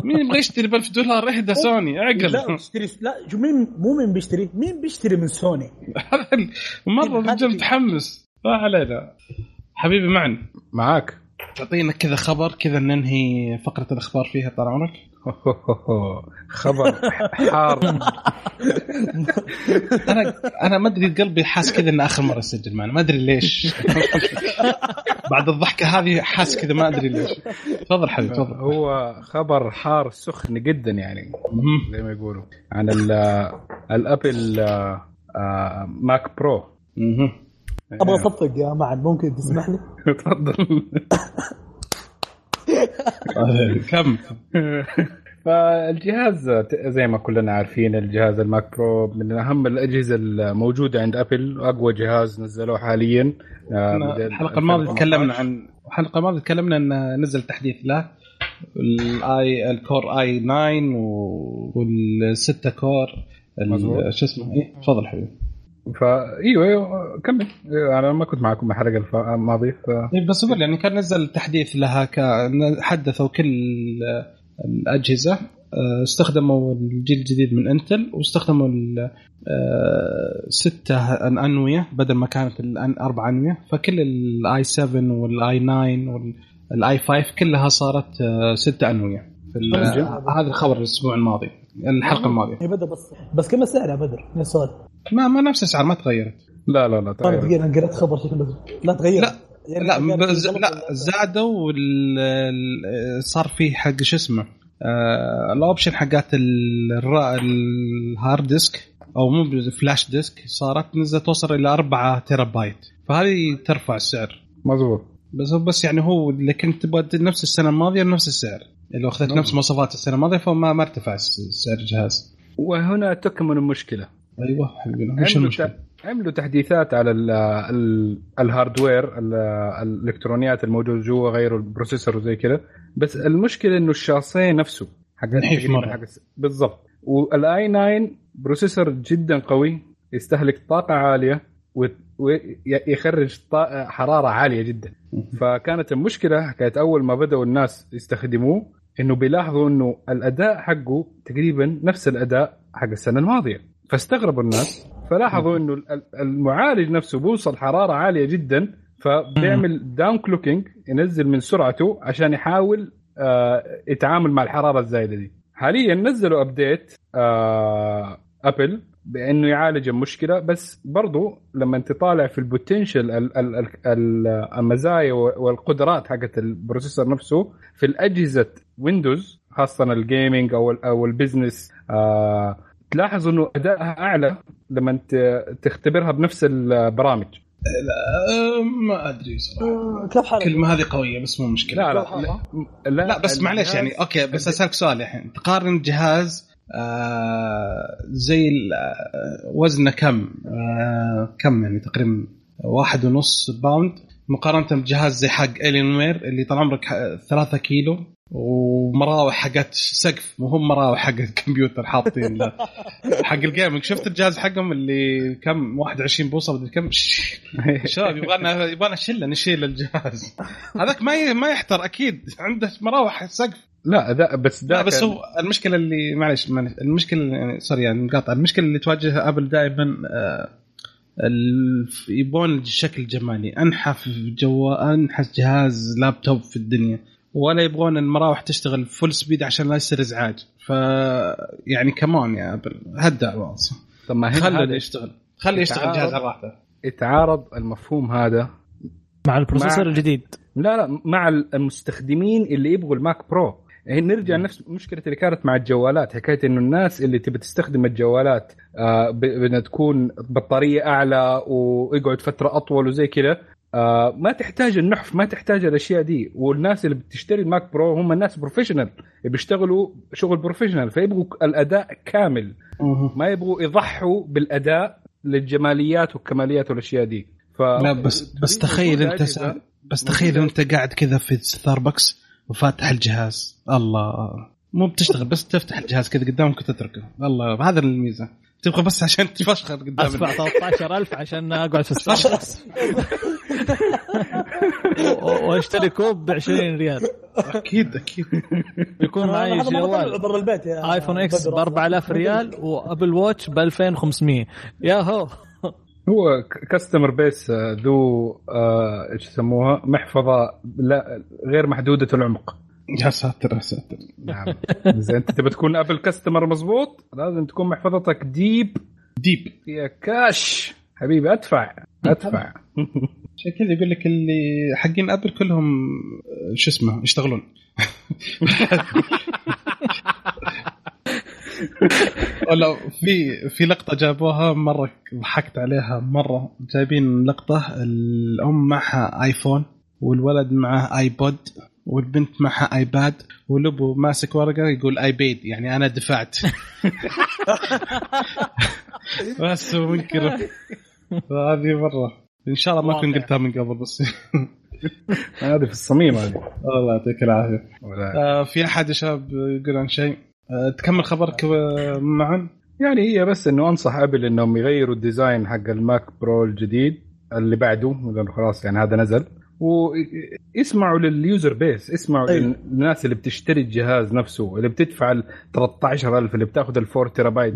مين يبغى يشتري ب 1000 دولار اهدى سوني لا عقل. اشتري لا شو مين مو مين بيشتري مين بيشتري من سوني؟ *laughs* مرة الرجال متحمس. ما علينا. حبيبي معن. معاك. تعطينا كذا خبر كذا ننهي فقرة الأخبار فيها طال عمرك. *laughs* خبر حار. *laughs* أنا أنا ما أدري قلبي حاس كذا ان آخر مرة اسجل معنا. ما أدري ليش. *laughs* بعد الضحكة هذه حاس كذا ما أدري ليش. تفضل حبيبي تفضل. هو خبر حار سخن جدا يعني. زي ما يقولوا. عن ال- ال Apple MacBook Pro. أبغى اصفق يا معن ممكن تسمح لي؟ *laughs* تفضل. *laughs* كم؟ فالجهاز زي ما كلنا عارفين الجهاز ال MacBook Pro من أهم الأجهزة الموجودة عند أبل وأقوى جهاز نزلوه حاليا. آه، الحلقة الماضية 2014. تكلمنا عن الحلقة الماضية تكلمنا إن نزل تحديث له. الاي الكور آي 9 و- والستة كور. شو اسمه؟ إيه تفضل حبيبي. فايوه إيوه كمل. أيوة، أنا ما كنت معكم الحلقة الماضيه ف... طيب بس أقول يعني كان نزل تحديث لها ك... حدثوا كل الأجهزة آه، استخدموا الجيل الجديد من إنتل واستخدموا ال- آه، ستة أنوية بدل ما كانت الأن- أربع أنوية فكل ال i7 وال i9 وال i5 كلها صارت آه، ستة أنوية. جميل. هذا الخبر الأسبوع الماضي الحلقة الماضية. يا بدر بس بس كم السعر يا بدر؟ يا سؤال. ما ما نفس الاسعار ما تغيرت. لا لا لا طيب. دقيقة أنا قريت خبر شكله. لا تغير لا، يعني لا بز... قال- لا زادوا صار في حق شو اسمه آه... ال option حقات. ال hard disk أو مو flash disk صارت نزلت توصل إلى 4 تيرا بايت فهذه ترفع السعر. مظبوط. بس بس يعني هو اللي كنت تبغى نفس السنة الماضية نفس السعر. لو أخذت نعم. نفس مواصفات السنة الماضية فما ما ارتفع سعر الجهاز. وهنا تكمن المشكلة. أيوه وش عملوا المشكلة؟ عملوا تحديثات على ال ال ال hardware ال- الإلكترونيات الموجودة جوا غيروا ال processor وزي كذا. بس المشكلة إنه الشاصيه نفسه حق. حق بالضبط. وال i9 processor جدا قوي يستهلك طاقة عالية ويخرج حرارة عالية جدا. فكانت المشكلة حكايه أول ما بدأوا الناس يستخدموه إنه بيلاحظوا إنه الأداء حقه تقريبا نفس الأداء حق السنة الماضية. فاستغربوا الناس فلاحظوا إنه ال- المعالج نفسه بيوصل حرارة عالية جدا فبيعمل down clocking ينزل من سرعته عشان يحاول آه يتعامل مع الحرارة الزايدة دي. حاليا نزلوا update آه ابل بإنه يعالج المشكلة بس برضو لما أنت طالع في ال potential ال- ال- ال- ال- المزايا والقدرات حقت ال processor نفسه في الأجهزة Windows خاصة ال gaming أو أو ال business آه تلاحظ إنه أدائها أعلى لما أنت تختبرها بنفس البرامج. أه، ما أدري صراحة؟ الكلمة هذه قوية بس مو مشكلة. لا لا لا. لا, لا بس معليش يعني okay بس أسألك سؤال الحين. تقارن جهاز آه زي آه، وزنه كم؟ آه كم يعني تقريبا واحد ونص pound. مقارنة بجهاز زي حق Alienware اللي طال عمرك ح- ثلاثة كيلو. ومراوح حقت سقف. مو هم مراوح حق الكمبيوتر حاطين. حق ال gaming. شفت الجهاز حقهم اللي كم؟ 21 بوصة مدري كم. *laughs* شباب يبغانا يبغانا شلة نشيل الجهاز. هذاك ما ما يحتر أكيد. عنده مراوح سقف. لا ذا بس ذاك بس هو المشكلة اللي معلش المشكلة يعني sorry يعني مقاطع. المشكلة اللي تواجهها أبل دائما آه، يبون الشكل الجمالي. أنحف جو أنحف جهاز لابتوب في الدنيا. ولا يبغون المراوح تشتغل full speed عشان لا يصير إزعاج. ف يعني كمان يا Apple هدع واص طب ما هنا خلي هذا يشتغل. خلي يشتغل. جهاز على راحته يتعارض المفهوم هذا مع ال processor مع- الجديد. لا لا مع المستخدمين اللي يبغوا ال Mac Pro. يعني نرجع نفس المشكلة اللي كانت مع الجوالات. حكايه إنه الناس اللي تبي تستخدم الجوالات آه تكون بطارية أعلى ويقعد فترة أطول وزي كذا آه ما تحتاج النحف ما تحتاج الأشياء دي. والناس اللي بتشتري ال Mac Pro هم الناس professional بيشتغلوا شغل professional فيبغوا الأداء كامل. ما يبغوا يضحوا بالأداء للجماليات والكماليات والأشياء دي. ف... لا بس بس تخيل أنت سا... بس تخيل أنت قاعد كذا في ستاربكس وفاتح الجهاز. الله. مو بتشتغل بس تفتح الجهاز كذا قدامك وتتركه. الله هذا الميزة. تبغى بس عشان تفشخر قدام ادفع 13000 عشان أقعد في و- وأشتري كوب ب 20 ريال. أكيد أكيد. يكون معي جوال. برا البيت يا iPhone X ب بدر. 4000 ريال و Apple Watch ب 2500 يا هو. هو customer base ذو آه، إيش يسموها؟ محفظة لا غير محدودة العمق. يا ساتر يا ساتر. نعم. اذا انت تبي تكون Apple customer مزبوط لازم تكون محفظتك deep deep فيها كاش حبيبي ادفع. ادفع. عشان كذا يقول لك اللي حقين Apple كلهم آه، شو اسمه يشتغلون. *laughs* ولا في في لقطة جابوها مرة ضحكت عليها مرة. جايبين لقطة الأم معها iPhone والولد معه iPod والبنت معها iPad والابو ماسك ورقة يقول I paid يعني أنا دفعت. *laughs* بس هو منكر هذه مرة. إن شاء الله ما كنت. قلتها من قبل بس. *laughs* هذه في الصميم هذه. الله يعطيك العافية. آه في أحد يا شباب يقول عن شيء؟ آه تكمل خبرك آه، معا. يعني هي بس إنه أنصح Apple إنهم يغيروا ال design حق ال Mac Pro الجديد اللي بعده خلاص يعني هذا نزل. ويسمعوا لل user base اسمعوا أيوة. للناس اللي بتشتري الجهاز نفسه اللي بتدفع ال 13000 اللي بتاخذ ال 4 تيرا بايت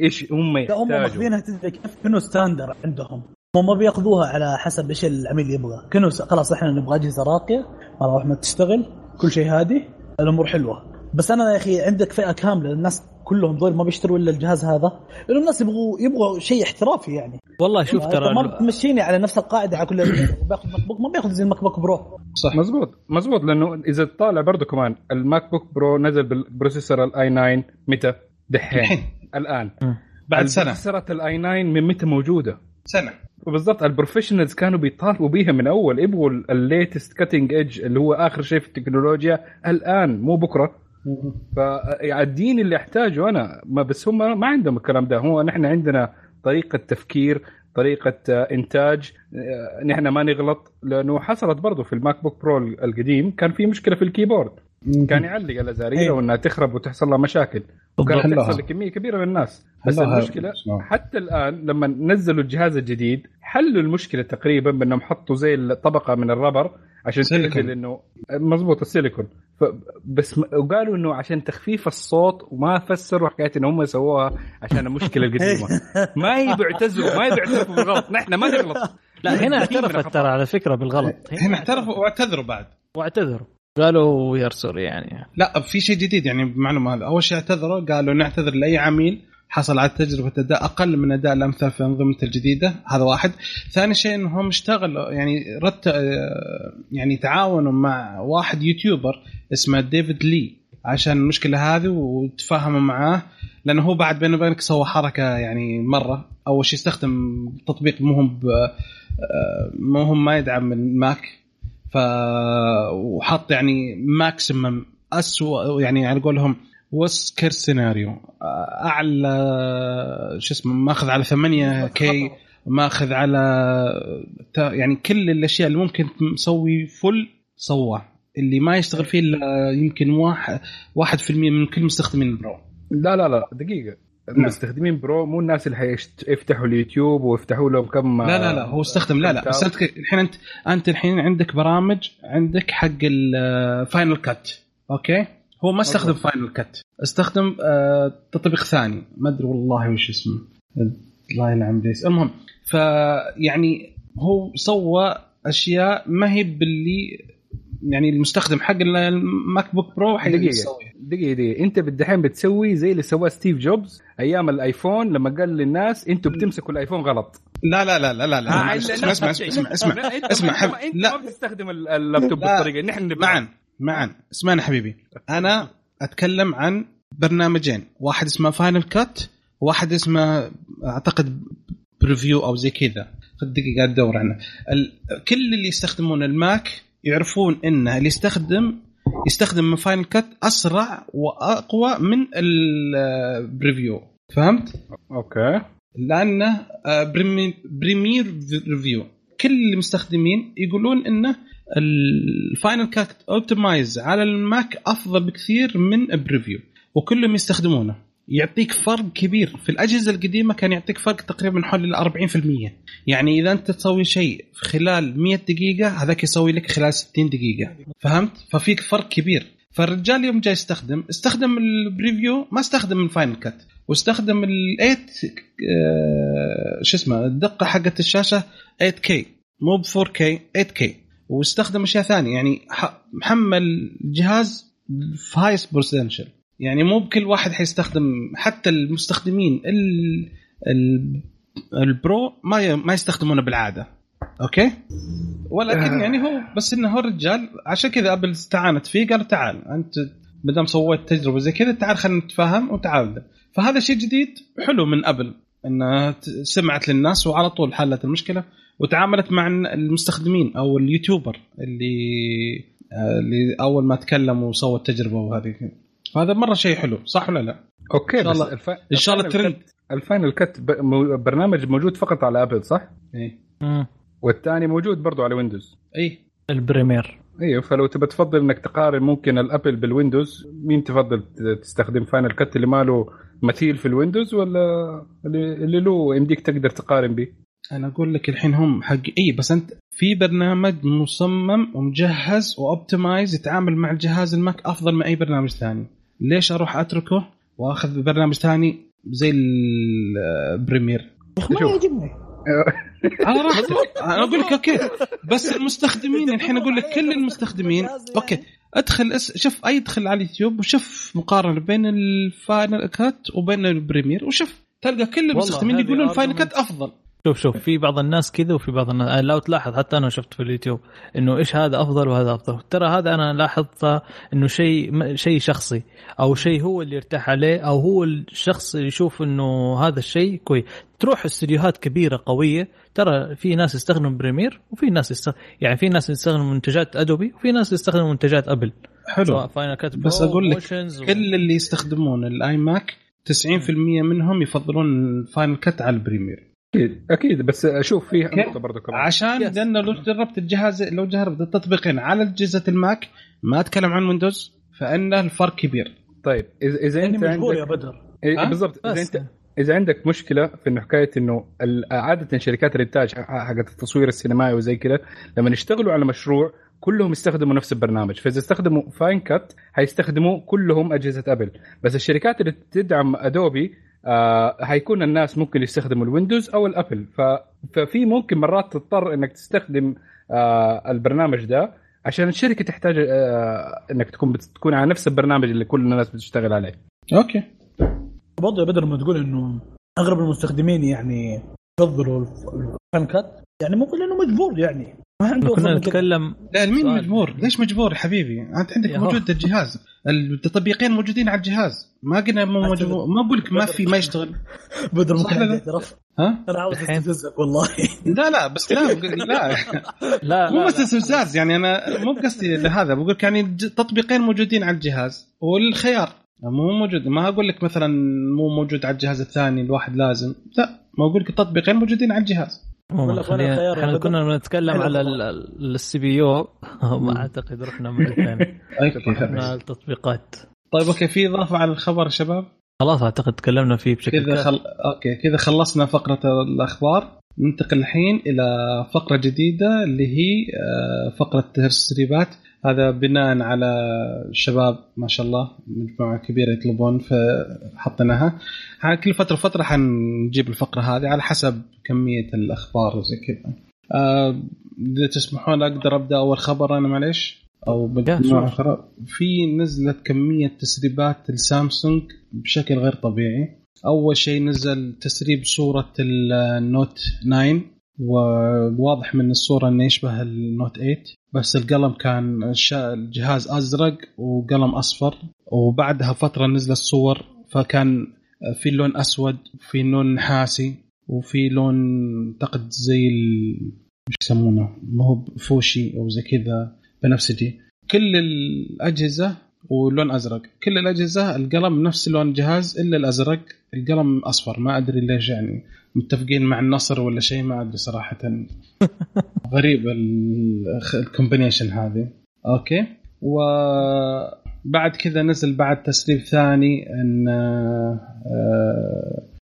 إيش هم لا هم يحتاجوا؟ ماخذينها تدري كيف؟ كأنه standard عندهم. هم ما بياخذوها على حسب إيش العميل يبغى. كأنه خلاص إحنا نبغى أجهزة راقية مراوح ما تشتغل كل شيء هادي الأمور حلوة. بس أنا يا أخي عندك فئة كاملة الناس كلهم دول ما بيشتروا إلا الجهاز هذا. لأنه الناس يبغوا يبغوا شيء احترافي يعني. والله شوف ترى ما بتمشيني على نفس القاعدة على كل بياخذ MacBook ما بياخذ زي ال MacBook Pro. صح. مزبوط. مزبوط. لأنه إذا طالع برضه كمان ال MacBook Pro نزل بال processor ال i9 متى؟ دحين. الآن. بعد سنة. البروسيسورات ال i9 من متى موجودة؟ سنة. بالضبط. ال professionals كانوا بيطالبوا بيها من أول. يبغوا ال latest cutting edge اللي هو آخر شيء في التكنولوجيا. الآن مو بكرة. فالدحين اللي احتاجه أنا ما بس هم ما عندهم الكلام ده هو نحن عندنا طريقة تفكير طريقة آه، إنتاج آه، نحن ما نغلط لأنه حصلت برضه في ال MacBook Pro القديم كان في مشكلة في ال keyboard كان يعلق الازارير أيوة. وإنها تخرب وتحصل لها مشاكل وكانت. تحصل لكمية كبيرة من الناس بس. المشكلة نعم. حتى الآن لما نزلوا الجهاز الجديد حلوا المشكلة تقريبا بأنهم حطوا زي الطبقه من الربر عشان سيليكون. تنزل انه مضبوط السيليكون. بس. وقالوا إنه عشان تخفيف الصوت وما فسروا حكاية إن هم سووها عشان المشكلة القديمة. *laughs* ما يبي يعتذروا ما يبي يعترفوا بالغلط. نحن ما نغلط. لا هنا اعترفت ترى على فكرة بالغلط. *laughs* هنا اعترفوا واعتذروا بعد. واعتذروا. قالوا we sorry يعني. لا في شيء جديد يعني بمعلومة هذا. أول شيء اعتذروا قالوا نعتذر لأي عميل حصل على تجربة أداء أقل من أداء الأمثال في انظمته الجديدة هذا واحد. ثاني شيء انهم اشتغلوا يعني رت يعني تعاونوا مع واحد YouTuber اسمه ديفيد لي عشان المشكلة هذه وتفاهموا معاه لأنه هو بعد بينه وبينك سوى حركة يعني مرة. أول شيء استخدم تطبيق مو هم مو هم ما يدعم ال Mac ف وحط يعني maximum اسوء يعني على قولهم worst case scenario أعلى شو اسمه ماخذ على 8K ماخذ على يعني كل الأشياء اللي ممكن مسوي full سواه. اللي ما يشتغل فيه إلا يمكن واحد واحد في المية من كل مستخدمين ال Pro لا لا لا دقيقة. المستخدمين Pro مو الناس اللي حيفتحوا اليوتيوب ويفتحوا لهم كم لا لا لا هو استخدم لا لا بس أنت الحين أنت أنت الحين عندك برامج عندك حق ال Final Cut okay؟ هو ما استخدم Final Cut استخدم آه تطبيق ثاني. ما أدري والله وش اسمه. الله يلعن بيس. المهم فيعني هو سوى أشياء ما هي باللي يعني المستخدم حق ال MacBook Pro دقيقة. دقيقة دقيقة. أنت بالدحين بتسوي زي اللي سواه ستيف جوبز أيام ال iPhone لما قال للناس أنتم بتمسكوا ال iPhone غلط. لا لا لا لا لا, لا. آه اسمع اسمع اسمع اسمع اسمع اسمع. لا ما بتستخدم اللابتوب بالطريقة. نحن معا معا. اسمعني حبيبي. أنا أتكلم عن برنامجين. واحد اسمه Final Cut وواحد اسمه أعتقد Premiere أو زي كذا. قاعد أدور عنه. كل اللي يستخدمون ال Mac يعرفون إنه اللي يستخدم يستخدم من Final Cut أسرع وأقوى من ال Premiere فهمت؟ okay. لأنه Premiere Premiere كل المستخدمين يقولون إنه ال Final Cut optimized على ال Mac افضل بكثير من Premiere وكلهم يستخدمونه. يعطيك فرق كبير. في الأجهزة القديمة كان يعطيك فرق تقريبا حول ال 40% يعني إذا أنت تسوي شيء خلال 100 دقيقة هذاك يسوي لك خلال 60 دقيقة. فهمت؟ ففيك فرق كبير. فالرجال يوم جاي يستخدم استخدم ال Premiere ما استخدم ال Final Cut. واستخدم ال 8 آه شو اسمه الدقة حقت الشاشة 8K مو ب 4K 8K واستخدم أشياء ثانية. يعني محمل الجهاز في highest potential يعني مو بكل واحد حيستخدم حتى المستخدمين ال ال ال pro ما ما يستخدمونه بالعادة. أوكي؟ ولكن يعني هو بس إنه هو الرجال عشان كذا أبل استعانت فيه قالوا تعال أنت ما دام سويت تجربة زي كذا تعال خلينا نتفاهم وتعال. فهذا شيء جديد حلو من أبل إنها سمعت للناس وعلى طول حلت المشكلة. وتعاملت مع المستخدمين أو ال YouTuber اللي اللي أول ما تكلم وسوى التجربة وهذه فهذا مرة شيء حلو صح ولا لا؟ أوكي إن شاء الله الف... إن شاء الله الترند ال Final Cut ب... برنامج موجود فقط على ابل صح؟ اي والثاني موجود برضو على ويندوز اي ال Premiere أيوه فلو تبى تفضل إنك تقارن ممكن الابل بالويندوز مين تفضل تستخدم Final Cut اللي ما له مثيل في الويندوز ولا اللي له يمديك تقدر تقارن به؟ أنا أقول لك الحين هم حق إي بس أنت في برنامج مصمم ومجهز و optimized يتعامل مع الجهاز الماك أفضل من أي برنامج ثاني. ليش أروح أتركه وأخذ برنامج ثاني زي ال Premiere؟ ما يعجبني. *laughs* على راحتك أنا أقول لك أوكي. بس المستخدمين *laughs* الحين أقول لك كل *laughs* المستخدمين. أوكي. أدخل اس... شوف أي أدخل على اليوتيوب وشوف مقارنة بين ال Final Cut وبين ال Premiere وشوف. تلقى كل المستخدمين يقولون ال Final Cut أفضل. شوف شوف في بعض الناس كذا وفي بعض الناس لو تلاحظ حتى أنا شفت في اليوتيوب إنه إيش هذا أفضل وهذا أفضل. ترى هذا أنا لاحظت إنه شيء شيء شخصي أو شيء هو اللي يرتاح عليه أو هو الشخص اللي يشوف إنه هذا الشيء كويس تروح استديوهات كبيرة قوية ترى في ناس يستخدموا Premiere وفي ناس يستخدم يعني في ناس يستخدموا منتجات أدوبي وفي ناس يستخدموا منتجات أبل. حلو. كات بس أقول لك. كل اللي يستخدمون ال iMac 90% منهم يفضلون Final Cut على ال Premiere. أكيد أكيد بس أشوف فيه نقطة برضه كمان. عشان لأنه لو جربت الجهاز لو جربت التطبيقين على اجهزه الماك ما أتكلم عن ويندوز فإن الفرق كبير. طيب اذا إذا أنت عندك يا بدر. إيه بالضبط. إذا انت إذا عندك مشكلة في إنه حكاية إنه عادة شركات الإنتاج حقت التصوير السينمائي وزي كذا لما يشتغلوا على مشروع كلهم يستخدموا نفس البرنامج. فإذا استخدموا Final Cut حيستخدموا كلهم أجهزة ابل بس الشركات اللي تدعم ادوبي آه حيكون الناس ممكن يستخدموا الويندوز أو الأبل ف... ففي ممكن مرات تضطر إنك تستخدم آه البرنامج ده عشان الشركة تحتاج آه إنك تكون بتكون على نفس البرنامج اللي كل الناس بتشتغل عليه. أوكي. برضه يا بدر لما تقول إنه أغلب المستخدمين يعني يفضلوا الف- الفان كات يعني ممكن لأنه مجبور يعني ما عنده كنا. نتكلم لا مين. مجبور؟ ليش مجبور يا حبيبي؟ انت عندك. موجود الجهاز، التطبيقين موجودين على الجهاز، ما قلنا مو. مجبور، ما بقول لك ما في ما يشتغل، بدر صح ممكن لا؟ ها؟ أنا عاوز. استفزك والله *laughs* لا لا بس لا *laughs* لا لا مو بس. استفزاز يعني أنا مو بقصدي لهذا بقول لك يعني تطبيقين موجودين على الجهاز والخيار مو موجود ما أقول لك مثلا مو موجود على الجهاز الثاني الواحد لازم لا ما أقول لك تطبيقين موجودين على الجهاز عموماً خلينا إحنا. كنا بنتكلم على. ال CPU. *laughs* ما أعتقد رحنا مع الثاني *laughs* رحنا التطبيقات. طيب أوكي في إضافة على الخبر يا شباب؟ خلاص أعتقد تكلمنا فيه بشكل كذا خل... أوكي كذا خلصنا فقرة الأخبار. ننتقل الحين إلى فقرة جديدة اللي هي آه، فقرة تسريبات هذا بناء على الشباب ما شاء الله مجموعة كبيرة يطلبون فحطيناها. كل فترة فترة حنجيب الفقرة هذه على حسب كمية الأخبار وزي كذا. آه، إذا تسمحون أقدر أبدأ أول خبر أنا معليش؟ أو مجموعه. أخرى في نزلت كمية تسريبات السامسونج بشكل غير طبيعي. أول شيء نزل تسريب صورة النوت 9 وواضح من الصورة إنه يشبه النوت 8 بس القلم كان الجهاز أزرق وقلم أصفر. وبعدها فترة نزلت صور. فكان في لون أسود في لون نحاسي وفي لون اعتقد زي ال... مش يسمونه؟ ما هو فوشي أو زي كذا بنفسجي. كل الأجهزة ولون أزرق. كل الأجهزة القلم نفس لون الجهاز إلا الأزرق. القلم أصفر. ما أدري ليش يعني متفقين مع النصر ولا شيء ما أدري صراحة. *laughs* غريب ال- combination هذه. أوكي. وبعد كذا نزل بعد تسريب ثاني إن آه،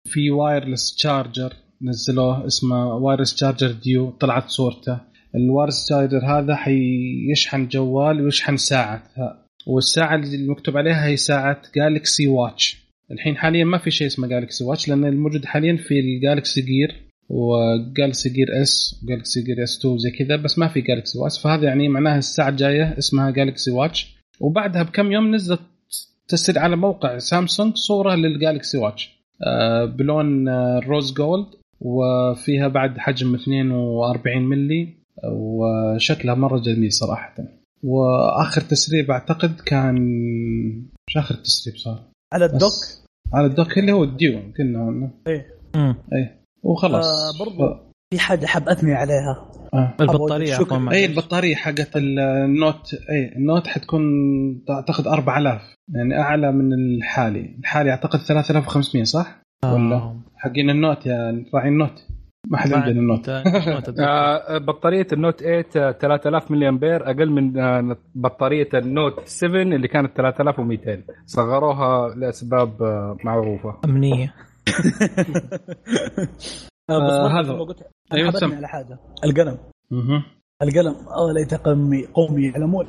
في wireless charger نزلوه اسمه Wireless Charger Duo. طلعت صورته. ال wireless charger هذا حيشحن جوال ويشحن ساعة. والساعة اللي المكتوب عليها هي ساعة Galaxy Watch الحين حاليا ما في شيء اسمه Galaxy Watch لأن الموجود حاليا في ال Galaxy Gear و Galaxy Gear S و Galaxy Gear S 2 زي كذا بس ما في Galaxy Watch فهذا يعني معناها الساعة الجاية اسمها Galaxy Watch وبعدها بكم يوم نزلت تسريب على موقع سامسونج صورة لل Galaxy Watch آه، بلون آه، rose gold وفيها بعد حجم 42 ملي وشكلها مرة جميل صراحة. وآخر تسريب أعتقد كان مش آخر تسريب صار على ال dock على ال dock اللي هو الديو قلنا عنه مم. وخلاص آه، برضو. في حاجة حاب اثني عليها آه. البطارية اي. البطارية حقت النوت اي النوت حتكون أعتقد 4000 يعني أعلى من الحالي الحالي أعتقد 3500 صح؟ ولا آه. حقين ال Note يا راعي ال Note ما حد عندنا ال Note. *laughs* آه، بطارية ال Note 8 آه، 3000 ملي امبير أقل من آه، بطارية ال Note 7 اللي كانت 3200 صغروها لأسباب آه، معروفة. أمنية. *laughs* آه، هذا. قلت أيوة،. على حاجة. القلم. القلم آه ليت قومي قومي يعلمون.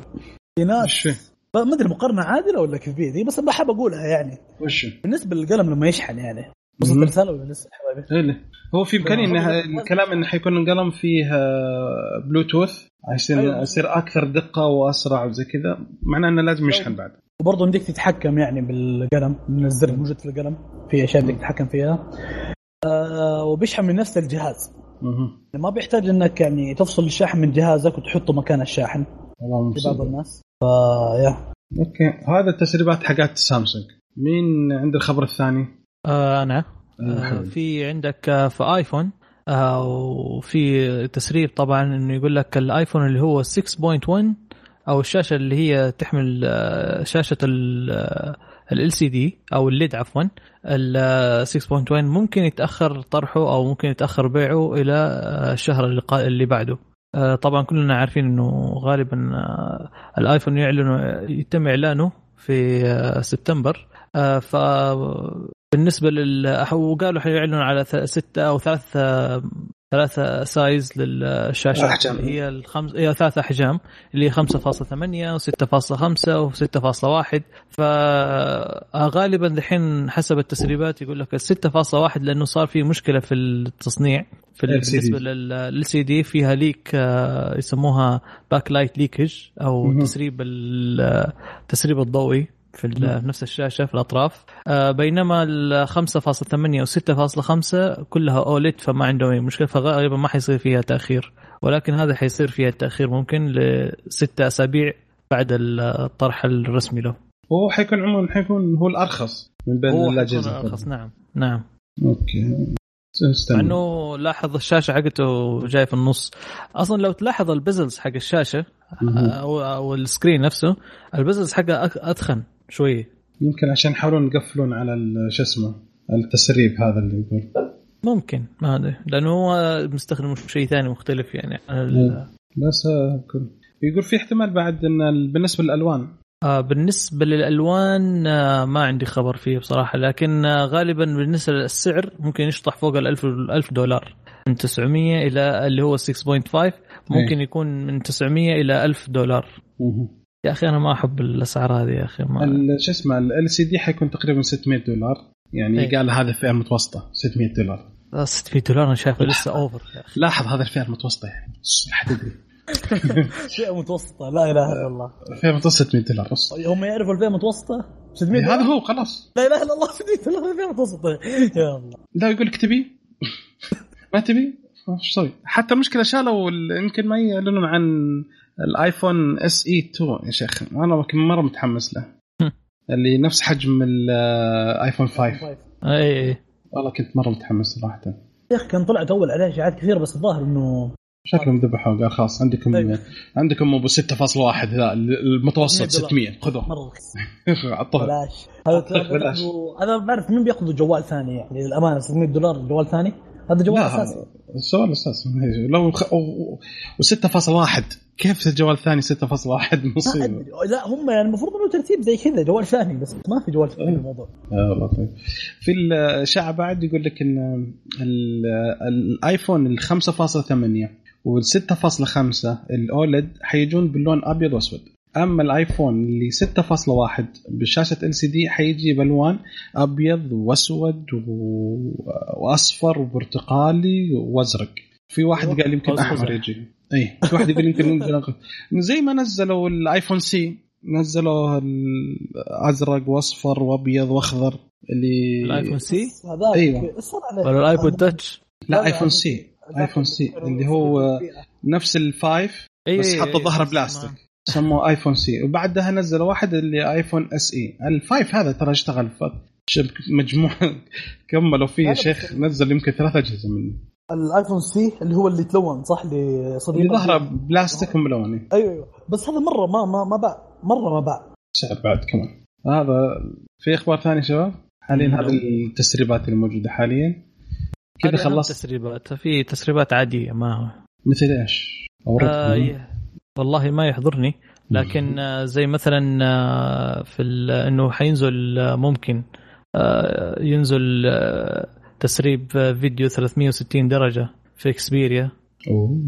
في ناس ما أدري مقارنة عادلة ولا كيفية دي بس بحب أقولها يعني. وش؟ بالنسبة للقلم لما يشحن يعني. وصلت ولا لسه حبايبي؟ إيه؟ هو في إمكانية إن الكلام انه حيكون القلم فيه آه، بلوتوث عشان أيوة. يصير أكثر دقة وأسرع وزي كذا معناه إنه لازم يشحن بعد وبرضه يمديك تتحكم يعني بالقلم من الزر الموجود في القلم في أشياء بدك تتحكم فيها آه وبيشحن من نفس الجهاز مه. ما بيحتاج إنك يعني تفصل الشاحن من جهازك وتحطه مكان الشاحن والله في بعض. الناس فيا أوكي هذا التسريبات حقت سامسونج مين عنده الخبر الثاني؟ آه أنا. آه. في عندك آه في آيفون. آه وفي تسريب طبعا إنه يقول لك الآيفون اللي هو 6.1 أو الشاشة اللي هي تحمل آه شاشة LCD أو ال LED عفوا. ال 6.1 ممكن يتأخر طرحه أو ممكن يتأخر بيعه إلى آه، الشهر اللي, اللي بعده. آه، طبعا كلنا عارفين إنه غالبا آه، الآيفون يعلن يتم إعلانه في آه، سبتمبر. آه، ف بالنسبة لل وقالوا حيعلنوا على ستة أو ثلاث ثلاثة سايز للشاشة أحجام. هي الخمس هي ثلاث أحجام اللي هي 5.8 و6.5 و6.1 فغالبا دحين حسب التسريبات يقول لك ال 6.1 لأنه صار في مشكلة في التصنيع في. بالنسبة لل سي دي فيها ليك آه، يسموها backlight leakage أو مهم. تسريب ال- التسريب الضوئي في نفس الشاشة في الأطراف. آه، بينما ال 5.8 و 6.5 كلها OLED فما عندهم أي مشكلة فغالبا ما حيصير فيها تأخير. ولكن هذا حيصير فيها التاخير ممكن لستة أسابيع بعد الطرح الرسمي له. هو حيكون عموما حيكون هو الأرخص من بين الأجهزة. ارخص نعم. نعم. أوكي. مع استنى. إنه لاحظ الشاشة حقته جاي في النص. أصلا لو تلاحظ ال bezels حق الشاشة مهم. أو ال screen نفسه ال bezels حقه أك- شوية يمكن عشان يحاولون يقفلون على شو اسمه التسريب هذا اللي يقول. ممكن ما أدري. لأنه هو مستخدم شيء ثاني مختلف يعني. عن مم. بس آه، يكون- يقول في احتمال بعد إن ال- بالنسبة للألوان. آه بالنسبة للألوان آه ما عندي خبر فيه بصراحة. لكن آه غالبا بالنسبة للسعر ممكن يشطح فوق ال 1000 1000 دولار. من 900 إلى اللي هو 6.5 ممكن يكون من 900 إلى 1000 دولار. يا أخي أنا ما أحب الأسعار هذه يا أخي ما شو اسمه ال سي دي حيكون تقريبا 600 دولار. يعني إيه. قال هذا الفئة المتوسطة 600 دولار. 600 دولار أنا شايفه لسه اوفر يا أخي. لاحظ هذا الفئة المتوسطة يعني. لا تدري *laughs* فئة متوسطة لا إله إلا الله. الفئة المتوسطة 600 دولار بس. هم يعرفوا الفئة المتوسطة؟ 600 هذا هو خلاص. لا إله إلا الله 600 دولار الفئة المتوسطة. *laughs* يا الله. لا يقول لك تبي؟ *laughs* ما تبي؟ إيش تسوي؟ حتى المشكلة شالوا ال- يمكن ما يعلنون عن الآيفون SE 2 يا شيخ. أنا كنت مرة متحمس له. اللي نفس حجم الايفون 5 اي اي والله كنت مرة متحمس صراحة. يا أخي كان طلعت أول عليه اشاعات كثيرة بس الظاهر إنه شكلهم ذبحوا. قال خلاص عندكم أيوة. عندكم أبو 6.1 ذا المتوسط 600 600 خذوه. مرة *laughs* بلاش. هذا بلاش. هذا ما اعرف مين بياخذ جوال ثاني يعني للأمانة 600 دولار جوال ثاني. هذا جوال أساسي. السؤال أساسي. لو خ... و6.1 كيف الجوال الثاني 6.1 ما مصيبة. لا هم يعني المفروض إنه ترتيب زي كذا جوال ثاني بس ما في جوال ثاني الموضوع. آه طيب. في الاشاعه بعد يقول لك إن ال- الآيفون ال 5.8 وال 6.5 ال OLED حيجون باللون أبيض وأسود. أما الآيفون اللي 6.1 بشاشة LCD حيجي بألوان أبيض وأسود و- وأصفر وبرتقالي وأزرق. في واحد قال يمكن أحمر. يجي. إي في واحد يقول يمكن زي ما نزلوا الآيفون C نزلوا الأزرق وأصفر وأبيض وأخضر اللي الآيفون سي؟ أيوة. عليه. ولا الايبود touch لا آيفون سي. آيفون سي اللي هو نفس ال five اي بس إي، حطوا إي، ظهره بس بلاستيك. سموه آيفون C. وبعدها نزلوا واحد اللي آيفون SE ال five هذا ترى اشتغل ف- شب- مجموع *laughs* كملوا فيه شيخ. نزل يمكن ثلاث أجهزة منه. الآيفون C اللي هو اللي تلون صح؟ اللي صديق اللي ظهره بلاستيك وملوني أيوه أيوه. بس هذا مرة ما ما ما باع. مرة ما باع. سعر بعد كمان هذا في أخبار ثانية شباب؟ حاليا. هذه التسريبات اللي موجوده حاليا. كذا خلصت؟ تسريبات في تسريبات عادية ما هو. مثل إيش؟ آه والله ما يحضرني لكن آه زي مثلا آه في ال- إنه حينزل آه ممكن ينزل تسريب فيديو 360 درجة في إكسبيريا.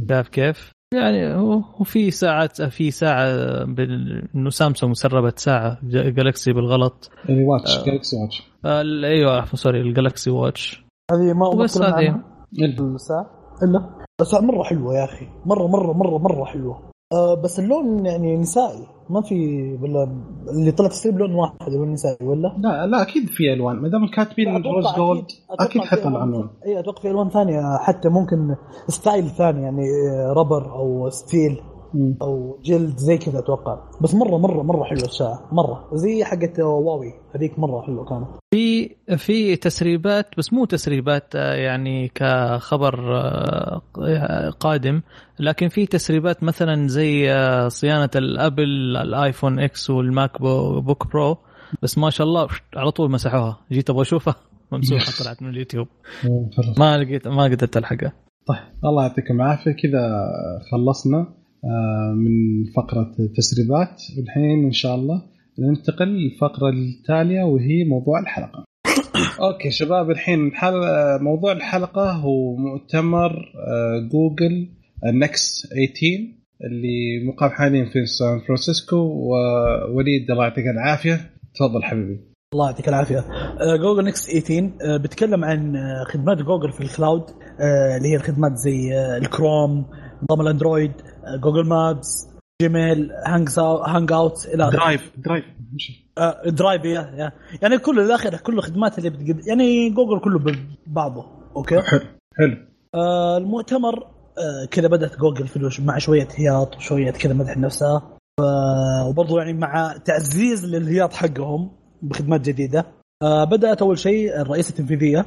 شايف كيف؟ يعني هو في ساعات في ساعة بال- إنه سامسونج سربت ساعة جالكسي بالغلط. اللي watch آه. جالكسي watch أيوه عفوا sorry الجالكسي watch هذه ما بس هذه. الساعة. إلا. الساعة مرة حلوة يا أخي. مرة مرة مرة مرة حلوة. آه بس اللون يعني نسائي ما في ولا اللي طلع تسريب لون واحد هو النسائي ولا؟ لا لا أكيد في ألوان ما دام كاتبين rose gold أكيد ألوان- عنهم اي أتوقع في ألوان ثانية حتى ممكن style ثاني يعني rubber أو steel. أو جلد زي كذا أتوقع. بس مرة مرة مرة حلوة الساعة. مرة. زي حقت واوي. هذيك مرة حلوة كانت. في في تسريبات بس مو تسريبات آه، يعني كخبر آه، قادم. لكن في تسريبات مثلا زي آه، صيانة الأبل الآيفون X والماك بو- book Pro. بس ما شاء الله على طول مسحوها. جيت أبغى أشوفها. *laughs* ممسوحة طلعت من اليوتيوب. ما لقيت ما قدرت ألحقها. طيب الله يعطيكم العافية. كذا خلصنا. من فقرة التسريبات والحين إن شاء الله ننتقل للفقرة التالية وهي موضوع الحلقة. *coughs* أوكي شباب الحين. موضوع الحلقة هو مؤتمر آه، جوجل Next 18 اللي مقام حاليا في سان فرانسيسكو ووليد الله يعطيك العافية. تفضل حبيبي. الله يعطيك العافية. آه، جوجل Next 18 آه، بيتكلم عن آه، خدمات جوجل في ال cloud آه، اللي هي الخدمات زي آه، الكروم نظام الاندرويد جوجل Maps جيميل hang Hangouts إلى. Drive Drive. آه Drive يا يا. يعني كل الآخر كل الخدمات اللي بتقدم يعني جوجل كله ببعضه أوكي؟ حلو. حلو. آه المؤتمر آه كذا بدأت جوجل في مع شوية هياط وشويه كذا مدح نفسها. وبرضه يعني مع تعزيز للهياط حقهم بخدمات جديدة. آه بدأت أول شيء الرئيسه التنفيذية.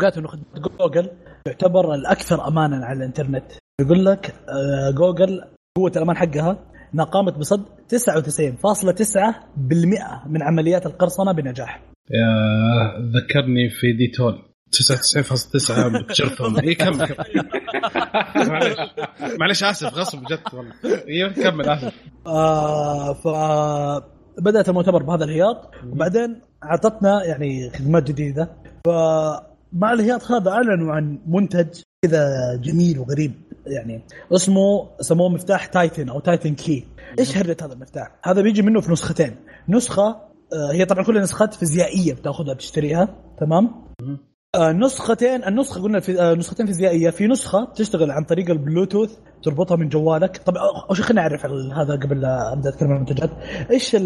قالت إنه خدمة جوجل تعتبر الأكثر امانا على الإنترنت. يقول لك آه جوجل قوة الأمان حقها إنها قامت بصد 99.9% من عمليات القرصنة بنجاح. يا ذكرني في ديتول. 99.9 بتشرفهم اي كمل. *laughs* معلش معلش آسف غصب جد والله. أيوه كمل آسف. آه ف بدأت المؤتمر بهذا الهياط. وبعدين أعطتنا يعني خدمات جديدة. فمع الهياط هذا أعلنوا عن منتج كذا جميل وغريب. يعني اسمه سموه مفتاح Titan أو Titan Key. إيش هرجة هذا المفتاح؟ هذا بيجي منه في نسختين. نسخة آه، هي طبعا كلها نسخات فيزيائية بتأخذها بتشتريها. تمام؟ آه، نسختين النسخة قلنا في آه، نسختين فيزيائية. في نسخة تشتغل عن طريق البلوتوث تربطها من جوالك. طبعا اول شيء خلينا نعرف هذا قبل لا أبدأ أتكلم عن المنتجات. إيش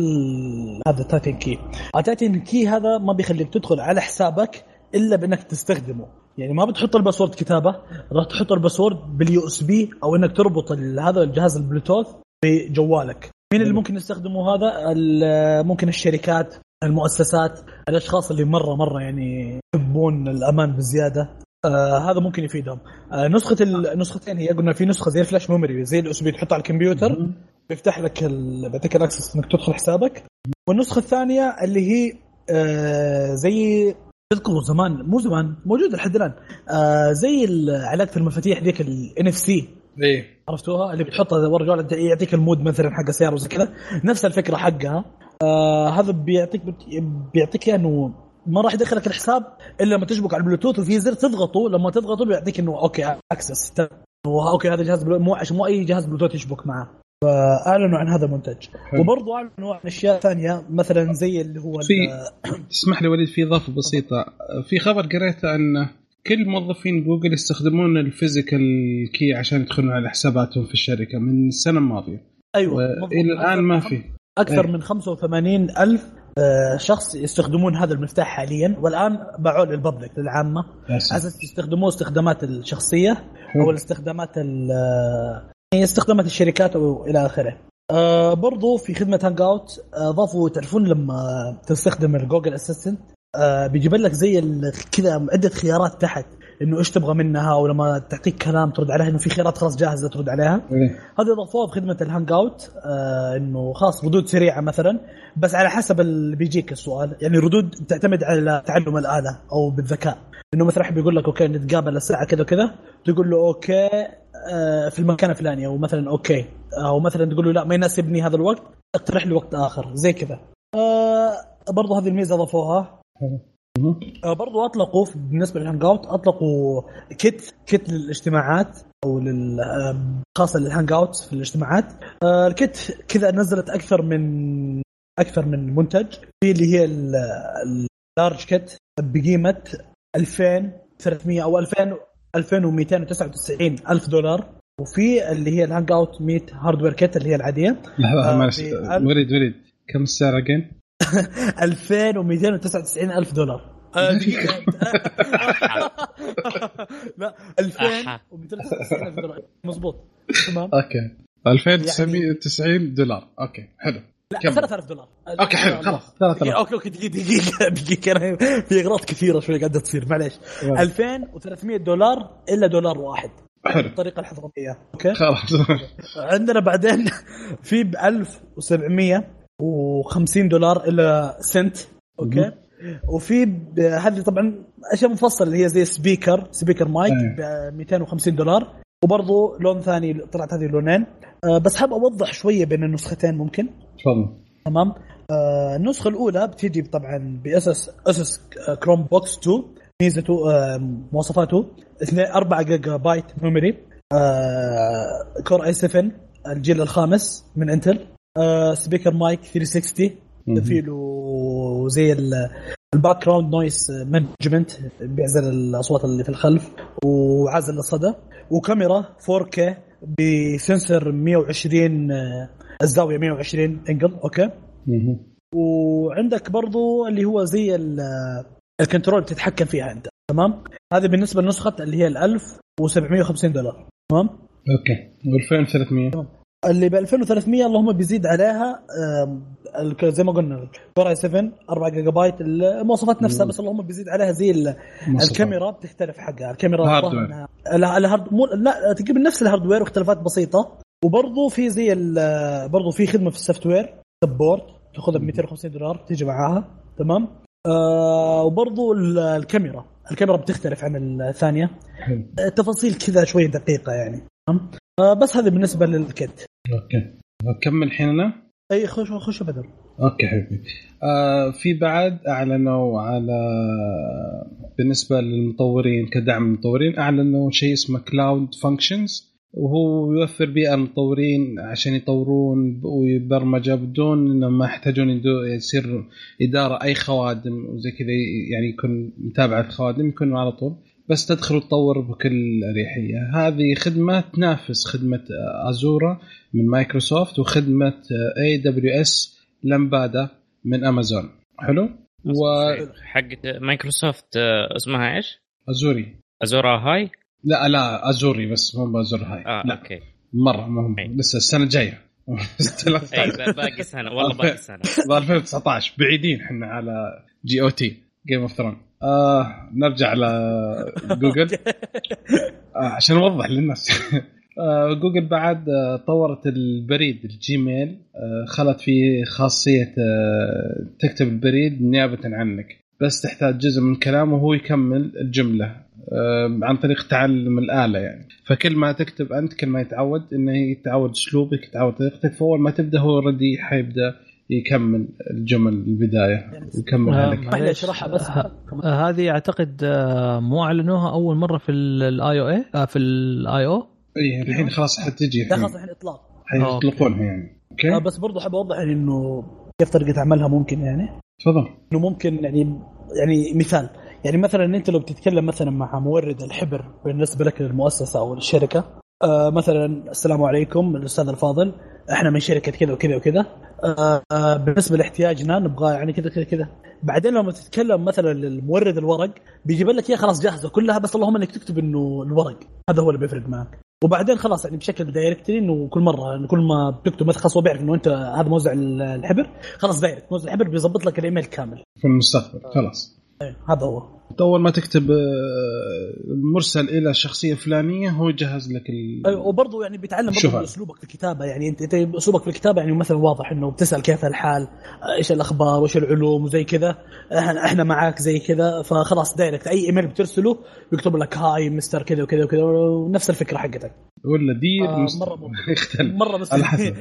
هذا ال Titan Key؟ ال Titan Key هذا ما بيخليك تدخل على حسابك إلا بإنك تستخدمه. يعني ما بتحط ال password كتابة راح تحط ال password بال USB أو إنك تربط هذا الجهاز البلوتوث بجوالك. مين اللي ممكن يستخدموا هذا؟ ممكن الشركات المؤسسات الأشخاص اللي مرة مرة يعني يحبون الأمان بزيادة. آه هذا ممكن يفيدهم. آه نسخة النسختين هي قلنا في نسخة زي الفلاش ميموري زي ال USB تحطها على الكمبيوتر بيفتح لك بيعطيك ال access إنك تدخل حسابك. والنسخة الثانية اللي هي آه زي تذكروا زمان مو زمان موجود لحد الآن. آه زي علاقه المفاتيح ذيك ال NFC إيه. عرفتوها؟ اللي بتحطها ورا يعطيك ال mode مثلا حق السيارة وزي كذا. نفس الفكرة حقها. آه هذا بيعطيك بيعطيك إنه ما راح يدخلك الحساب إلا لما تشبك على البلوتوث وفي زر تضغطه. لما تضغطه بيعطيك إنه أوكي access أوكي هذا جهاز مو عشان مو أي جهاز بلوتوث يشبك معه. فأعلنوا عن هذا المنتج. وبرضه أعلنوا عن أشياء ثانية مثلا زي اللي هو في تسمح لي وليد في إضافة بسيطة. في خبر قريته أن كل موظفين جوجل يستخدمون ال physical key عشان يدخلون على حساباتهم في الشركة من السنة الماضية. أيوه. إلى الآن ما في. أكثر أيه. من 85 ألف آه، شخص يستخدمون هذا المفتاح حاليا. والآن باعوه لل public للعامة. على أساس يستخدموه استخدامات الشخصية أو الاستخدامات يعني استخدامات الشركات وإلى آخره. آه برضو في خدمة Hangouts آه، ضافوا تعرفون لما تستخدم ال Google Assistant آه بيجيب لك زي كذا عدة خيارات تحت إنه إيش تبغى منها ولما تعطيك كلام ترد عليها إنه في خيارات خلاص جاهزة ترد عليها إيه. هذه اضافوها في خدمة ال Hangouts آه إنه خلاص ردود سريعة مثلا بس على حسب اللي بيجيك السؤال يعني ردود تعتمد على تعلم الآلة أو بالذكاء إنه مثلا بيقول لك أوكي نتقابل الساعة كذا وكذا تقول له أوكي في المكان الفلاني أو مثلا أوكي. أو مثلا تقول له لا ما يناسبني هذا الوقت اقترح لي وقت آخر. زي كذا. آه برضو هذه الميزة أضافوها. آه برضو أطلقوا بالنسبة لل Hangouts أطلقوا kit kit للاجتماعات أو خاصة لل Hangouts في الاجتماعات. آه ال kit كذا نزلت أكثر من أكثر من منتج. في اللي هي ال large kit بقيمة 2300 أو 2000 2299 ألف دولار وفي اللي هي ال Hangouts Meet hardware kit اللي هي العادية. لحظة معلش وليد وليد كم السعر again؟ *laughs* 2299 ألف دولار. *laughs* لا 2299 ألف دولار. مضبوط تمام؟ أوكي. 2990 دولار. أوكي حلو. لا 3000 دولار. أوكي حلو خلاص 3000 أوكي أوكي دقيقة دقيقة دقيقة أنا في أغراض كثيرة شوي قاعدة تصير معليش. 2300 دولار إلا دولار واحد. حلو. الطريقة الحضرميه أوكي؟ خلاص. *laughs* عندنا بعدين في ب 1750 دولار إلا سنت. أوكي؟ وفي هذه طبعا أشياء مفصلة اللي هي زي speaker speaker mic ب 250 دولار. وبرضه لون ثاني طلعت هذه اللونين. أه بس حاب أوضح شوية بين النسختين ممكن؟ تفضل. تمام. أه النسخة الأولى بتيجي طبعا ب ASUS ASUS Chromebox 2 ميزته أه مواصفاته 4 جيجا بايت memory أه Core i7 الجيل الخامس من Intel أه speaker mic 360 في له زي ال background noise management بيعزل الأصوات اللي في الخلف وعازل الصدى وكاميرا 4K ب sensor 120 الزاوية 120 angle أوكي؟ وعندك برضو اللي هو زي ال- ال control بتتحكم فيها أنت تمام؟ هذه بالنسبة لنسخة اللي هي ال 1750 دولار تمام؟ أوكي. و2300 اللي ب 2300 اللهم بيزيد عليها زي ما قلنا Core 7 4 جيجا بايت المواصفات نفسها بس اللهم بيزيد عليها زي ال- الكاميرا بتختلف حقها الكاميرا ال hardware. ال hard مو لا تقريبا نفس ال hardware واختلافات بسيطة وبرضه في زي برضه في خدمة في ال software support تاخذها ب 250 دولار تيجي معاها تمام؟ آه وبرضه ال- الكاميرا الكاميرا بتختلف عن الثانية. آه، تفاصيل كذا شوي دقيقة يعني تمام؟ آه بس هذا بالنسبة لل kit. أوكي. أكمل الحين أنا؟ أي خش خش بدل. أوكي حبيبي. آه في بعد أعلنوا على بالنسبة للمطورين كدعم المطورين أعلنوا شيء اسمه Cloud Functions وهو يوفر بيئة المطورين عشان يطورون وبرمجه بدون انهم ما يحتاجون يصير إدارة أي خوادم وزي كذا يعني يكون متابعة الخوادم يكون على طول. بس تدخل وتطور بكل أريحية. هذه خدمة تنافس خدمة ازورا من مايكروسوفت وخدمة اي دبليو اس لمبادا من امازون حلو؟ حقت مايكروسوفت آه، اسمها إيش؟ وازوري ازورا هاي؟ لا لا ازوري بس مو بازور هاي آه لا أوكي. مرة مهم أي. لسه السنة الجاية. *laughs* أي باقي سنة والله باقي سنة. *laughs* 2019 بعيدين إحنا على جي أو تي Game of Thrones آه نرجع لجوجل *laughs* آه عشان نوضح للناس. *laughs* آه جوجل بعد آه طورت البريد ال Gmail. آه خلت فيه خاصية آه تكتب البريد نيابة عنك. بس تحتاج جزء من كلامه وهو يكمل الجملة آه عن طريق تعلم الآلة يعني. فكل ما تكتب أنت كل ما يتعود إنه يتعود أسلوبك يتعود طريقتك. فأول ما تبدأ هو already حيبدأ يكمل الجمل البداية يكملها آه، لك معلش معليش. اشرحها بس. آه، هذه أعتقد آه، مو أعلنوها أول مرة في ال I/O إي في ال I/O؟ إي الحين خلاص حتجي لا الحين. خلاص الحين إطلاق. حيطلقونها يعني. آه okay بس برضه حاب أوضح يعني إنه كيف طريقة عملها ممكن يعني. تفضل. إنه ممكن يعني يعني مثال يعني مثلا أنت لو بتتكلم مثلا مع مورد الحبر بالنسبة لك للمؤسسة أو الشركة آه مثلا السلام عليكم الأستاذ الفاضل. إحنا من شركة كذا وكذا وكذا. آه آه بالنسبة لاحتياجنا نبغى يعني كذا كذا كذا. بعدين لما تتكلم مثلا للمورد الورق بيجيب لك اياها خلاص جاهزة كلها بس اللهم إنك تكتب إنه الورق. هذا هو اللي بيفرق معك. وبعدين خلاص يعني بشكل directly إنه كل مرة إنه كل ما بتكتب مثلا خلاص هو بيعرف إنه أنت هذا موزع الحبر خلاص direct. موزع الحبر بيظبط لك الإيميل كامل. في المستقبل خلاص. إيه، هذا هو. اول ما تكتب آه، مرسل إلى شخصية فلانية هو يجهز لك ال... أيوة، وبرضه يعني بيتعلم برضه. أسلوبك في الكتابة يعني انت أنت أسلوبك في الكتابة يعني مثلا واضح إنه بتسأل كيف الحال آه، إيش الأخبار وإيش العلوم وزي كذا إحنا إحنا معاك زي كذا فخلاص direct أي إيميل بترسله بيكتب لك hi mister كذا وكذا وكذا ونفس الفكرة حقتك ولا dear آه، mist... ممكن. *laughs* يختلف مرة بس على حسب.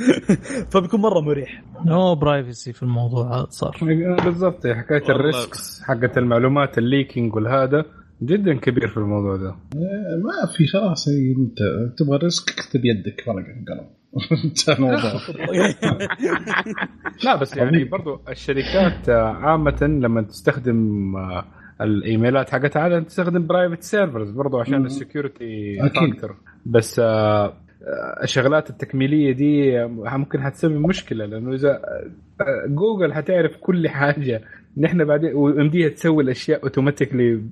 *laughs* فبيكون مرة مريح no privacy في الموضوع هذا صار بالضبط حكاية والله. ال risks حقت المعلومات ال leaking والهذا جدا كبير في الموضوع ده آه، ما في خلاص أنت تبغى رزق اكتب بيدك *laughs* انتهى الموضوع *laughs* لا بس يعني. برضو الشركات آه، عامة لما تستخدم آه، الإيميلات حقتها عادة تستخدم private servers برضو عشان. ال security. factor بس آه، الشغلات التكميلية دي ممكن حتسبب مشكلة لأنه إذا جوجل حتعرف كل حاجة نحن بعدين وامديها تسوي الأشياء automatically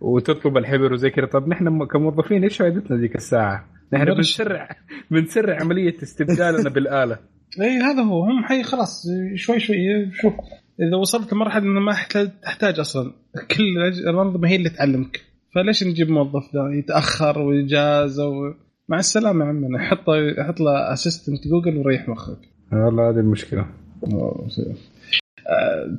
وتطلب الحبر وزي كذا. طب نحن كموظفين إيش فائدتنا ذيك الساعة؟ نحن. بنسرع بنسرع عملية استبدالنا بالآلة. *laughs* اي هذا هو. هم حي خلاص شوي شوي شوف إذا وصلت لمرحلة إنه ما تحتاج أصلا كل الأنظمة هي اللي تعلمك. فليش نجيب موظف ده يتأخر ويجازى و... مع السلامة يا عمنا حط حط له assistant Google وريح مخك. والله هذه المشكلة. آه،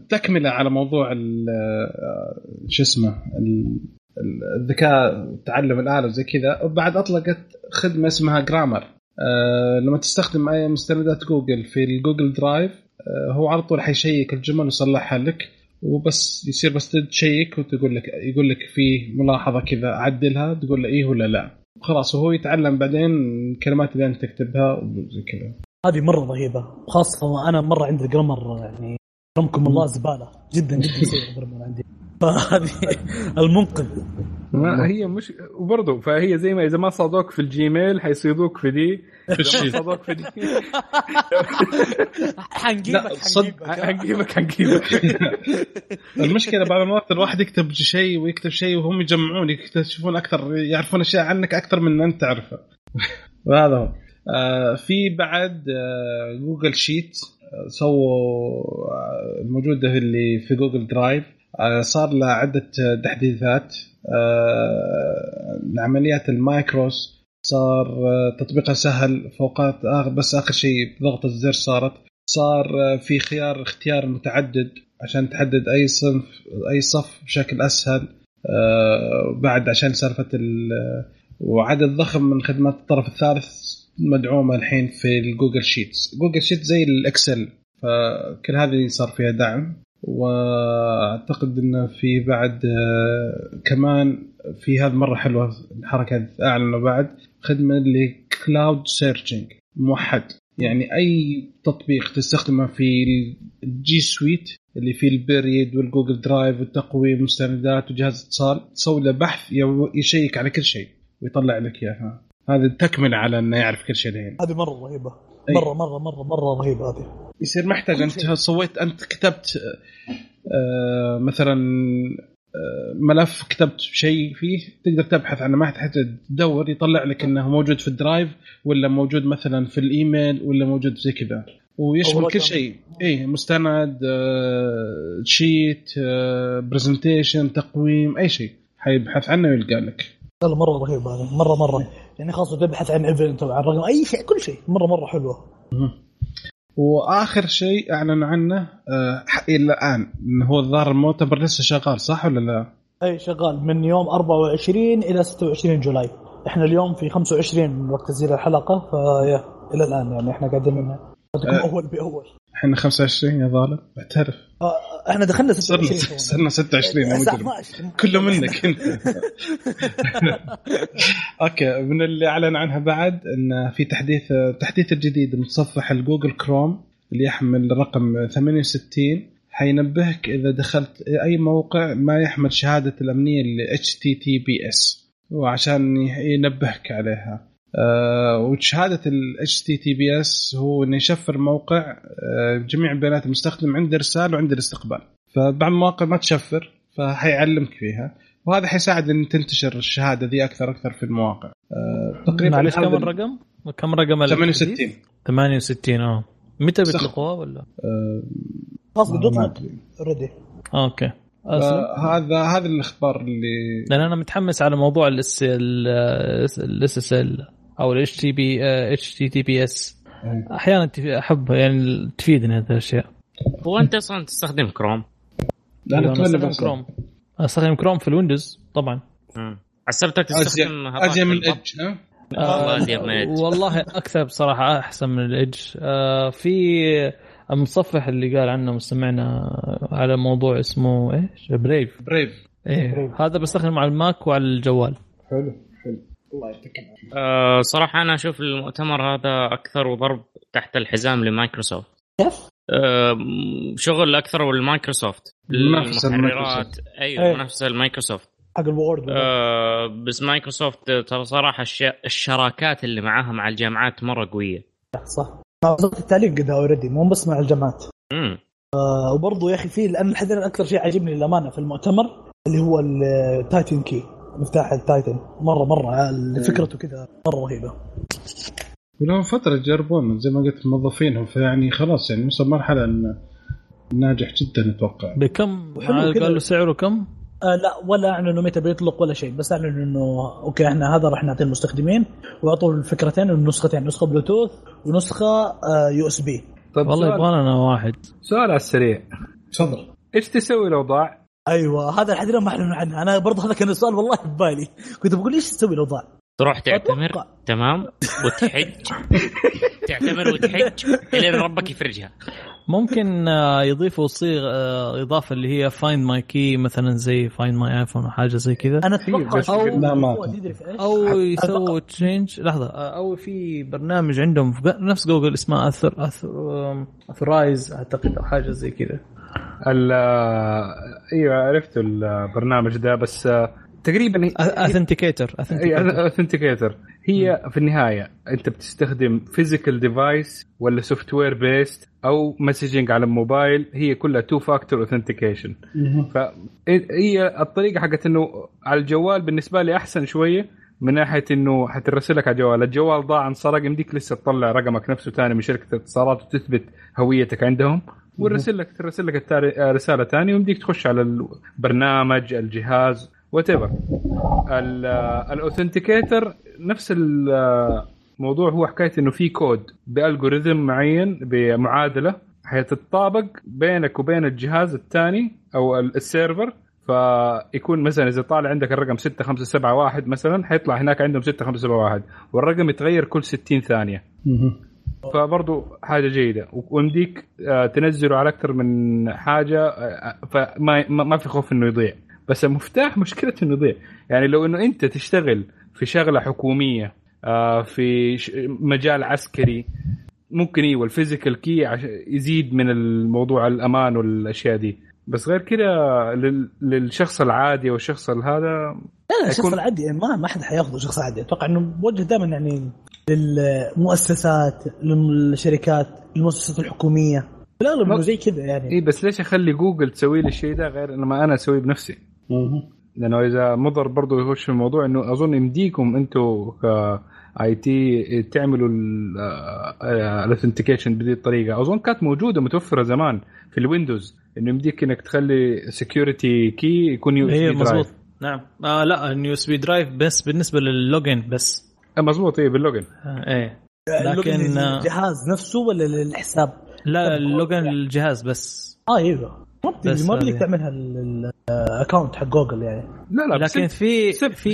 تكملة على موضوع آه، شو اسمه ال- ال- الذكاء تعلم الآلة وزي كذا. وبعد أطلقت خدمة اسمها grammar آه، لما تستخدم أي مستندات جوجل في ال Google Drive آه، هو على طول حيشيك الجمل ويصلحها لك وبس يصير بس تشيك وتقول لك يقول لك في ملاحظة كذا عدلها تقول له إيه ولا لا. خلاص وهو يتعلم بعدين الكلمات اللي أنت تكتبها وزي كذا. هذه مرة رهيبة خاصة أنا مرة عندي الجرامر يعني رمكم الله زبالة. جدا جدا سيء *laughs* الجرامر عندي. فهذه المنقذ. ما هي مش وبرضه فهي زي ما إذا ما صادوك في الجيميل حيصيدوك في دي. في إذا ما صادوك في دي. *laughs* حنجيبك حنجيبك. حنجيبك *laughs* المشكلة بعض المرات الواحد يكتب شيء ويكتب شيء وهم يجمعون يكتشفون أكثر يعرفون أشياء عنك أكثر من أنت تعرفها. وهذا هو. آه في بعد آه Google Sheet سووا آه موجوده اللي في Google Drive آه صار له عدة تحديثات آه لعمليات ال macros صار تطبيقها سهل فوقات بس آخر شيء بضغط الزر صارت. صار في خيار اختيار متعدد عشان تحدد أي صنف أي صف بشكل أسهل بعد عشان سالفة ال- وعدد ضخم من خدمات الطرف الثالث مدعومة الحين في ال Google Sheets. Google Sheet زي ال Excel فكل هذه صار فيها دعم. وأعتقد انه في بعد آه، كمان في هذه مرة حلوة الحركة اعلنوا بعد خدمة ل cloud searching موحد. يعني أي تطبيق تستخدمه في ال G Suite اللي فيه البريد وال Google Drive والتقويم والمستندات وجهاز اتصال تسوي له بحث يشيك على كل شيء ويطلع لك إياها. هذا تكمل على إنه يعرف كل شيء الحين. هذه مرة رهيبة. أي. مرة مرة مرة مرة رهيبة هذه. يصير محتاج أنت. سويت أنت كتبت آه، مثلا آه، ملف كتبت شيء فيه تقدر تبحث عنه ما تحتاج تدور يطلع لك إنه موجود في ال Drive ولا موجود مثلا في الإيميل ولا موجود زي كذا. ويشمل كل. شيء. اي مستند آه، sheet آه، presentation تقويم أي شيء. حيبحث عنه ويلقى لك. لا لا مرة رهيبه هذه مرة مرة. يعني خاصة تبحث عن event أو عن رقم أي شيء كل شيء. مرة مرة حلوة. وآخر شيء أعلن عنه آه، إلى الآن انه هو الظاهر المؤتمر لسه شغال صح ولا لا؟ أي شغال. من يوم 24 إلى 26 July. إحنا اليوم في 25 من وقت تسجيل الحلقة فيا إلى الآن يعني إحنا قاعدين منها. أه. اول بأول. إحنا 25 يا ظالم اعترف. آه، إحنا دخلنا صرنا 26 صرنا 26 يا مجرم 12 كله منك. انت *laughs* *laughs* okay من اللي أعلن عنها بعد إن في تحديث التحديث الجديد متصفح ال Google Chrome اللي يحمل رقم 68 حينبهك إذا دخلت أي موقع ما يحمل شهادة الأمنية ال HTTPS وعشان ينبهك عليها. آه وشهادة ال HTTPS هو إنه يشفر موقع آه جميع بيانات المستخدم عند الإرسال وعند الاستقبال فبعض المواقع ما تشفر فحيعلمك فيها وهذا حيساعد إن تنتشر الشهادة ذي أكثر أكثر في المواقع آه تقريبا معلش كم ال- الرقم؟ كم رقم ال- 68 68 آه متى. بيطلقوها ولا؟ خلاص أدري. اوريدي okay. هذا هذا الأخبار اللي لأن أنا متحمس على موضوع الاس الاس اس ال أو الاتش تي بي اتش تي تي بي اس. أحيانا أحب يعني تفيدني هذه الأشياء. هو أنت أصلا تستخدم كروم لا أيوة، أنا أتمنى أستخدم كروم أستخدم كروم في ال Windows طبعا. مم. حسبتك تستخدم ازين من البط. Edge ها؟ والله أزين من Edge. والله أكثر بصراحة أحسن من ال Edge آه في المتصفح اللي قال عنه مستمعنا على موضوع اسمه إيش؟ Brave Brave إيه Brave. هذا بستخدمه على الماك وعلى الجوال. حلو. الله يعطيك العافية. أه صراحة أنا أشوف المؤتمر هذا أكثر ضرب تحت الحزام لمايكروسوفت. كيف؟ أه شغل أكثر لمايكروسوفت. منافسة المحررات أيوه أي. منافسه لمايكروسوفت حق ال Word أه بس مايكروسوفت ترى صراحة الش- الشراكات اللي معاها مع الجامعات مرة قوية. صح. مع وزاره التعليم قدها already مو بس مع الجامعات. امم آه وبرضه يا أخي في لأن الحين أكثر شيء عجبني للأمانة في المؤتمر اللي هو ال Titan key مفتاح ال Titan. مره مرة فكرته كذا مرة رهيبة. ولهم فترة يجربون زي ما قلت موظفينهم فيعني خلاص يعني وصل مرحلة انه ناجح جدا أتوقع. بكم؟ وحلو كذا. قال له سعره كم؟ آه لا ولا اعلنوا متى بيطلق ولا شيء بس اعلنوا إنه okay إحنا هذا راح نعطيه المستخدمين وأعطوا الفكرتين النسختين نسخة بلوتوث ونسخة آه USB طيب والله يبغى لنا واحد. سؤال على السريع. تفضل. إيش تسوي لو ضاع؟ أيوه هذا لحد الان ما اعلنوا عنه. أنا برضه هذا كان السؤال والله في بالي. كنت بقول إيش تسوي لو ضاع؟ تروح تعتمر. تمام؟ وتحج. *laughs* تعتمر وتحج الين ربك يفرجها. ممكن آه، يضيفوا صيغ آه، إضافة اللي هي find my key مثلا زي Find My iPhone أو حاجة زي كذا. أنا أتوقع؟ أو أتوقع- يسووا change لحظة آه، أو في برنامج عندهم في نفس جوجل اسمه اثر authorize أعتقد أو حاجة زي كذا. أيوه عرفت البرنامج ده بس آه، تقريبا authenticator authenticator هي في النهاية أنت بتستخدم physical device ولا software based أو messaging على الموبايل هي كلها two factor authentication فهي الطريقة حقت إنه على الجوال بالنسبة لي أحسن شوية من ناحية إنه حترسل لك على الجوال، الجوال ضاع انسرق يمديك لسه تطلع رقمك نفسه ثاني من شركة الاتصالات وتثبت هويتك عندهم. ويرسل لك ترسل لك رسالة ثانية ويمديك تخش على البرنامج الجهاز whatever ال authenticator نفس الموضوع هو حكاية إنه في كود ب algorithm معين بمعادلة حتتطابق بينك وبين الجهاز الثاني أو السيرفر. فيكون مثلا إذا طالع عندك الرقم 6571 مثلا حيطلع هناك عندهم 6571 والرقم يتغير كل 60 ثانية. فبرضه حاجة جيدة. ويمديك آه، تنزله على أكثر من حاجة آه، فما ما في خوف إنه يضيع. بس المفتاح مشكلته إنه يضيع. يعني لو إنه أنت تشتغل في شغلة حكومية آه، في مجال عسكري ممكن إيوه ال physical key يزيد من الموضوع الأمان والأشياء دي. بس غير كده لل- للشخص العادي أو الشخص هذا لا لا الشخص العادي ما ما حد حياخذه شخص عادي. أتوقع إنه موجه دائما يعني للمؤسسات للشركات للمؤسسات الحكومية. بالاغلب إنه زي كذا يعني. اي بس ليش أخلي جوجل تسوي لي الشيء ده غير لما أنا أسويه بنفسي؟ لأنه إذا مضر برضه يخش في الموضوع إنه أظن يمديكم أنتم ك IT تعملوا ال authentication بهذه الطريقة. أظن كانت موجودة متوفرة زمان في الويندوز إنه يمديك إنك تخلي security key يكون يو إيه مضبوط نعم. آه لا ال USB drive بس بالنسبة للوجن بس. مضبوط اي بال login. آه إيه. لكن آه، الجهاز نفسه ولا للحساب؟ لا ال login الجهاز بس. آه أيوه. ما بدك. تعملها ال account حق جوجل يعني. لا لا لكن في في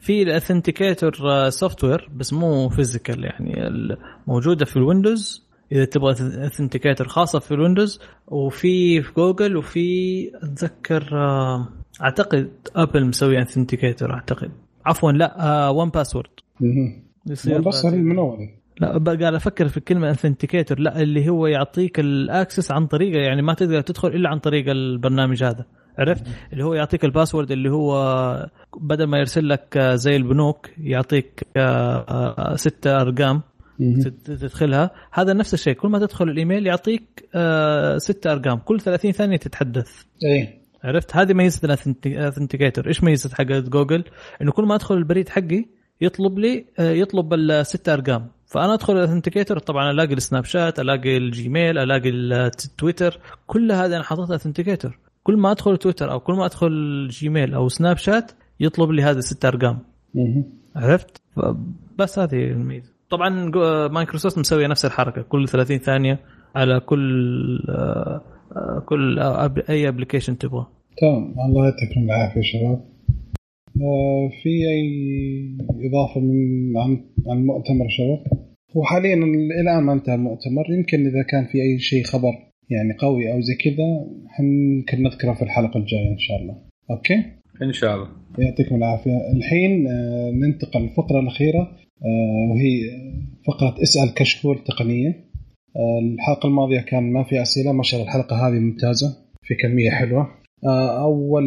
في ال authenticator software بس مو physical يعني. ال- موجودة في الويندوز إذا تبغى authenticator خاصة في الويندوز وفي في جوجل وفي أتذكر آه، أعتقد ابل مسوي authenticator أعتقد. عفوا لا 1Password بس هذه من أول. لا قاعد أفكر في كلمه authenticator لا اللي هو يعطيك ال access عن طريقه يعني ما تقدر تدخل إلا عن طريق البرنامج هذا. عرفت؟ اللي هو يعطيك ال password اللي هو بدل ما يرسل لك آه، زي البنوك يعطيك آه، آه، ستة أرقام تدخلها. هذا نفس الشيء كل ما تدخل الإيميل يعطيك آه، ستة أرقام كل 30 ثانية تتحدث. إيه. عرفت؟ هذه ميزة ال authenticator إيش ميزة حقت جوجل؟ إنه كل ما أدخل البريد حقي يطلب لي آه، يطلب الست أرقام. فأنا أدخل ال authenticator طبعا ألاقي السناب شات ألاقي الجيميل ألاقي التويتر. كل هذا أنا حاططها authenticator كل ما أدخل تويتر أو كل ما أدخل جيميل أو سناب شات يطلب لي هذه الست أرقام. عرفت؟ بس هذه الميزة. طبعا جو- مايكروسوفت مسوية نفس الحركة. كل 30 ثانية على كل آه، آه، كل أي application تبغاه. تمام. الله يعطيكم العافية شباب. آه في أي إضافة من عن عن المؤتمر شباب؟ هو حاليا إلى ما انتهى المؤتمر. يمكن إذا كان في أي شيء خبر يعني قوي أو زي كذا يمكن نذكره في الحلقة الجاية إن شاء الله. أوكي؟ إن شاء الله. يعطيكم العافية. الحين آه ننتقل للفقره الأخيرة آه وهي فقرة اسأل كشكول تقنيه الحلقة الماضية كان ما في أسئلة ما شاء الله الحلقة هذه ممتازة في كمية حلوة. آه أول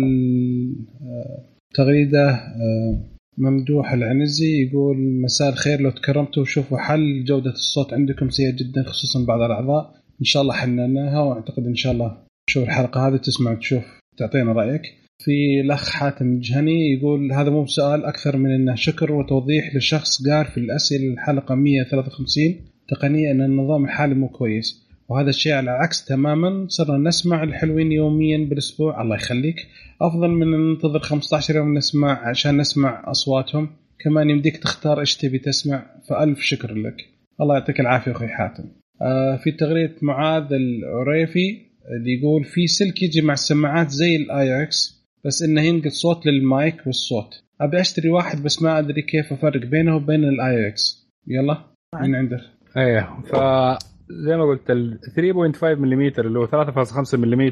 آه تغريدة آه ممدوح العنزي يقول مساء الخير لو تكرمتوا وشوفوا حل جودة الصوت عندكم سيئة جدا خصوصا بعض الأعضاء. إن شاء الله حللناها وأعتقد إن شاء الله شوف الحلقة هذه تسمع وتشوف تعطينا رأيك. في الأخ حاتم الجهني يقول هذا مو سؤال أكثر من أنه شكر وتوضيح لشخص قال في الأسئلة الحلقة 153 تقنية أن النظام الحالي مو كويس. وهذا الشيء على العكس تماما صرنا نسمع الحلوين يوميا بالأسبوع. الله يخليك. أفضل من أن ننتظر 15 يوم نسمع عشان نسمع أصواتهم. كمان يمديك تختار إيش تبي تسمع. فألف شكر لك. الله يعطيك العافية أخوي حاتم. آه في تغريدة معاذ العريفي اللي يقول في سلك يجي مع السماعات زي ال AUX بس إنه ينقل صوت للمايك والصوت. أبي أشتري واحد بس ما أدري كيف أفرق بينه وبين ال AUX. يلا من عندك؟ إيه ف زي ما قلت ال 3.5 ملم اللي هو 3.5 ملم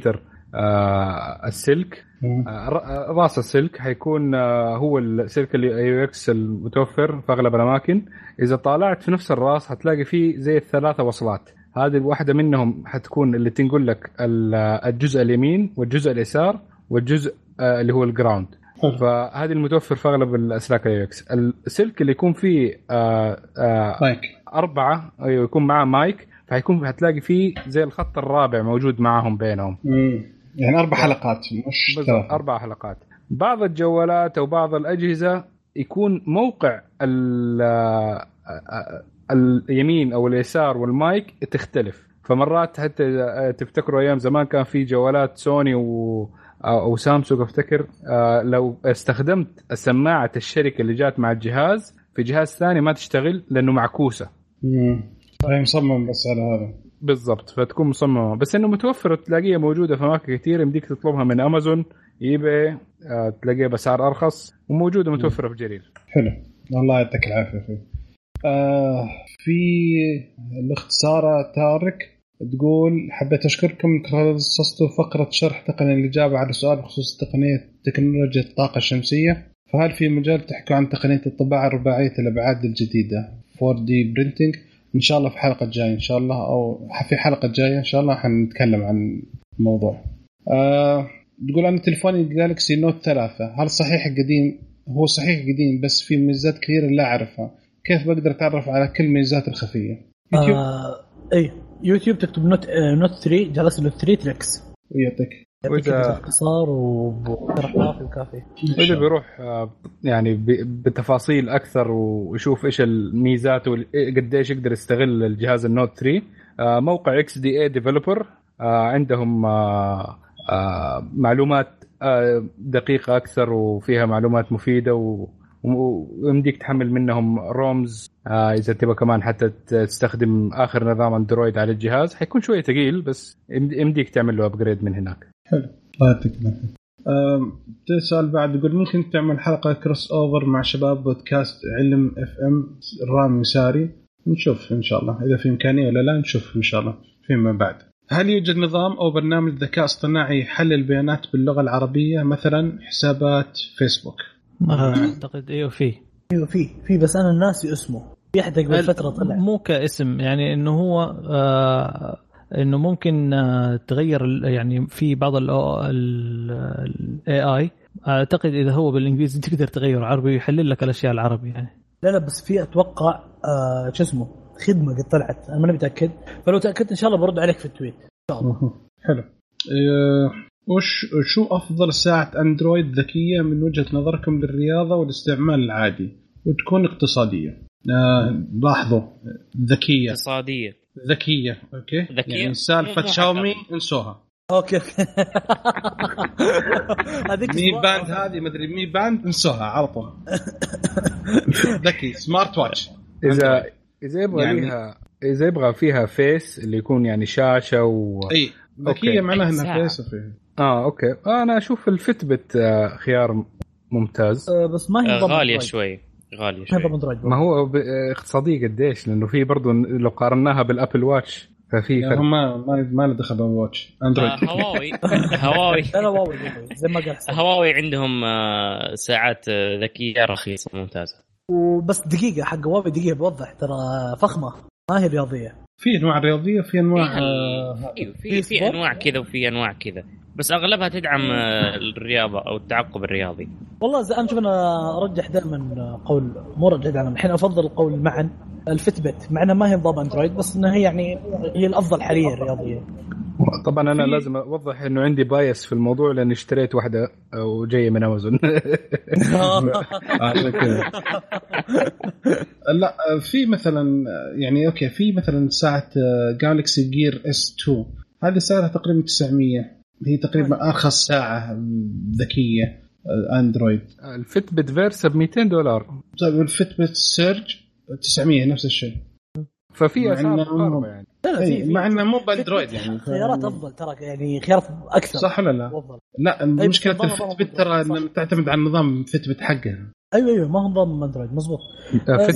آه السلك آه ر- راس السلك حيكون آه هو السلك اللي AUX المتوفر في أغلب الأماكن. إذا طالعت في نفس الراس حتلاقي فيه زي الثلاثة وصلات. هذه واحدة منهم حتكون اللي تنقل لك ال- الجزء اليمين والجزء اليسار والجزء آه اللي هو ال ground فهذه المتوفر في أغلب الأسلاك ال AUX السلك اللي يكون فيه آه آه مايك أربعة أيوه يكون معاه مايك فحيكون هتلاقي فيه زي الخط الرابع موجود معاهم بينهم. مم. يعني أربع حلقات مش أربع حلقات. بعض الجوالات أو بعض الأجهزة يكون موقع ال- آه، آه، اليمين أو اليسار والمايك تختلف. فمرات حتى إذا تفتكروا أيام زمان كان في جوالات سوني و أو سامسونج أفتكر آه، لو استخدمت سماعة الشركة اللي جات مع الجهاز في جهاز ثاني ما تشتغل لأنه معكوسة. مم. هي مصمم بس على هذا. بالضبط فتكون مصممة. بس إنه متوفرة تلاقيها موجودة في أماكن كثير يمديك تطلبها من أمازون إيباي آه، تلاقيها بأسعار أرخص وموجودة متوفرة في جرير حلو. الله يعطيك العافية فيه. آه في الاخت ساره تارك تقول حبيت أشكركم خصصتوا فقرة شرح تقنية الإجابة على سؤال بخصوص تقنية تكنولوجيا الطاقة الشمسية. فهل في مجال تحكوا عن تقنية الطباعة الرباعية الابعاد الجديدة؟ 4D printing إن شاء الله في حلقة جاية إن شاء الله أو في حلقة جاية إن شاء الله حنتكلم عن الموضوع. آه تقول أنا تلفوني Galaxy Note ثلاثة. هل صحيح قديم؟ هو صحيح قديم بس في ميزات كثيرة لا أعرفها. كيف بقدر أتعرف على كل الميزات الخفية؟ يوتيوب؟ آه إي يوتيوب تكتب Note آه Note 3 جلس له 3 tricks ويعطيك وإذا- باختصار كافي وكافي وإذا بيروح آه، يعني بتفاصيل أكثر ويشوف إيش الميزات وقديش يقدر يستغل الجهاز ال Note 3 آه، موقع XDA Developers عندهم آه، آه، معلومات دقيقة أكثر وفيها معلومات مفيدة ويمديك تحمل منهم ROMs إذا تبغى كمان حتى تستخدم آخر نظام أندرويد على الجهاز. حيكون شوية ثقيل بس يمد- يمديك تعمل له upgrade من هناك. الله يعطيك العافية. أم، تسأل بعد يقول ممكن تعمل حلقة crossover مع شباب بودكاست علم FM رامي مساري نشوف إن شاء الله. إذا في إمكانية ولا لا نشوف إن شاء الله. فيما بعد. هل يوجد نظام أو برنامج ذكاء اصطناعي يحلل بيانات باللغة العربية؟ مثلا حسابات فيسبوك ما أعتقد. أيوه في أيوه في في بس أنا ناسي اسمه. في احد قبل فتره طلع. مو كاسم يعني إنه هو آه إنه ممكن آه تغير ال- يعني في بعض ال AI أعتقد إذا هو بالإنجليزي *laughs* تقدر تغيره عربي يحلل لك الأشياء العربي يعني. لا لا بس في أتوقع آه شو اسمه خدمة قد طلعت أنا ماني متأكد. فلو تأكدت إن شاء الله برد عليك في التويت. إن شاء الله. *laughs* حلو. أه، وش شو أفضل ساعة أندرويد ذكية من وجهة نظركم للرياضة والاستعمال العادي؟ وتكون اقتصادية. أه لاحظوا ذكية. اقتصادية. ذكية أوكي؟ ذكية؟ يعني مو- سالفة مو شاومي. انسوها. أوكي أوكي. *laughs* هذيك Mi Band هذه مدري Mi Band انسوها على طول. *laughs* ذكي smart watch إذا إذا يبغى يعني- ليها إذا يبغى فيها face اللي يكون يعني شاشة و إي ذكية أوكي. معناها إنها. face فيها. آه أوكي. أنا أشوف ال Fitbit آه، خيار ممتاز. آه، بس ما هي آه، غالية. شوي. غالية شوي. ما هو ب- آه، اقتصادي قديش؟ لأنه في برضه لو قارناها بالأبل واتش ففي فرق. هم ما ما ما له دخل بالواتش أندرويد. آه، هواوي. *laughs* هواوي. لا واو زي ما قال هواوي عندهم آه، ساعات آه، ذكية رخيصة ممتازة. وبس دقيقة حق واوي دقيقة بوضح ترى فخمة. ما هي رياضية. في أنواع رياضية في أنواع في في في؟ أنواع كذا وفي أنواع كذا. بس أغلبها تدعم آه، الرياضة أو التعقب الرياضي. والله زي أنا شوف أنا أرجح دائما قول مو أرجح دائما الحين أفضل القول معا ال Fitbit مع انها ما هي نظام أندرويد بس إنها هي يعني هي الأفضل حاليا رياضيا طبعا أنا في- لازم أوضح إنه عندي bias في الموضوع لأني اشتريت واحدة وجاية من امازون عشان كذا لا في مثلا يعني أوكي في مثلا ساعة Galaxy Gear S2 هذه سعرها تقريبا 900 هي تقريبا ارخص ساعة ذكية اندرويد ال Fitbit Versa ب 200 دولار. طيب ال Fitbit Surge 900 نفس الشيء. ففي أسعار يعني. لا لا في في- مع إنه مو بأندرويد يعني خيارات أفضل ترى يعني خيارات أكثر. صح ولا لا؟ لا مشكله نظام- نظام ال Fitbit ترى تعتمد على النظام Fitbit حقها أيوه أيوه ما هو نظام أندرويد مزبوط آه،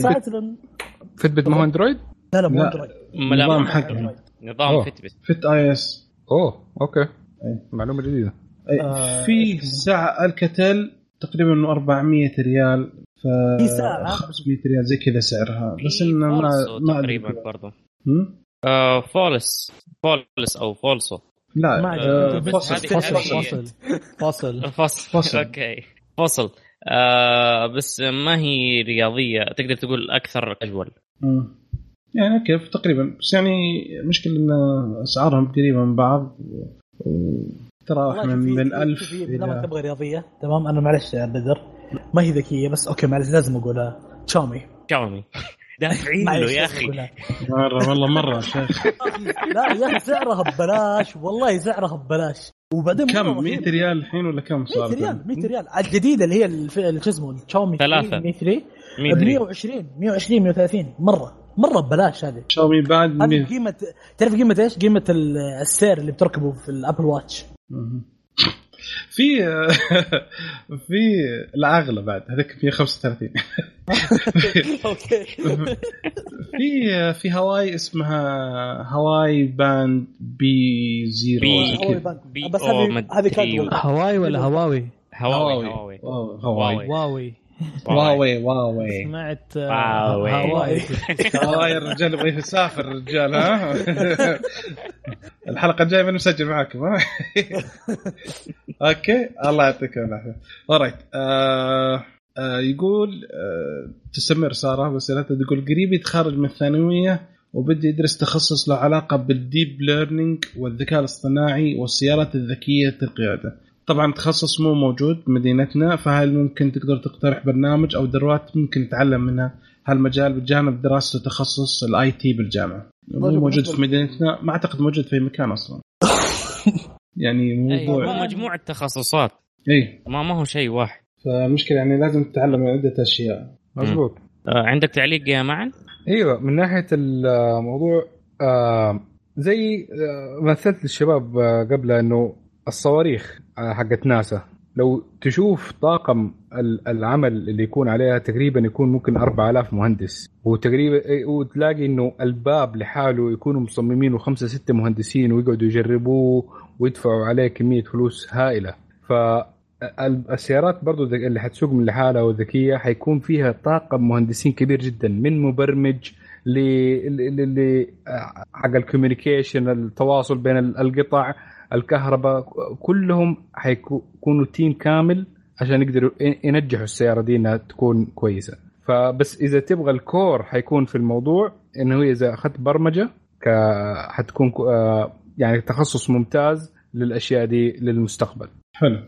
فتبت ما هو أندرويد؟ لا لا مو. أندرويد. نظام حقها نظام. فتبت فت آي إس. أوه أوكي. أي. معلومة جديدة. آه، في ساعة الكتل تقريبا إنه 400 ريال ف في ساعة. 500 ريال زي كذا سعرها. بس انه ما ما تقريبا. برضه هم؟ آه فولس فولس أو فولسو. لا ما. آه، فصل هذه- فاصل فاصل *laughs* فصل. فصل. أوكي. Fossil. آه بس ما هي رياضية تقدر تقول أكثر كاجوال مم. يعني كيف تقريبا. بس يعني المشكلة إن أسعارهم قريبه من بعض والله من من في- 1000 في- في- لما تبغى رياضية تمام؟ أنا معلش يا بدر ما هي ذكية بس أوكي معلش لازم أقولها. شاومي شاومي *laughs* دافعين له يا أخي. مرة والله مرة يا شيخ. لا يا أخي سعرها ببلاش والله سعرها ببلاش. وبعدين كم؟ رهيب. 100 ريال الحين ولا كم 100 صار ريال 100 ريال. الجديدة اللي هي شو اسمه الشاومي ثلاثة. 100 3 مين ب يدري 120 120 130 مرة. مرة ببلاش هذه. شاومي بعد هذه 100 قيمه تعرف قيمة إيش؟ قيمة ال- السير اللي بتركبه في الابل واتش. *laughs* في *laughs* في الأغلى بعد. هذاك 135 *laughs* أوكي. في في هواي اسمها هواي باند بي زيرو. بي-. بي بس هذه هذه هواي ولا هواوي؟ هواوي. هواوي. واو- هواي واوي واوي سمعت آه، واوي. هواوي هواي الرجال يبغى يسافر الرجال ها؟ الحلقة الجاية من مسجل معاكم ها؟ أوكي الله يعطيكم العافية. اورايت آه آه يقول تستمر سارة بس لا تقول قريب يتخرج من الثانوية وبدي يدرس تخصص له علاقة بالديب ليرنينج والذكاء الاصطناعي والسيارات الذكية القيادة. طبعا تخصص مو موجود بمدينتنا فهل ممكن تقدر تقترح برنامج أو دروات ممكن نتعلم منها هالمجال بجانب دراسته تخصص ال IT بالجامعة؟ مو موجود في مدينتنا ما أعتقد موجود في مكان أصلا. *laughs* يعني موضوع هو مجموعة تخصصات. اي ما ما هو شيء واحد. فمشكله يعني لازم تتعلم من عدة أشياء. مضبوط آه عندك تعليق يا معن؟ أيوه من ناحية الموضوع آه زي آه مثلت للشباب آه قبل إنه الصواريخ. حقت ناسا. لو تشوف طاقم ال- العمل اللي يكون عليها تقريبا يكون ممكن 4000 مهندس. وتقريبا إيه، وتلاقي إنه الباب لحاله يكونوا مصممينه خمسه ستة مهندسين ويقعدوا يجربوه ويدفعوا عليه كمية فلوس هائلة. ف ال- السيارات برضو اللي حتسوق من لحالها والذكيه حيكون فيها طاقم مهندسين كبير جدا من مبرمج ل حق ال communication التواصل بين ال- القطع. الكهرباء كلهم حيكونوا team كامل عشان يقدروا ينجحوا السيارة دي إنها تكون كويسة. فبس إذا تبغى ال core حيكون في الموضوع إنه إذا أخذت برمجة حتكون كو- آه، يعني تخصص ممتاز للأشياء دي للمستقبل. حلو.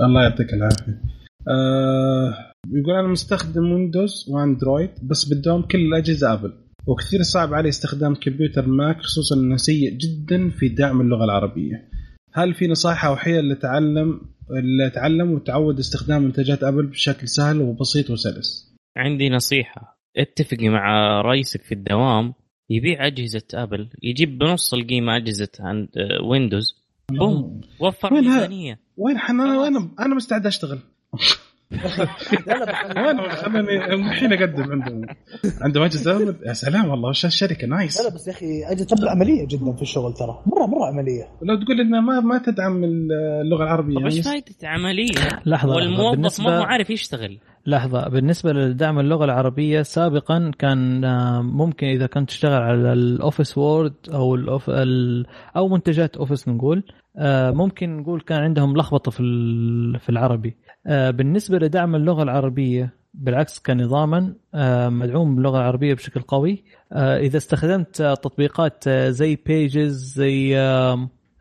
الله يعطيك العافية. آه يقول أنا مستخدم ويندوز وأندرويد بس بدهم كل الأجهزة ابل وكثير صعب علي استخدام كمبيوتر ماك خصوصا إنه سيء جدا في دعم اللغة العربية. هل في نصائح أو حيل لتعلم لاتعلم وتعود استخدام منتجات أبل بشكل سهل وبسيط وسلس؟ عندي نصيحة. اتفقي مع رئيسك في الدوام يبيع أجهزة أبل يجيب بنص القيمة أجهزة عند ويندوز boom وفر وين ميزانية. وين أنا أنا أنا مستعد أشتغل. لا لا بس أنا خليني الحين أقدم عندهم عندهم اجهزه. يا سلام والله وش الشركة؟ nice لا لا بس يا أخي اجهزه عملية جدا في الشغل ترى. مره مرة عملية. لو تقول إنها ما ما تدعم اللغة العربية. طب إيش فائده عملية؟ لحظة لحظة. والموظف ما هو عارف يشتغل. لحظة. بالنسبة لدعم اللغة العربية سابقا كان آه، ممكن إذا كنت تشتغل على الأوفيس وورد أو الأوف... ال... أو منتجات أوفيس نقول آه، ممكن نقول كان عندهم لخبطة في في العربي. بالنسبة لدعم اللغة العربية بالعكس كنظاما آه، مدعوم باللغة العربية بشكل قوي. آه، إذا استخدمت آه، تطبيقات آه، زي بيجز زي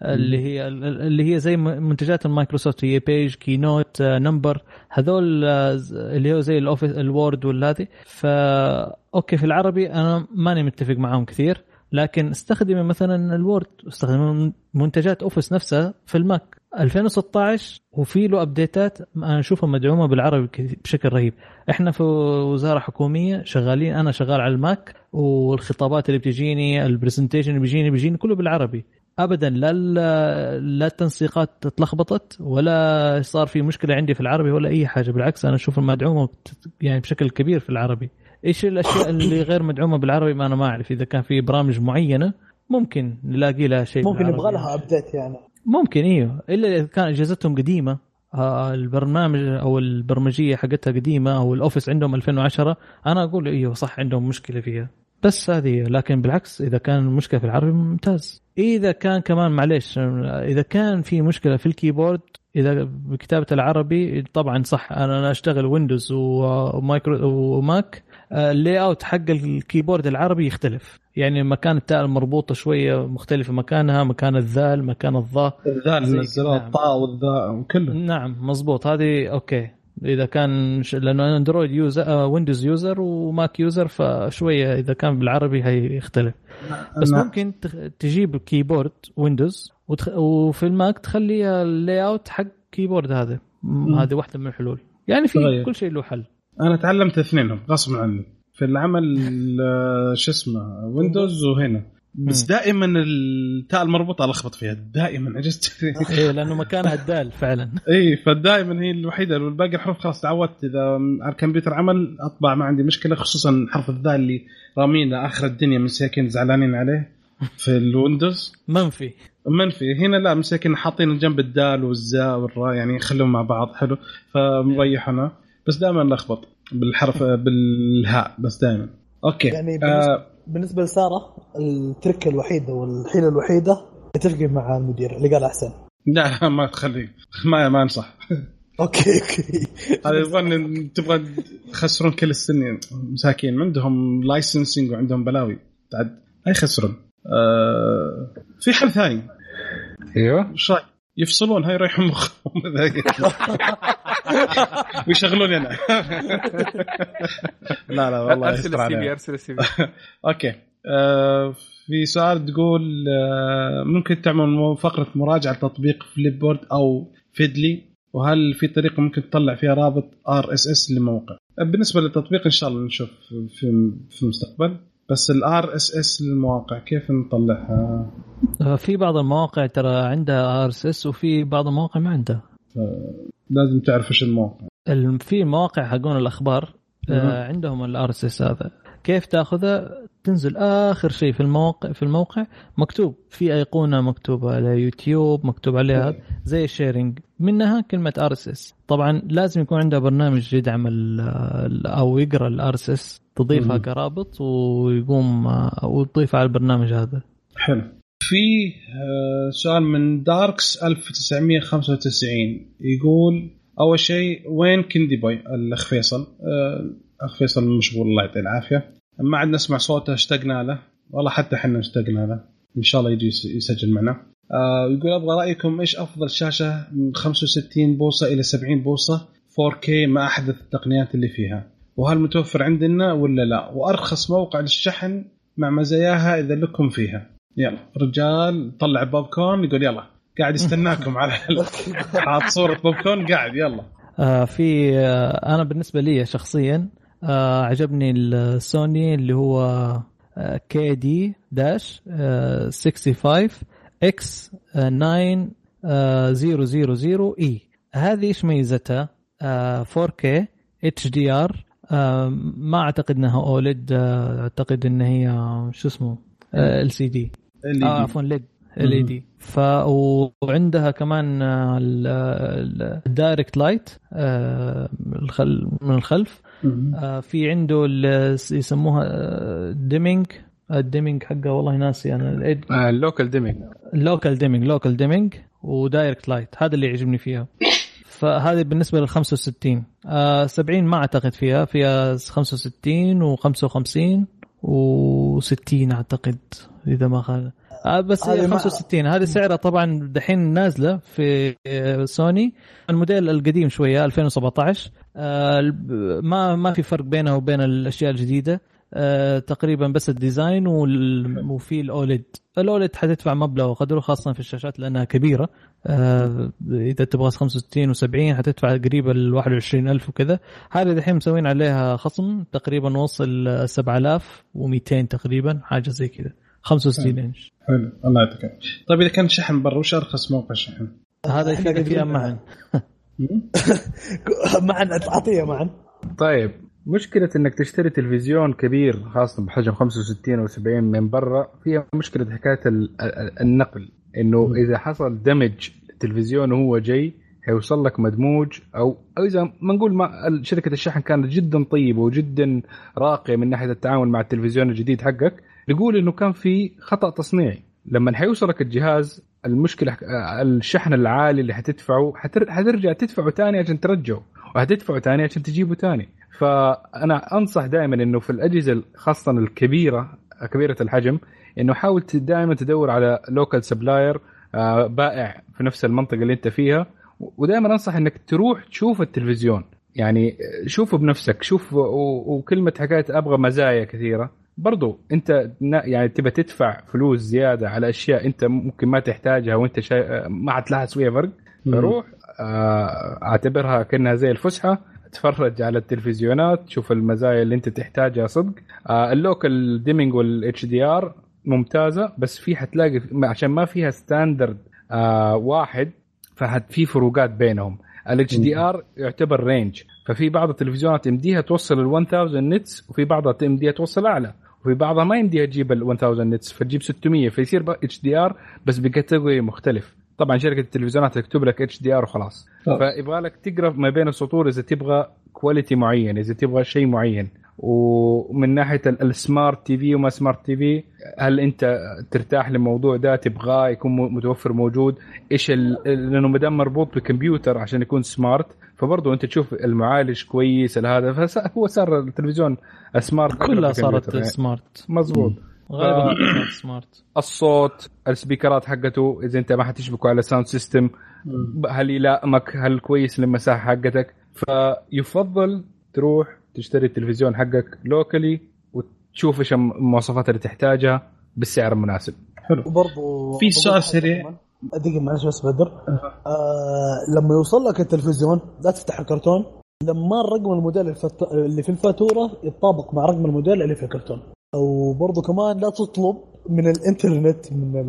اللي هي اللي هي زي منتجات المايكروسوفت هي بيج كينوت نمبر هذول آه، اللي هو زي الاوفيس الوورد والهذه فا أوكي في العربي أنا ماني متفق معاهم كثير لكن استخدمي مثلا الوورد استخدمي منتجات اوفيس نفسها في الماك. 2016 وفي له update ات أنا أشوفها مدعومة بالعربي بشكل رهيب. إحنا في وزارة حكومية شغالين أنا شغال على الماك والخطابات اللي بتجيني ال presentation اللي بيجيني بيجيني كله بالعربي. ابدا لا لا التنسيقات اتلخبطت ولا صار في مشكلة عندي في العربي ولا أي حاجة. بالعكس أنا أشوف المدعومة يعني بشكل كبير في العربي. إيش الأشياء اللي غير مدعومة بالعربي؟ ما أنا ما أعرف. إذا كان في برامج معينة ممكن نلاقي لها شيء ممكن. يبغى لها update يعني. ممكن إيوه. إلا إذا كان اجهزتهم قديمة. آه، البرنامج أو البرمجية حقتها قديمة أو الأوفيس عندهم 2010 أنا أقول إيوه صح عندهم مشكلة فيها. بس هذه لكن بالعكس إذا كان المشكلة في العربي ممتاز. إذا كان كمان معليش إذا كان في مشكلة في ال keyboard إذا بكتابه العربي طبعا صح. أنا أشتغل ويندوز ومايكرو وماك ال layout حق ال keyboard العربي يختلف يعني مكان التاء المربوطة شوية مختلفة مكانها مكان الذال مكان الظاء الذال زي نزلوه نعم. الطاء والذاء وكله نعم مزبوط هذه أوكي إذا كان. لأنه أندرويد user آه ويندوز user وماك user فشوية إذا كان بالعربي هيختلف بس أنا- ممكن. تجيب keyboard ويندوز وتخ... وفي الماك تخلي ال layout حق keyboard هذا. هذه واحدة من الحلول يعني في. كل شيء له حل أنا تعلمت اثنينهم غصب عني. في العمل آه، شو اسمه ويندوز وهنا. بس. دائما التاء المربوطة ألخبط فيها دائما عجزت. *laughs* إيه لأنه مكانها الدال فعلا. اي فدائما هي الوحيدة والباقي الحروف خلاص تعودت. إذا على الكمبيوتر عمل أطبع ما عندي مشكلة خصوصا حرف الذال اللي رامينه آخر الدنيا مساكين زعلانين عليه في الويندوز. منفي. منفي. هنا لا مساكين حاطين جنب الدال والزاء والراء يعني يخلوهم مع بعض. حلو. فمريحنا بس دائما نلخبط بالحرف *laughs* بالهاء بس دائما. أوكي. يعني آه بالنسبة لسارة ال trick ه الوحيده والحيله الوحيدة تلقي مع المدير اللي قال أحسن. لا ما تخليه. ما ما أنصح. *laughs* أوكي أوكي. هذا يبغى تبغى تخسرون كل السنين مساكين. عندهم licensing وعندهم بلاوي. تعد ما يخسرون. آه في حل ثاني. أيوه. وش رأيك؟ يفصلون هاي يريحون مخهم. *laughs* *laughs* ويشغلون هنا *laughs* لا لا والله أرسل السي. في أرسل ال CV. *laughs* أوكي. آه في سؤال تقول آه ممكن تعمل فقرة مراجعة تطبيق فليب بورد أو فيدلي وهل في طريقة ممكن تطلع فيها رابط RSS للموقع بالنسبة للتطبيق إن شاء الله نشوف في في المستقبل. بس ال RSS للمواقع كيف نطلعها؟ آه، في بعض المواقع ترى عندها RSS وفي بعض المواقع ما عندها. لازم تعرف إيش الموقع. الم- في مواقع حقون الأخبار. آه عندهم ال RSS هذا. كيف تأخذه؟ تنزل آخر شيء في الموقع في الموقع مكتوب في أيقونة مكتوبة على يوتيوب مكتوب عليها زي ال sharing منها كلمة RSS. طبعا لازم يكون عندها برنامج يدعم أو يقرأ ال RSS تضيفها. كرابط ويقوم آه، وتضيفها على البرنامج هذا. حلو. في آه، سؤال من داركس 1995 يقول أول شيء وين كندي بوي الأخ فيصل. آه، أخ فيصل مشغول الله يعطيه العافية. ما عاد نسمع صوته اشتقنا له. والله حتى إحنا اشتقنا له. إن شاء الله يجي يس- يسجل معنا. آه، يقول أبغى رأيكم إيش أفضل شاشة من 65 بوصة إلى 70 بوصة؟ 4K مع أحدث التقنيات اللي فيها. وهل متوفر عندنا ولا لا؟ وأرخص موقع للشحن مع مزاياها إذا لكم فيها. يلا رجال طلع بوب كورن يقول يلا قاعد يستناكم على *laughs* حاط صورة بوب كورن قاعد يلا. آه في آه أنا بالنسبة لي شخصيا آه عجبني السوني اللي هو KD dash 65 X 9000 E. هذه إيش ميزتها؟ آه 4K HDR ما أعتقد إنها OLED أعتقد إن هي شو اسمه LCD. آه يجي. عفوا LED LED ف وعندها كمان آه، ال- ال- ال direct light آه، من الخلف. آه، في عنده يسموها dimming ال dimming حقه والله ناسي أنا. ال local dimming ال local dimming local dimming و direct light هذا اللي يعجبني فيها. فهذه بالنسبة لل 65 آه 70 ما أعتقد فيها. فيها 65 و55 و60 أعتقد إذا ما خان آه بس هذه هي ما- 65 هذه سعرها طبعا دحين نازلة في آه، سوني. الموديل القديم شوية 2017 آه ما ما في فرق بينها وبين الأشياء الجديدة. تقريبا بس ال design وفي ال OLED. ال OLED حتدفع مبلغ وقدره خاصة في الشاشات لأنها كبيرة. آه إذا تبغى 65 و70 حتدفع قريب ال 21000 وكذا. هذه دحين مسوين عليها خصم تقريبا وصل 7200 تقريبا حاجة زي كذا. 65 إنش. حلو. الله يعطيك. طيب إذا كان شحن برا وش أرخص موقع شحن؟ هذا يفيدك فيها معا معا عطيه معا طيب. مشكلة إنك تشتري تلفزيون كبير خاصة بحجم 65 أو 70 من برا فيها مشكلة حكاية ال- ال- النقل. إنه إذا حصل دمج التلفزيون وهو جاي حيوصل لك مدموج أو أو إذا ما نقول ما شركة الشحن كانت جدا طيبة وجدا راقية من ناحية التعامل مع التلفزيون الجديد حقك نقول إنه كان في خطأ تصنيعي. لما حيوصلك الجهاز المشكلة الشحن العالي اللي حتدفعه حتر... حترجع تدفعه ثاني عشان ترجعه وحتدفعه ثاني عشان تجيبه ثاني فأنا أنصح دائما إنه في الأجهزة خاصة الكبيرة كبيرة الحجم إنه حاول دائما تدور على local supplier بائع في نفس المنطقة اللي أنت فيها. ودائما أنصح إنك تروح تشوف التلفزيون. يعني شوفه بنفسك شوف وكلمة حكاية أبغى مزايا كثيرة. برضو أنت يعني تبى تدفع فلوس زيادة على أشياء أنت ممكن ما تحتاجها وأنت شا... ما حتلاحظ فيها فرق فروح آه، أعتبرها كأنها زي الفسحة. تفرج على التلفزيونات تشوف المزايا اللي انت تحتاجها صدق. آه، ال local dimming وال HDR ممتازه بس في حتلاقي عشان ما فيها standard آه واحد ففي فروقات بينهم. ال HDR يعتبر range ففي بعض التلفزيونات يمديها توصل ال 1000 nits وفي بعضها يمديها توصل أعلى وفي بعضها ما يمديها تجيب ال 1000 nits فتجيب 600 فيصير HDR بس ب category مختلف. طبعا شركة التلفزيونات تكتب لك HDR وخلاص. فيبغى لك تقرأ ما بين السطور إذا تبغى quality معين إذا تبغى شيء معين. ومن ناحية ال smart TV وما smart TV هل أنت ترتاح للموضوع ده؟ تبغاه يكون متوفر موجود؟ إيش لأنه ما دام مربوط بكمبيوتر عشان يكون smart فبرضه أنت تشوف المعالج كويس هذا فهو صار التلفزيون smart كلها صارت. smart مضبوط غالبا. smart *clears throat* الصوت ال speaker ات حقته إذا أنت ما حتشبكه على sound system هل يلائمك؟ هل كويس للمساحة حقتك؟ فيفضل تروح تشتري التلفزيون حقك locally وتشوف إيش المواصفات اللي تحتاجها بالسعر المناسب. حلو. وبرضه في سؤال سريع. دقيقة معلش بس بدر. آه لما يوصل لك التلفزيون لا تفتح الكرتون لما الرقم الموديل. اللي في الفاتورة يتطابق مع رقم الموديل اللي في الكرتون. وبرضه كمان لا تطلب من الانترنت من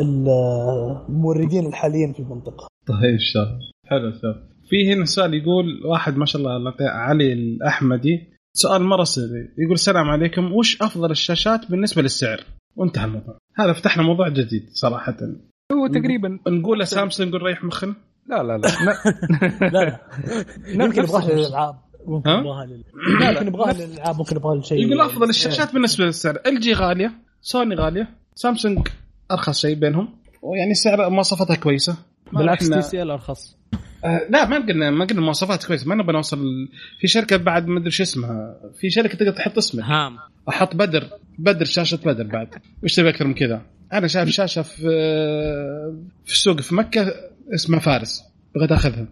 الموردين الحاليين في المنطقة. طيب شاطر حلو شاطر في هنا سؤال يقول واحد ما شاء الله علي الأحمدي. سؤال مرة سريع يقول السلام عليكم. وش أفضل الشاشات بالنسبة للسعر؟ وانتهى الموضوع. هذا فتحنا موضوع جديد صراحة. هو تقريبا نقول سامسونج نريح مخنا؟ لا لا لا. *laughs* لا لا. يمكن يبغاها للألعاب. ممكن يبغاها لل... لا لا يبغاها للالعاب ممكن يبغاها لشيء يقول افضل الشاشات بالنسبة للسعر. LG غالية سوني غالية سامسونج أرخص شيء بينهم. ويعني سعر مواصفاتها كويسة. بالعكس TCL أرخص. آه لا ما قلنا ما قلنا مواصفات كويسة. ما نبغى نوصل في شركة بعد ما أدري شو اسمها. في شركة تقدر تحط اسمك. هام. أحط بدر. بدر شاشة بدر بعد. وش تبي أكثر من كذا؟ أنا شايف شاشة في في السوق في مكة اسمها فارس. بغيت أخذها.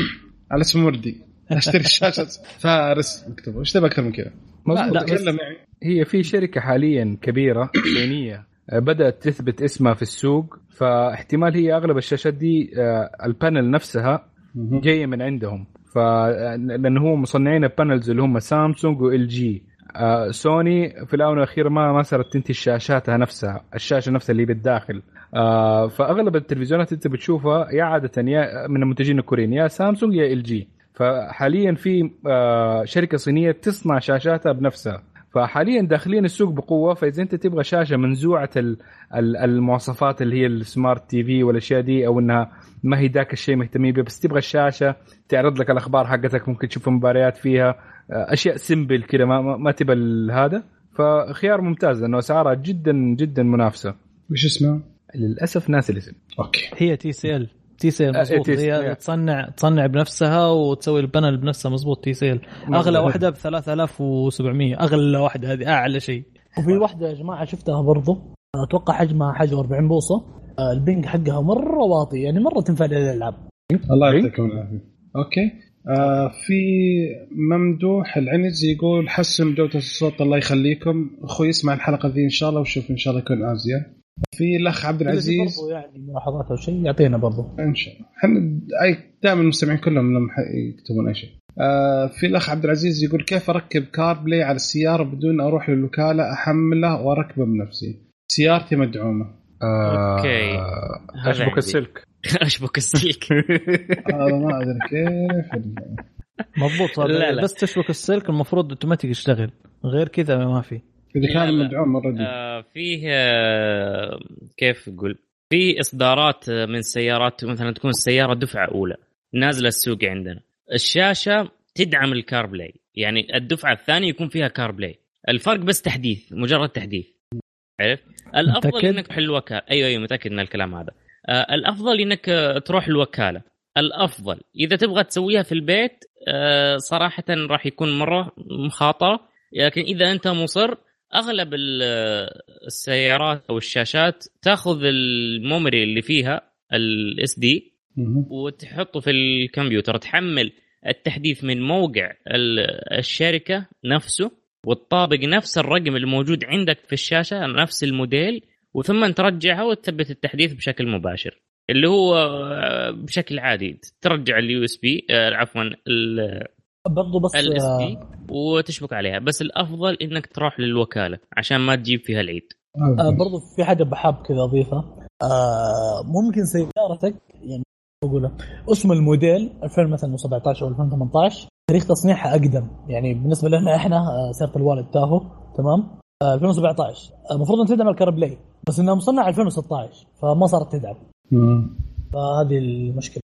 *clears throat* على اسم وردي. أشتري *laughs* شاشة. فارس مكتوبه وش تبي أكثر من كذا؟ تكلم يعني هي في شركة حاليا كبيرة *coughs* صينية بدأت تثبت اسمها في السوق. فاحتمال هي أغلب الشاشات دي ال panel نفسها جاية من عندهم. ف لأنه هو مصنعين ال panels اللي هم سامسونج و LG سوني في الآونة الأخيرة ما ما صارت تنتج شاشاتها نفسها الشاشة نفسها اللي بالداخل. آه فأغلب التلفزيونات أنت بتشوفها يا عادة يا من المنتجين الكوريين يا سامسونج يا LG فحاليا في آه شركة صينية تصنع شاشاتها بنفسها. فحاليا داخلين السوق بقوة فإذا أنت تبغى شاشة منزوعة المواصفات اللي هي ال smart TV والأشياء دي أو إنها ما هي ذاك الشيء مهتمين به بس تبغى الشاشة تعرض لك الأخبار حقتك ممكن تشوف مباريات فيها أشياء simple كذا ما, ما تبى هذا. فخيار ممتاز لأنه أسعارها جدا جدا منافسة. وش اسمها؟ للأسف ناسي الاسم أوكي. هي TCL TCL مضبوط هي تصنع تصنع بنفسها وتسوي ال panel بنفسها مضبوط TCL أغلى واحدة ب 3700 أغلى واحدة هذه أعلى شيء. وفي واحدة يا جماعة شفتها برضو. أتوقع حجمها حجم 40 بوصة. ال ping حقها مرة واطي يعني مرة تنفع للألعاب. الله يعطيكم العافية. أوكي. آه في ممدوح العنز يقول حسن جودة الصوت الله يخليكم. أخوي يسمع الحلقة ذي إن شاء الله وشوف إن شاء الله يكون ازين في الأخ عبد العزيز. يعني ملاحظات أو شيء يعطينا برضو. إن شاء الله. إحنا دائما المستمعين كلهم لما يكتبون أي شيء. آه في الأخ عبد العزيز يقول كيف أركب CarPlay على السيارة بدون أروح للوكالة؟ أحمله وأركبه بنفسي سيارتي مدعومة. آه أوكي *laughs* اشبك السلك. أشبك *laughs* السلك. هذا ما أدري كيف. مضبوط لا لا. بس تشبك السلك المفروض أوتوماتيك يشتغل. غير كذا ما في. إذا كان مدعوم مره آه فيه آه كيف أقول؟ في إصدارات من سيارات مثلا تكون السيارة دفعة أولى نازلة السوق عندنا. الشاشة تدعم ال CarPlay يعني الدفعة الثانية يكون فيها CarPlay الفرق بس تحديث مجرد تحديث. عرفت؟ الأفضل متأكد؟ إنك تروح الوكالة. أيوه أيوه متأكد من الكلام هذا. آه الأفضل إنك آه، تروح الوكالة. الأفضل. إذا تبغى تسويها في البيت آه صراحة راح يكون مرة مخاطرة لكن إذا أنت مصر أغلب ال- السيارات أو الشاشات تأخذ ال memory اللي فيها ال SD. وتحطه في الكمبيوتر تحمل التحديث من موقع ال- الشركة نفسه وتطابق نفس الرقم الموجود عندك في الشاشة نفس الموديل وثم ترجعها وتثبت التحديث بشكل مباشر اللي هو آه، بشكل عادي ترجع ال USB عفوا برضو بس ال S آه، D وتشبك عليها. بس الأفضل إنك تروح للوكالة عشان ما تجيب فيها العيد. آه. برضو في حاجة بحاب كذا أضيفها. آه ممكن سيارتك يعني اقولها اسم الموديل 2017 أو 2018 تاريخ تصنيعها أقدم. يعني بالنسبة لنا إحنا آه، سيارة الوالد تاهو تمام؟ آه 2017 آه، المفروض ان تدعم ال CarPlay بس إنها مصنعه 2016 فما صارت تدعم. فهذه المشكلة.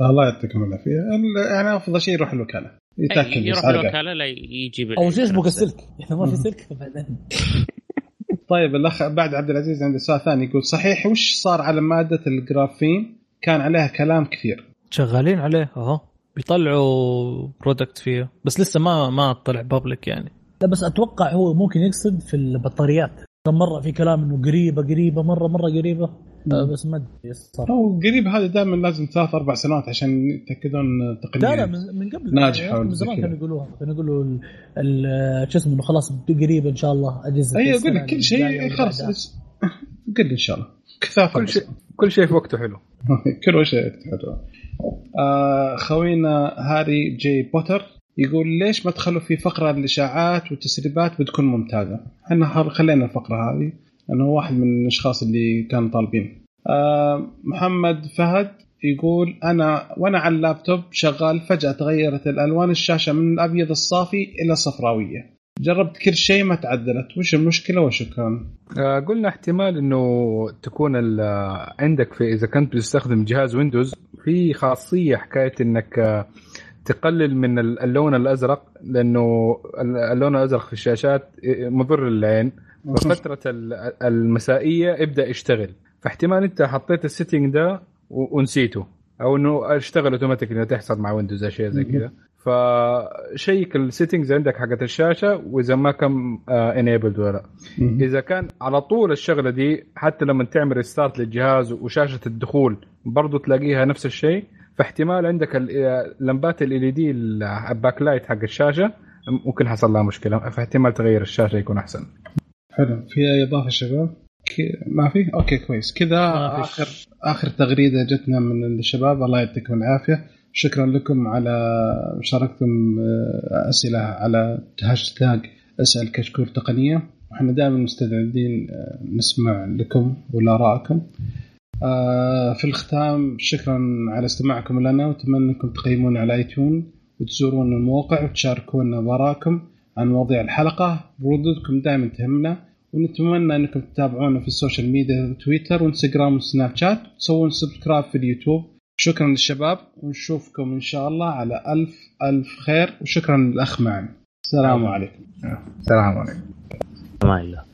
الله يعطيكم العافية. ال- يعني أفضل شيء يروح الوكالة. يتأكد يروح. الوكالة لا يجيب العيد شيء يسبق. السلك. إحنا ما في سلك بعدين. *laughs* طيب الأخ بعد عبد العزيز عنده سؤال ثاني يقول صحيح وش صار على مادة الجرافين؟ كان عليها كلام كثير. شغالين عليه أهو. بيطلعوا برودكت فيه. بس لسه ما ما طلع بابليك يعني. لا بس أتوقع هو ممكن يقصد في البطاريات. مرة في كلام إنه قريبة قريبة مرة مرة قريبة. بس ما أدري إيش صار هو قريب هذا دائما لازم ثلاث أربع سنوات عشان يتأكدون تقنيا. لا لا من من قبل. ناجحة يعني من زمان. كانوا يقولوها. كانوا يقولوا ال- ال- شو اسمه إنه خلاص قريب إن شاء الله أجهزة اي السنة أقول لك كل شيء خلاص قل إن شاء الله. كثافة كل شيء كل شيء في وقته حلو. *laughs* كل شيء حلو. آه خوينا هاري جي بوتر يقول ليش ما تخلوا في فقرة الإشاعات والتسريبات بتكون ممتازة؟ إحنا خل- خلينا الفقرة هذه. لأنه واحد من الأشخاص اللي كانوا طالبين. آه محمد فهد يقول أنا وأنا على اللابتوب شغال فجأة تغيرت الألوان الشاشة من الأبيض الصافي إلى صفراويه. جربت كل شيء ما تعدلت، وش المشكلة وشكرا. آه، قلنا احتمال إنه تكون آه، عندك في إذا كنت بتستخدم جهاز Windows في خاصية حكاية إنك تقلل من ال- اللون الأزرق لأنه ال- اللون الأزرق في الشاشات مضر للعين ففترة ال- المسائية ابدأ يشتغل فاحتمال انت حطيت ال setting ده ونسيته. أو إنه اشتغل اوتوماتيك إنه تحصل مع Windows اشياء زي كذا. ف check ال settings عندك حقت الشاشة وإذا ما كان enabled ولا لا. إذا كان على طول الشغلة دي حتى لما تعمل restart للجهاز وشاشة الدخول برضو تلاقيها نفس الشيء. فاحتمال عندك ال- لمبات LED ال backlight حق الشاشة ممكن حصل لها مشكلة. فاحتمال تغير الشاشة يكون أحسن. حلو. في أي إضافة شباب؟ ما في؟ أوكي كويس. كذا. اخر آخر تغريدة جتنا من الشباب الله يعطيكم العافية. شكرا لكم على مشاركتكم آه، أسئلة على هاشتاج أسأل كشكول تقنية. وإحنا دائما مستعدين آه، نسمع لكم ولارائكم آه، في الختام شكرا على استماعكم لنا. وأتمنى أنكم تقيمونا على iTunes وتزورون الموقع وتشاركونا بارائكم عن مواضيع الحلقة. ردودكم دائما تهمنا. ونتمنى أنكم تتابعونا في ال social media تويتر وانستغرام وسناب شات. وتسوون subscribe في اليوتيوب. شكرا للشباب. ونشوفكم إن شاء الله على ألف ألف خير. وشكرا للأخ معن. السلام عليكم. السلام عليكم. الله